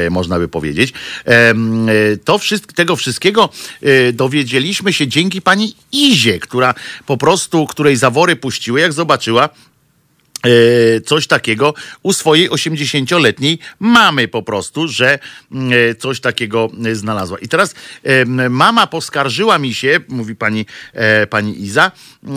y, można by powiedzieć. Y, to tego wszystkiego y, dowiedzieliśmy się dzięki pani Izie, która po prostu, której zawory puściły, jak zobaczyła, coś takiego u swojej 80-letniej mamy po prostu, że mm, e, coś takiego e, znalazła. I teraz mama poskarżyła mi się, mówi pani, e, pani Iza,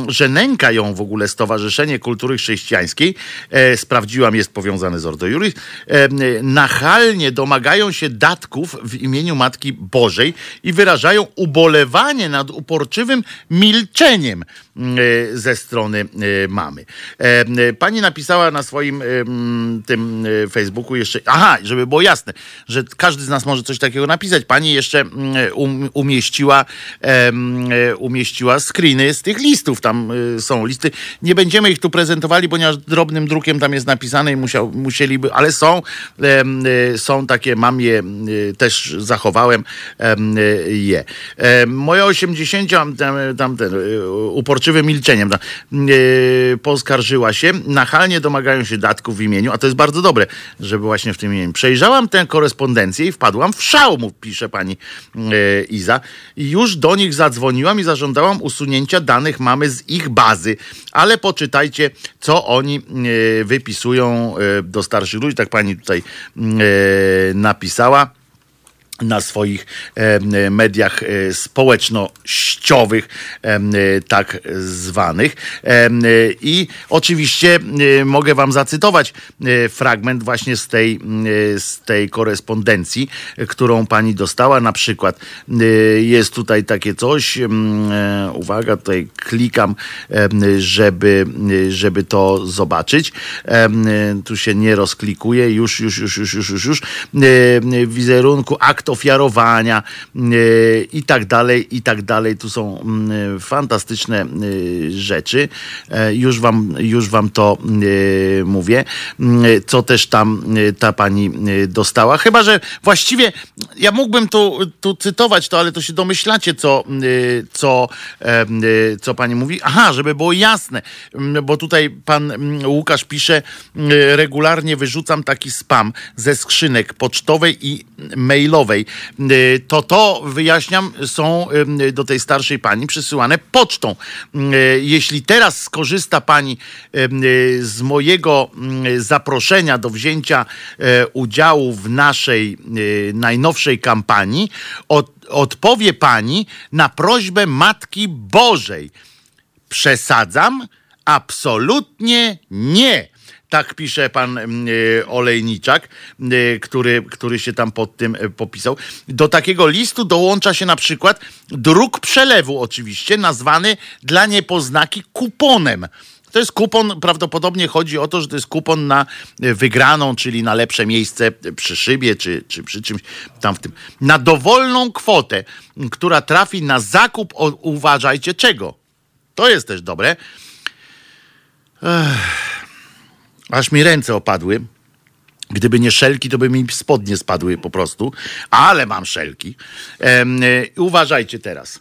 że nęka ją w ogóle Stowarzyszenie Kultury Chrześcijańskiej, e, sprawdziłam, jest powiązane z Ordo Juris, e, nachalnie domagają się datków w imieniu Matki Bożej i wyrażają ubolewanie nad uporczywym milczeniem e, ze strony e, mamy. E, e, Pani napisała na swoim tym Facebooku jeszcze, aha, żeby było jasne, że każdy z nas może coś takiego napisać. Pani jeszcze um, umieściła, umieściła screeny z tych listów. Tam e, są listy. Nie będziemy ich tu prezentowali, ponieważ drobnym drukiem tam jest napisane i musiał, musieliby, ale są, e, są takie, mam je, e, też zachowałem em, je. E, Moja 80, tam, tam ten, uporczywa uczciwym milczeniem. E, poskarżyła się, nachalnie domagają się datków w imieniu, a to jest bardzo dobre, żeby właśnie w tym imieniu. Przejrzałam tę korespondencję i wpadłam w szał, mu pisze pani Iza. I już do nich zadzwoniłam i zażądałam usunięcia danych mamy z ich bazy. Ale poczytajcie, co oni e, wypisują e, do starszych ludzi. Tak pani tutaj e, napisała na swoich mediach e, społecznościowych, e, tak zwanych. E, I oczywiście mogę wam zacytować fragment właśnie z tej, z tej korespondencji, którą pani dostała. Na przykład jest tutaj takie coś, uwaga, tutaj klikam, żeby, żeby to zobaczyć. Tu się nie rozklikuje, już, już, już, już, już, już, już. Wizerunku, akt ofiarowania e, i tak dalej, i tak dalej. Tu są mm, fantastyczne e, rzeczy. E, Już wam, już wam to e, mówię, Mm, co też tam e, ta pani e, dostała. Chyba, że właściwie ja mógłbym tu, tu cytować to, ale to się domyślacie, co, e, co, e, e, co pani mówi. Aha, żeby było jasne, bo tutaj pan Łukasz pisze, regularnie wyrzucam taki spam ze skrzynek pocztowej i mailowej. Y, To to, wyjaśniam, są y, do tej starszej pani przysyłane pocztą. Y, Jeśli teraz skorzysta pani z mojego zaproszenia do wzięcia udziału w naszej najnowszej kampanii, od, odpowie pani na prośbę Matki Bożej. Przesadzam? Absolutnie nie. Tak pisze pan mm, y, Olejniczak, y, który, który się tam pod tym y, popisał. Do takiego listu dołącza się na przykład druk przelewu, oczywiście, nazwany dla niepoznaki kuponem. To jest kupon, prawdopodobnie chodzi o to, że to jest kupon na wygraną, czyli na lepsze miejsce przy szybie, czy, czy przy czymś tam w tym. Na dowolną kwotę, która trafi na zakup, o, uważajcie czego. To jest też dobre. Aż mi ręce opadły. Gdyby nie szelki, to by mi spodnie spadły po prostu. Ale mam szelki. Y, uważajcie teraz.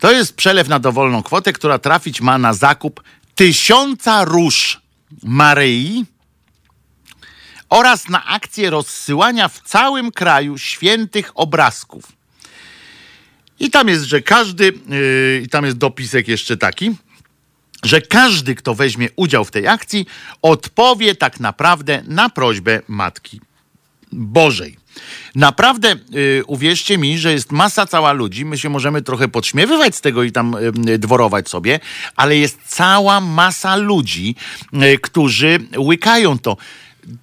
To jest przelew na dowolną kwotę, która trafić ma na zakup tysiąca róż Maryi oraz na akcję rozsyłania w całym kraju świętych obrazków. I tam jest, że każdy, yy, i tam jest dopisek jeszcze taki, że każdy, kto weźmie udział w tej akcji, odpowie tak naprawdę na prośbę Matki Bożej. Naprawdę y, uwierzcie mi, że jest masa cała ludzi, my się możemy trochę podśmiewywać z tego i tam y, dworować sobie, ale jest cała masa ludzi, y, którzy łykają to.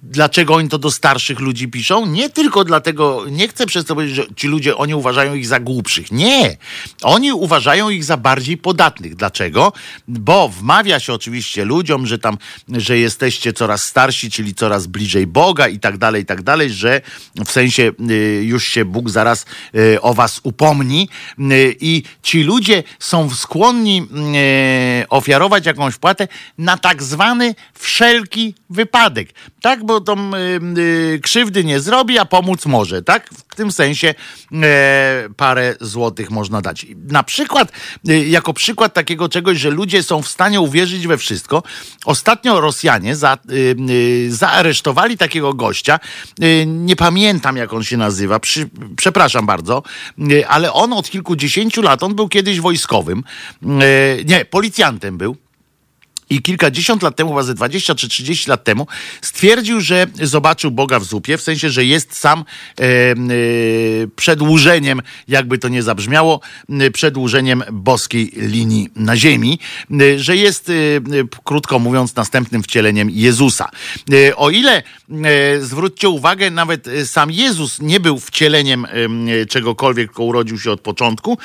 Dlaczego oni to do starszych ludzi piszą? Nie tylko dlatego, nie chcę przez to powiedzieć, że ci ludzie, oni uważają ich za głupszych. Nie. Oni uważają ich za bardziej podatnych. Dlaczego? Bo wmawia się oczywiście ludziom, że tam, że jesteście coraz starsi, czyli coraz bliżej Boga i tak dalej, i tak dalej, że w sensie y, już się Bóg zaraz y, o was upomni y, i ci ludzie są skłonni ofiarować jakąś wpłatę na tak zwany wszelki wypadek. Tak, bo tam y, y, krzywdy nie zrobi, a pomóc może, tak? W tym sensie e, parę złotych można dać. Na przykład, y, jako przykład takiego czegoś, że ludzie są w stanie uwierzyć we wszystko. Ostatnio Rosjanie za, y, zaaresztowali takiego gościa, nie pamiętam jak on się nazywa, przy, przepraszam bardzo, ale on od kilkudziesięciu lat, on był kiedyś wojskowym, nie, policjantem był. I kilkadziesiąt lat temu, chyba ze 20 czy 30 lat temu, stwierdził, że zobaczył Boga w zupie, w sensie, że jest sam e, e, przedłużeniem, jakby to nie zabrzmiało, e, przedłużeniem boskiej linii na ziemi, e, że jest, e, e, krótko mówiąc, następnym wcieleniem Jezusa. O ile, zwróćcie uwagę, nawet sam Jezus nie był wcieleniem czegokolwiek, tylko urodził się od początku,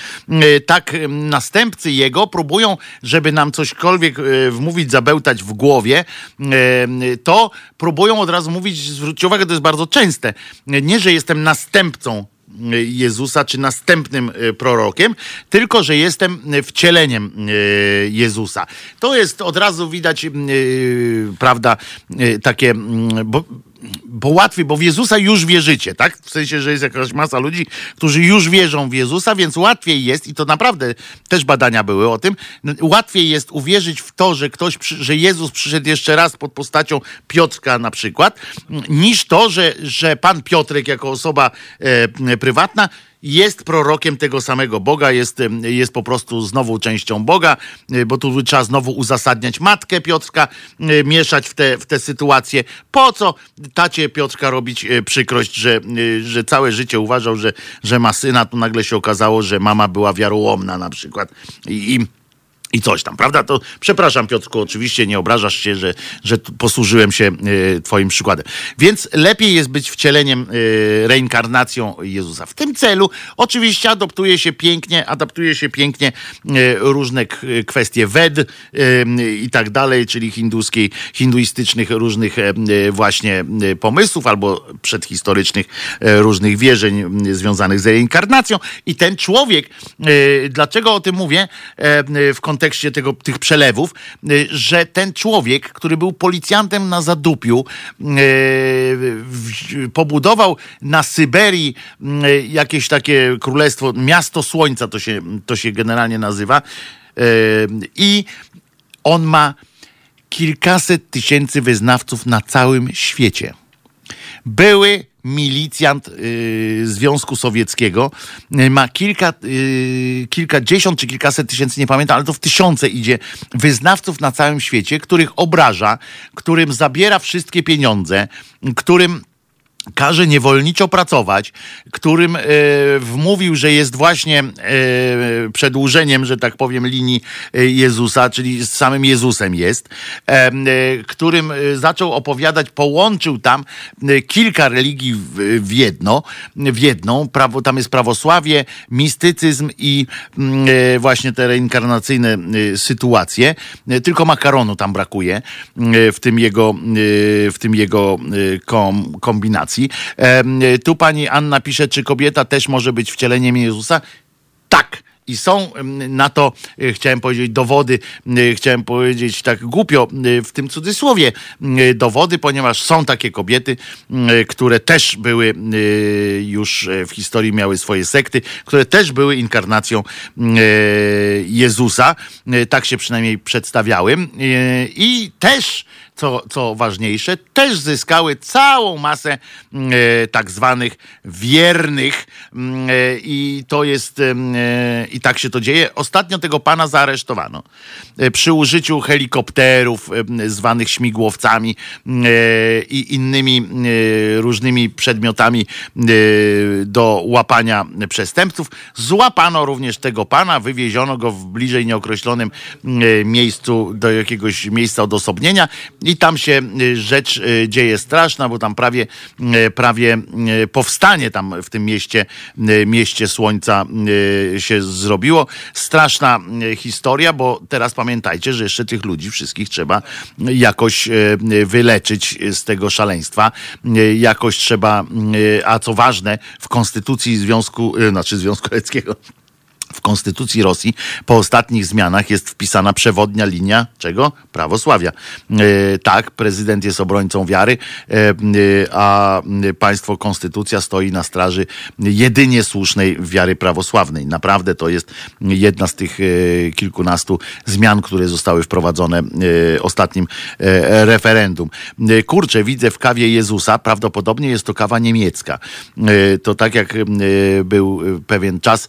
tak następcy jego próbują, żeby nam cośkolwiek e, wmówić, zabełtać w głowie, e, to próbują od razu mówić, zwróćcie uwagę, to jest bardzo częste, nie, że jestem następcą e, Jezusa, czy następnym e, prorokiem, tylko że jestem wcieleniem Jezusa. To jest od razu widać, prawda, takie, mm, bo bo łatwiej, bo w Jezusa już wierzycie, tak? W sensie, że jest jakaś masa ludzi, którzy już wierzą w Jezusa, więc łatwiej jest, i to naprawdę też badania były o tym, łatwiej jest uwierzyć w to, że ktoś, że Jezus przyszedł jeszcze raz pod postacią Piotrka na przykład, niż to, że, że pan Piotrek jako osoba e, prywatna jest prorokiem tego samego Boga, jest, jest po prostu znowu częścią Boga, e, bo tu trzeba znowu uzasadniać matkę Piotrka, e, mieszać w te, w te sytuacje. Po co tacie Piotrka robić e, przykrość, że, że całe życie uważał, że, że ma syna, tu nagle się okazało, że mama była wiarołomna na przykład i, i i coś tam, prawda? To przepraszam, Piotrku, oczywiście nie obrażasz się, że, że posłużyłem się e, Twoim przykładem. Więc lepiej jest być wcieleniem, e, reinkarnacją Jezusa. W tym celu oczywiście adoptuje się pięknie, adaptuje się pięknie e, różne kwestie Wed i tak dalej, czyli hinduskiej, hinduistycznych różnych właśnie pomysłów albo przedhistorycznych różnych wierzeń związanych z reinkarnacją. I ten człowiek, dlaczego o tym mówię w kontekście tego, tych przelewów, e, że ten człowiek, który był policjantem na Zadupiu, w- pobudował na Syberii m, jakieś takie królestwo, miasto słońca to się, to się generalnie nazywa. I on ma kilkaset tysięcy wyznawców na całym świecie. Były milicjant y, Związku Sowieckiego. Y, ma kilka, y, kilkadziesiąt czy kilkaset tysięcy, nie pamiętam, ale to w tysiące idzie wyznawców na całym świecie, których obraża, którym zabiera wszystkie pieniądze, którym każe niewolniczo pracować, którym e, wmówił, że jest właśnie e, przedłużeniem, że tak powiem, linii e, Jezusa, czyli z samym Jezusem jest, e, którym zaczął opowiadać, połączył tam kilka religii w, w jedno, w jedną, prawo, tam jest prawosławie, mistycyzm i mm, właśnie te reinkarnacyjne sytuacje, tylko makaronu tam brakuje w tym jego, w tym jego kom, kombinacji. Tu pani Anna pisze, czy kobieta też może być wcieleniem Jezusa? Tak. I są na to, e, chciałem powiedzieć, dowody, e, chciałem powiedzieć tak głupio, e, w tym cudzysłowie, dowody, ponieważ są takie kobiety, które też były już w historii, miały swoje sekty, które też były inkarnacją Jezusa. Tak się przynajmniej przedstawiały. I też co, co ważniejsze, też zyskały całą masę mm, e, tak zwanych wiernych mm, e, i to jest em, e, i tak się to dzieje. Ostatnio tego pana zaaresztowano e, przy użyciu helikopterów em, zwanych śmigłowcami mm, e, i innymi e, różnymi przedmiotami e, do łapania przestępców. Złapano również tego pana, wywieziono go w bliżej nieokreślonym e, miejscu do jakiegoś miejsca odosobnienia i tam się e, rzecz e, dzieje straszna, bo tam prawie, e, prawie powstanie tam w tym mieście, mieście słońca się zrobiło. Straszna historia, bo teraz pamiętajcie, że jeszcze tych ludzi wszystkich trzeba jakoś wyleczyć z tego szaleństwa. Jakoś trzeba, a co ważne, w konstytucji Związku, znaczy Związku <laughs> Radzieckiego, konstytucji Rosji po ostatnich zmianach jest wpisana przewodnia linia czego? Prawosławia. E, tak, prezydent jest obrońcą wiary, e, a e, państwo konstytucja stoi na straży jedynie słusznej wiary prawosławnej. Naprawdę to jest jedna z tych kilkunastu zmian, które zostały wprowadzone ostatnim referendum. Kurczę, widzę w kawie Jezusa, prawdopodobnie jest to kawa niemiecka. To tak jak był pewien czas,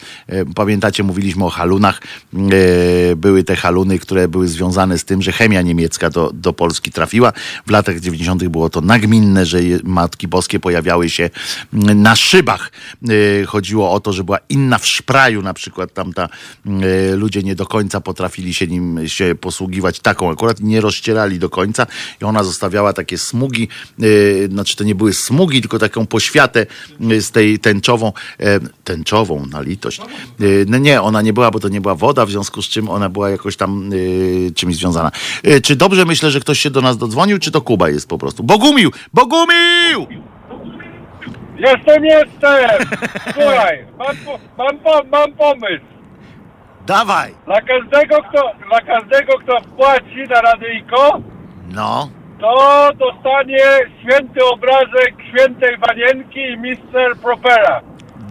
pamiętacie, mówiliśmy o halunach, e, były te haluny, które były związane z tym, że chemia niemiecka do, do Polski trafiła. W latach 90. było to nagminne, że Matki Boskie pojawiały się mm, na szybach. E, Chodziło o to, że była inna w szpraju, na przykład tamta e, ludzie nie do końca potrafili się nim się posługiwać taką akurat nie rozcierali do końca i ona zostawiała takie smugi, znaczy to nie były smugi, tylko taką poświatę z tej tęczową, tęczową na litość. Nie, ona nie była, bo to nie była woda, w związku z czym ona była jakoś tam e, czymś związana. E, Czy dobrze myślę, że ktoś się do nas dodzwonił, czy to Kuba jest po prostu? Bogumił! Bogumił! Jestem, jestem! Słuchaj, mam, po- mam, po- mam pomysł. Dawaj! Dla każdego, kto, dla każdego, kto płaci na radyjko, No, to dostanie święty obrazek świętej wanienki i mister Propera.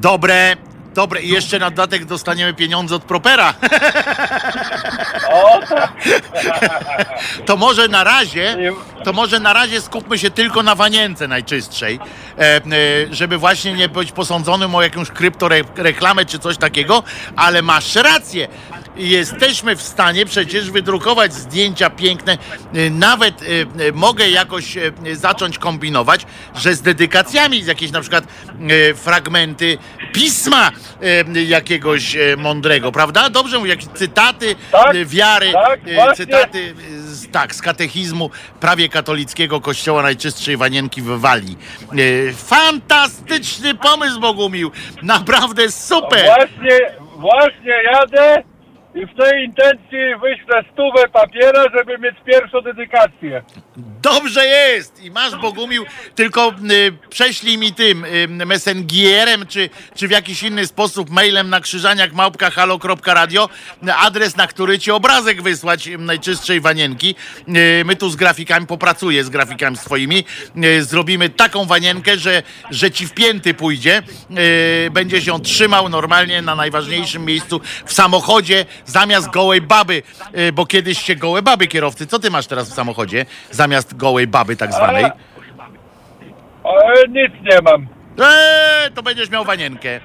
Dobre, dobre. I jeszcze na dodatek dostaniemy pieniądze od Propera. O. To może na razie, to może na razie skupmy się tylko na wanience najczystszej, e, e, żeby właśnie nie być posądzonym o jakąś kryptoreklamę czy coś takiego, ale masz rację. Jesteśmy w stanie przecież wydrukować zdjęcia piękne. E, Nawet e, e, mogę jakoś zacząć kombinować, że z dedykacjami, z jakieś na przykład fragmenty pisma jakiegoś mądrego, prawda? Dobrze mówię, jakieś cytaty Tak, wiary, tak, cytaty z, tak, z katechizmu prawie katolickiego kościoła Najczystszej Wanienki w Walii. Fantastyczny pomysł, Bogumił! Naprawdę super! Właśnie, właśnie jadę i w tej intencji wyślę stówę papiera, żeby mieć pierwszą dedykację. Dobrze jest! I masz, Bogumił, tylko y, prześlij mi tym y, messengerem, czy, czy w jakiś inny sposób mailem na krzyżaniak małpka halo.radio adres, na który ci obrazek wysłać y, Najczystszej Wanienki. Y, my tu z grafikami, popracuję z grafikami swoimi, y, zrobimy taką wanienkę, że, że ci w pięty pójdzie, y, będzie się trzymał normalnie na najważniejszym miejscu w samochodzie zamiast gołej baby, y, bo kiedyś się gołe baby kierowcy, co ty masz teraz w samochodzie zamiast gołej baby tak zwanej? Ale nic nie mam. Eee, to będziesz miał wanienkę. E,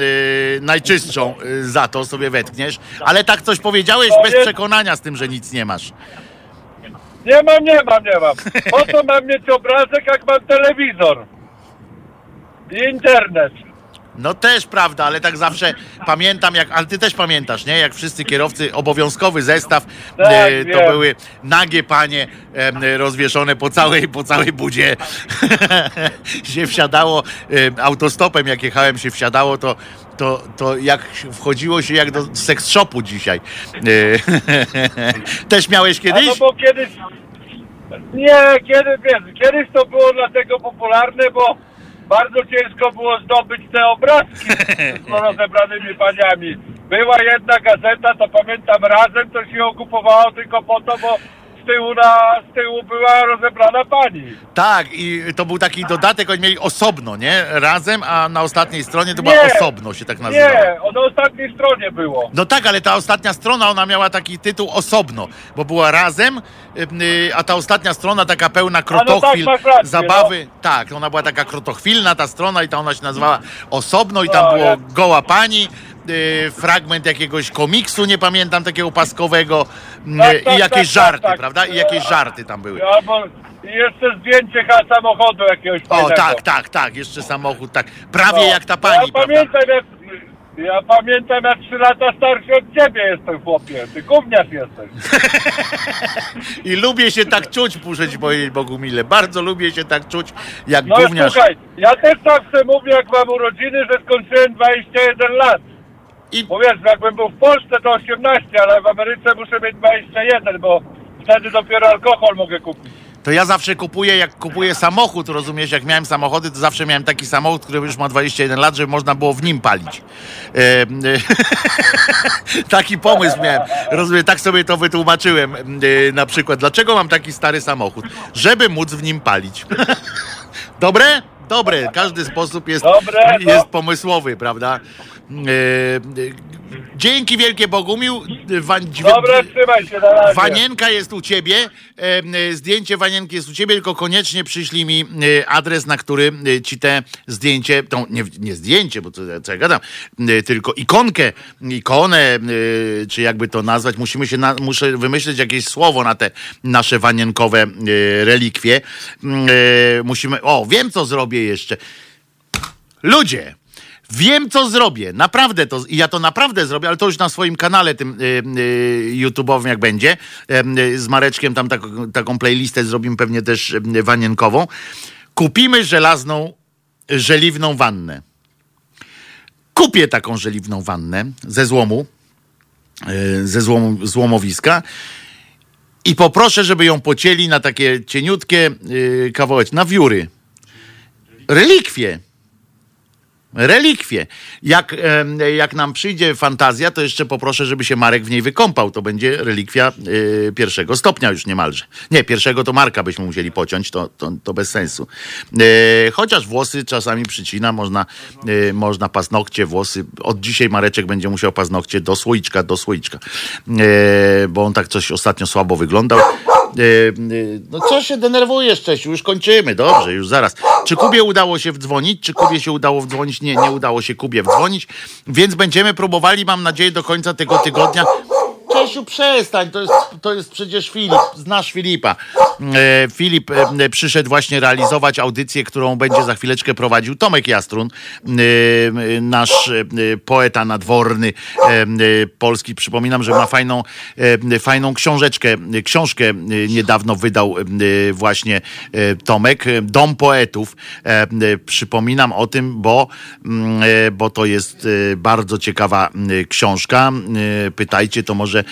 y, najczystszą y, za to sobie wetkniesz, ale tak coś powiedziałeś bez przekonania z tym, że nic nie masz. Nie mam, nie mam, nie mam. Po co mam mieć obrazek, jak mam telewizor? I internet. No też prawda, ale tak zawsze pamiętam, jak, ale ty też pamiętasz, nie? Jak wszyscy kierowcy, obowiązkowy zestaw, Tak, e, to wiem. były nagie panie e, rozwieszone po całej, po całej budzie. <laughs> się wsiadało e, autostopem, jak jechałem, się wsiadało, to, to, to jak wchodziło się jak do seks shopu dzisiaj. E, <laughs> też miałeś A kiedyś? no bo kiedyś... Nie, kiedy, wiesz, kiedyś to było dlatego popularne, bo bardzo ciężko było zdobyć te obrazki <laughs> z rozebranymi paniami. Była jedna gazeta, to pamiętam razem, to się ją kupowało tylko po to, bo z tyłu, na, z tyłu była rozebrana pani. Tak, i to był taki dodatek, oni mieli osobno, nie? Razem, a na ostatniej stronie to Nie. była osobno, się tak nazywało. Nie, o na ostatniej stronie było. No tak, ale ta ostatnia strona, ona miała taki tytuł osobno, bo była razem, y, a ta ostatnia strona taka pełna krotochwil, masz rację, zabawy. Tak, ona była taka krotochwilna ta strona i ta ona się nazywała osobno i tam O, było ja- goła pani, fragment jakiegoś komiksu, nie pamiętam, takiego paskowego y, Tak, tak, i jakieś tak, żarty, tak, tak. prawda? I jakieś żarty tam były. Albo i jeszcze zdjęcie samochodu jakiegoś O, fajnego. tak, tak, tak, jeszcze samochód, tak. Prawie No. jak ta pani, ja prawda? pamiętam jak, ja pamiętam jak trzy lata starszy od ciebie jestem chłopie. Ty gówniarz jesteś. <laughs> I lubię się tak czuć, muszę ci powiedzieć, Bogumile. Bardzo lubię się tak czuć, jak No gówniarz. słuchaj, ja też zawsze mówię jak mam urodziny, że skończyłem 21 lat. I Bo wiesz, jakbym był w Polsce to 18, ale w Ameryce muszę mieć 21, bo wtedy dopiero alkohol mogę kupić. to ja zawsze kupuję, jak kupuję samochód, rozumiesz, jak miałem samochody, to zawsze miałem taki samochód, który już ma 21 lat, żeby można było w nim palić. E, e, <laughs> taki pomysł miałem, rozumiem, tak sobie to wytłumaczyłem. E, na przykład, dlaczego mam taki stary samochód? Żeby móc w nim palić. <laughs> Dobre? Dobre, każdy sposób jest, Dobre, no. jest pomysłowy, prawda? E, e, dzięki wielkie Bogumił. Wa- Dobra, trzymaj się na razie. Wanienka jest u ciebie, e, zdjęcie Wanienki jest u ciebie, tylko koniecznie przyślij mi e, adres, na który e, ci te zdjęcie, tą, nie, nie zdjęcie, bo co, co ja gadam, e, tylko ikonkę, ikonę, e, czy jakby to nazwać, musimy się, na, muszę wymyślić jakieś słowo na te nasze wanienkowe e, relikwie. Mm, e, Musimy, o, wiem co zrobię jeszcze. Ludzie, wiem co zrobię. Naprawdę to, ja to naprawdę zrobię, ale to już na swoim kanale tym y, y, YouTube'owym jak będzie. Y, z Mareczkiem tam taką, taką playlistę zrobimy pewnie też wanienkową. Kupimy żelazną, żeliwną wannę. Kupię taką żeliwną wannę ze złomu, y, ze złomu, złomowiska i poproszę, żeby ją pocięli na takie cieniutkie y, kawałeczki, na wióry. Relikwie relikwie. Jak, jak nam przyjdzie fantazja, to jeszcze poproszę, żeby się Marek w niej wykąpał. To będzie relikwia y, pierwszego stopnia już niemalże. Nie, pierwszego to Marka byśmy musieli pociąć, to, to, to bez sensu. Y, chociaż włosy czasami przycina, można, y, można paznokcie, włosy. Od dzisiaj Mareczek będzie musiał paznokcie do słoiczka, do słoiczka. Y, bo on tak coś ostatnio słabo wyglądał. Y, y, No co się denerwujesz, Czesiu? Już kończymy, dobrze, już zaraz. Czy Kubie udało się wdzwonić? Czy Kubie się udało wdzwonić? Nie, nie udało się Kubie wdzwonić, więc będziemy próbowali, mam nadzieję, do końca tego tygodnia. Czesiu, przestań, to jest, to jest przecież Filip, znasz Filipa. E, Filip e, przyszedł właśnie realizować audycję, którą będzie za chwileczkę prowadził Tomek Jastrun, e, e, nasz e, poeta nadworny e, e, polski. Przypominam, że ma fajną, e, fajną książeczkę, e, książkę e, niedawno wydał e, właśnie e, Tomek, e, Dom Poetów. E, e, Przypominam o tym, bo, e, bo to jest e, bardzo ciekawa e, książka. E, Pytajcie, to może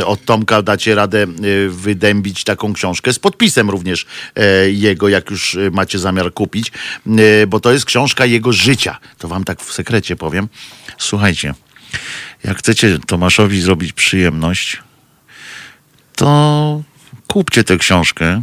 e, od Tomka dacie radę e, wydębić taką książkę z podpisem również e, jego, jak już macie zamiar kupić, bo to jest książka jego życia. To wam tak w sekrecie powiem. Słuchajcie, jak chcecie Tomaszowi zrobić przyjemność, to kupcie tę książkę.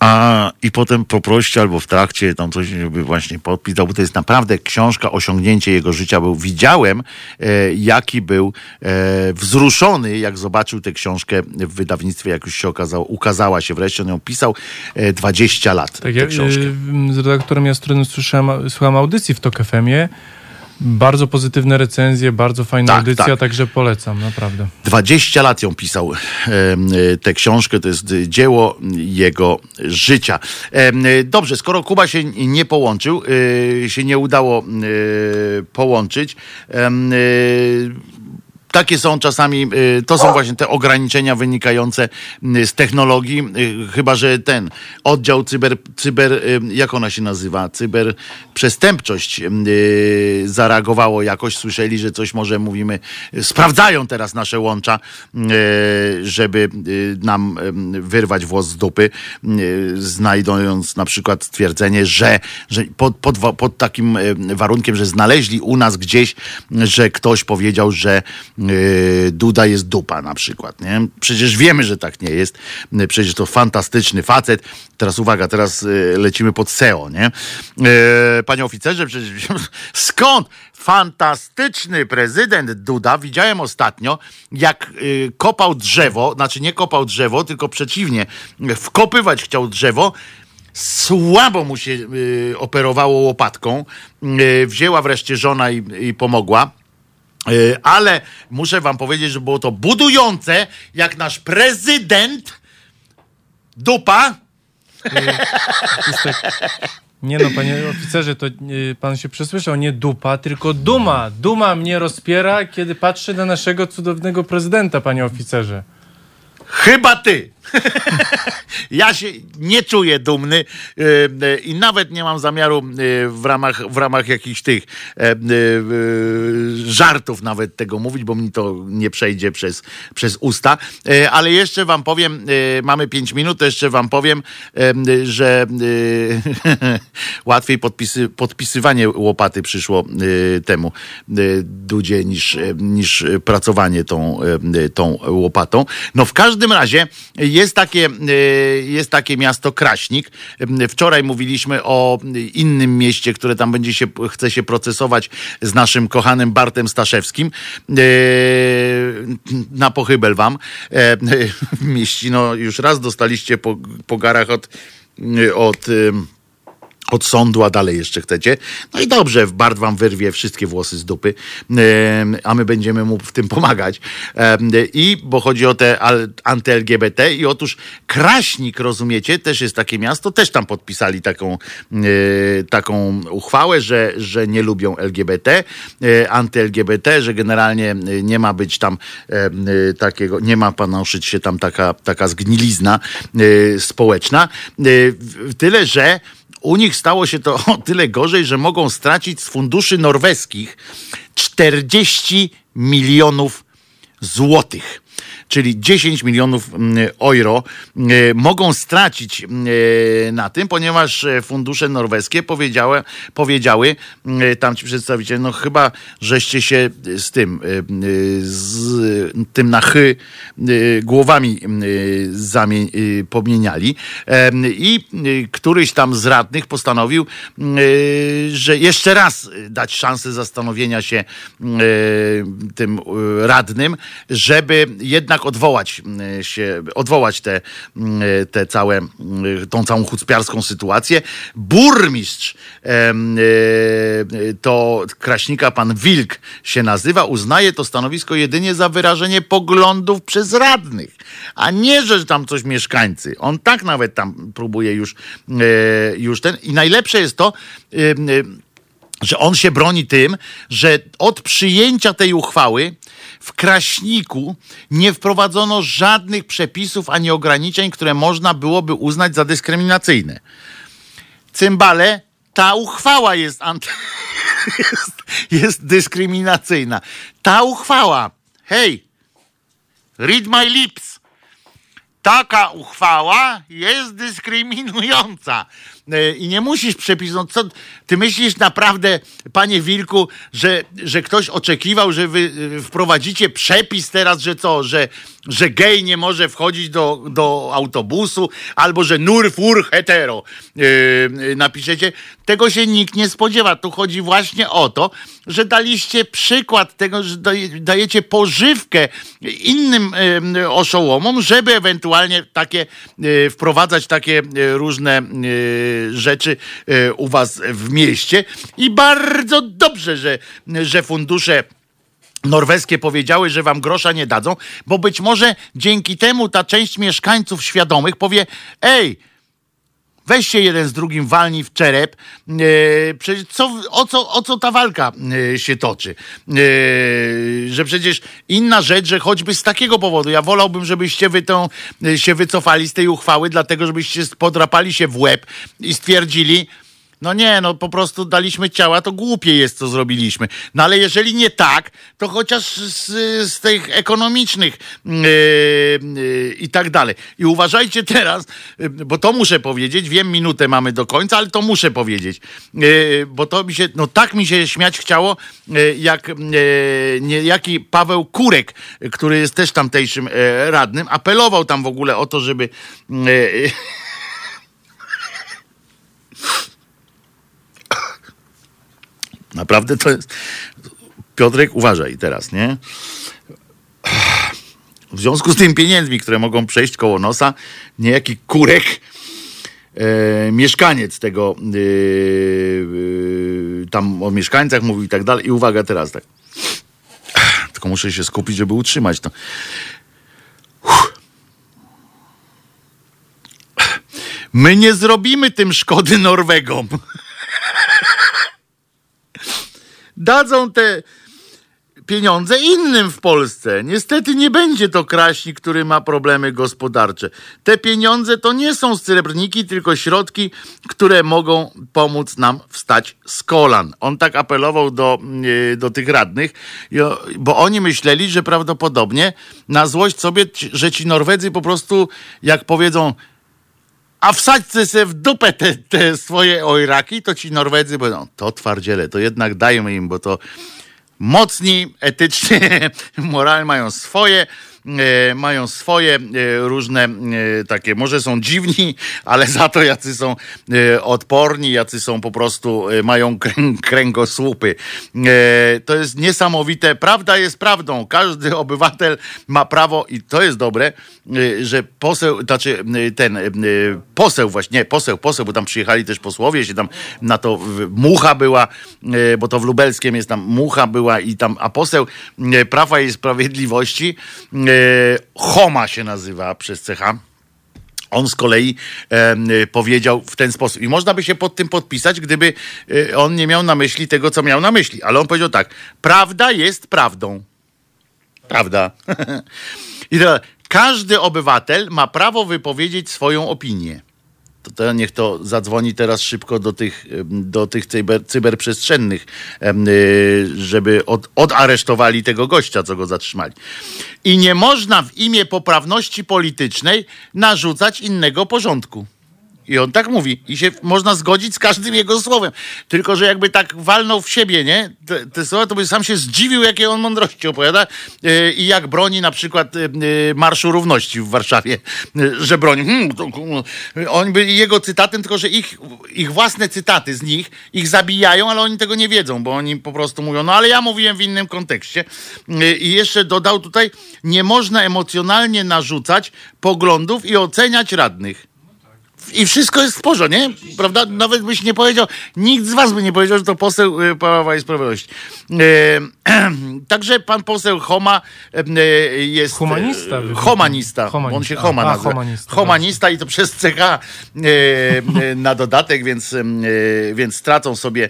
A i potem poproście albo w trakcie tam coś, żeby właśnie podpis dał, bo to jest naprawdę książka, osiągnięcie jego życia. Był, widziałem, e, jaki był e, wzruszony, jak zobaczył tę książkę w wydawnictwie, jak już się okazało, ukazała się wreszcie. On ją pisał e, 20 lat, Tak książkę. y, z redaktorem Jastronem słyszałem, słuchałem audycji w TOK FM-ie. Bardzo pozytywne recenzje, bardzo fajna Tak, audycja, tak. także polecam, naprawdę. 20 lat ją pisał y, tę książkę, to jest dzieło jego życia. Y, Dobrze, skoro Kuba się nie połączył, y, się nie udało y, połączyć, y, takie są czasami, y, to są właśnie te ograniczenia wynikające y, z technologii, y, chyba że ten oddział cyber, cyber jak ona się nazywa, cyberprzestępczość zareagowało jakoś, słyszeli, że coś może mówimy, sprawdzają teraz nasze łącza, żeby nam wyrwać włos z dupy, znajdując na przykład stwierdzenie, że, że pod, pod, pod takim warunkiem, że znaleźli u nas gdzieś, że ktoś powiedział, że Duda jest dupa na przykład. Nie? Przecież wiemy, że tak nie jest. Y, Przecież to fantastyczny facet. Teraz uwaga, teraz y, lecimy pod SEO, nie? Y, Panie oficerze, przecież <laughs> skąd? Fantastyczny prezydent Duda. Widziałem ostatnio, jak y, kopał drzewo, znaczy nie kopał drzewo, tylko przeciwnie, wkopywać chciał drzewo słabo mu się y, operowało łopatką. Y, wzięła wreszcie żona i, i pomogła. Y, ale muszę wam powiedzieć, że było to budujące, jak nasz prezydent dupa. Tak, nie no, panie oficerze, to y, pan się przesłyszał, nie dupa, tylko duma. Duma mnie rozpiera, kiedy patrzę na naszego cudownego prezydenta, panie oficerze. Chyba ty. <laughs> ja się nie czuję dumny y, y, i nawet nie mam zamiaru y, w ramach, w ramach jakichś tych e, żartów nawet tego mówić, bo mi to nie przejdzie przez, przez usta. Y, ale jeszcze wam powiem, mamy pięć minut, to jeszcze wam powiem, że <laughs> łatwiej podpisy, podpisywanie łopaty przyszło temu Dudzie niż, niż pracowanie tą, tą łopatą. No w każdym razie jest takie, y, jest takie miasto Kraśnik. Y, Wczoraj mówiliśmy o innym mieście, które tam będzie się, chce się procesować z naszym kochanym Bartem Staszewskim. Y, Na pochybel wam. <laughs> Mieści, no już raz dostaliście po, po garach od, od od sądu, a dalej jeszcze chcecie. No i dobrze, Bart wam wyrwie wszystkie włosy z dupy, a my będziemy mu w tym pomagać. I bo chodzi o te anty-LGBT i otóż Kraśnik, rozumiecie, też jest takie miasto, też tam podpisali taką, e, taką uchwałę, że, że nie lubią LGBT, e, anty-LGBT, że generalnie e, nie ma być tam takiego, nie ma panoszyć się tam taka, taka zgnilizna społeczna. Tyle, że u nich stało się to o tyle gorzej, że mogą stracić z funduszy norweskich 40 milionów złotych. Czyli 10 milionów mm, euro e, mogą stracić e, na tym, ponieważ e, fundusze norweskie powiedziały, powiedziały tam ci przedstawiciele, no chyba żeście się z tym, z tym na chy głowami pomieniali. I któryś tam z radnych postanowił, że jeszcze raz dać szansę zastanowienia się tym radnym, żeby jednak odwołać e, się, odwołać te, m, te całe, m, tą całą chucpiarską sytuację. Burmistrz e, to Kraśnika, pan Wilk się nazywa, uznaje to stanowisko jedynie za wyrażenie poglądów przez radnych, a nie, że tam coś mieszkańcy. On tak nawet tam próbuje już, e, już ten. I najlepsze jest to, e, e, że on się broni tym, że od przyjęcia tej uchwały w Kraśniku nie wprowadzono żadnych przepisów ani ograniczeń, które można byłoby uznać za dyskryminacyjne. Cymbale, ta uchwała jest, anty... <laughs> jest, jest dyskryminacyjna. Ta uchwała, hej, read my lips. Taka uchwała jest dyskryminująca. E, I nie musisz przepisać. No co, ty myślisz naprawdę, panie Wilku, że, że ktoś oczekiwał, że wy e, wprowadzicie przepis teraz, że co, że, że gej nie może wchodzić do, do autobusu, albo że nur fur hetero yy, napiszecie. Tego się nikt nie spodziewa. Tu chodzi właśnie o to, że daliście przykład tego, że daje- dajecie pożywkę innym yy, oszołomom, żeby ewentualnie takie yy, wprowadzać takie yy, różne rzeczy u was w mieście. I bardzo dobrze, że, że fundusze norweskie powiedziały, że wam grosza nie dadzą, bo być może dzięki temu ta część mieszkańców świadomych powie: Ej, weź się jeden z drugim walni w czerep. E, co, o, co, o co ta walka e, się toczy? E, że przecież inna rzecz, że choćby z takiego powodu, ja wolałbym, żebyście wy tą, e, się wycofali z tej uchwały, dlatego żebyście podrapali się w łeb i stwierdzili, no nie, no po prostu daliśmy ciała, to głupie jest, co zrobiliśmy. No ale jeżeli nie tak, to chociaż z, z tych ekonomicznych yy, yy, i tak dalej. I uważajcie teraz, yy, bo to muszę powiedzieć, wiem, minutę mamy do końca, ale to muszę powiedzieć, bo to mi się, no tak mi się śmiać chciało, jak yy, niejaki Paweł Kurek, który jest też tamtejszym radnym, apelował tam w ogóle o to, żeby <laughs> Naprawdę to jest. Piotrek, uważaj teraz, nie? W związku z tymi pieniędzmi, które mogą przejść koło nosa, niejaki kurek, e, mieszkaniec tego, e, e, tam o mieszkańcach mówił i tak dalej. I uwaga teraz tak. Tylko muszę się skupić, żeby utrzymać to. My nie zrobimy tym szkody Norwegom. Dadzą te pieniądze innym w Polsce. Niestety nie będzie to Kraśnik, który ma problemy gospodarcze. Te pieniądze to nie są srebrniki, tylko środki, które mogą pomóc nam wstać z kolan. On tak apelował do, yy, do tych radnych, bo oni myśleli, że prawdopodobnie na złość sobie, że ci Norwedzy po prostu, jak powiedzą, a wsadźcie se w dupę te, te swoje ojraki, to ci Norwedzy będą, to twardziele, to jednak dajmy im, bo to mocni, etycznie, <laughs> moralnie mają swoje, mają swoje e, różne e, takie, może są dziwni, <laughs> ale za to jacy są e, odporni, jacy są po prostu, e, mają krę, kręgosłupy. E, to jest niesamowite. Prawda jest prawdą. Każdy obywatel ma prawo i to jest dobre, e, że poseł, znaczy e, ten e, poseł właśnie, nie, poseł, poseł, bo tam przyjechali też posłowie, się tam na to mucha była, e, bo to w Lubelskiem jest tam mucha była i tam, a poseł e, Prawa i Sprawiedliwości, e, Homa się nazywa przez CH. On z kolei y, powiedział w ten sposób. I można by się pod tym podpisać, gdyby y, on nie miał na myśli tego, co miał na myśli. Ale on powiedział tak: prawda jest prawdą. Prawda. <laughs> I teraz każdy obywatel ma prawo wypowiedzieć swoją opinię. To, to niech to zadzwoni teraz szybko do tych, do tych cyber, cyberprzestrzennych, y, żeby od, odaresztowali tego gościa, co go zatrzymali. I nie można w imię poprawności politycznej narzucać innego porządku. I on tak mówi. I się można zgodzić z każdym jego słowem. Tylko, że jakby tak walnął w siebie, nie? Te, te słowa, to by sam się zdziwił, jakie on mądrości opowiada yy, i jak broni na przykład yy, Marszu Równości w Warszawie, że broni. Hmm, to, oni byli jego cytatem, tylko że ich, ich własne cytaty z nich ich zabijają, ale oni tego nie wiedzą, bo oni po prostu mówią, no ale ja mówiłem w innym kontekście. I jeszcze dodał tutaj, nie można emocjonalnie narzucać poglądów i oceniać radnych. I wszystko jest w porządku, nie? Prawda? Nawet byś nie powiedział, nikt z was by nie powiedział, że to poseł y, Prawa i Sprawiedliwości. E, <clears throat> także pan poseł Homa e, jest... Humanista e. Homanista, on się. Homa A, nazywa. humanista, Homanista i to przez CH e, na dodatek, więc, więc stracą sobie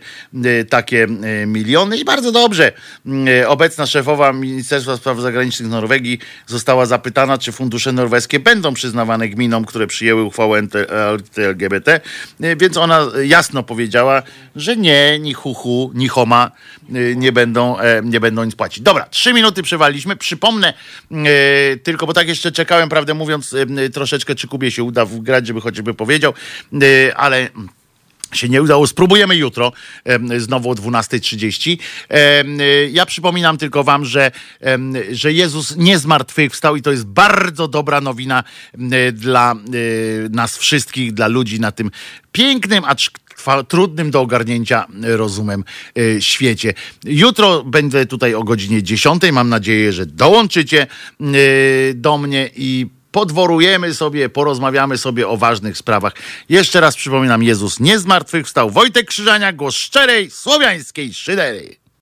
takie miliony i bardzo dobrze. Obecna szefowa Ministerstwa Spraw Zagranicznych Norwegii została zapytana, czy fundusze norweskie będą przyznawane gminom, które przyjęły uchwałę LGBT, więc ona jasno powiedziała, że nie, ni huhu, ni homa nie będą, nie będą nic płacić. Dobra, trzy minuty przewaliśmy. Przypomnę e, tylko, bo tak jeszcze czekałem, prawdę mówiąc, e, troszeczkę, czy Kubie się uda wgrać, żeby chociażby powiedział, e, ale się nie udało. Spróbujemy jutro, em, znowu o 12.30. Em, y, Ja przypominam tylko wam, że, że Jezus nie zmartwychwstał i to jest bardzo dobra nowina dla nas wszystkich, dla ludzi na tym pięknym, acz trudnym do ogarnięcia rozumem y, świecie. Jutro będę tutaj o godzinie 10. Mam nadzieję, że dołączycie y, do mnie i podworujemy sobie, porozmawiamy sobie o ważnych sprawach. Jeszcze raz przypominam, Jezus nie zmartwychwstał. Wojtek Krzyżania, głos szczerej, słowiańskiej szydery.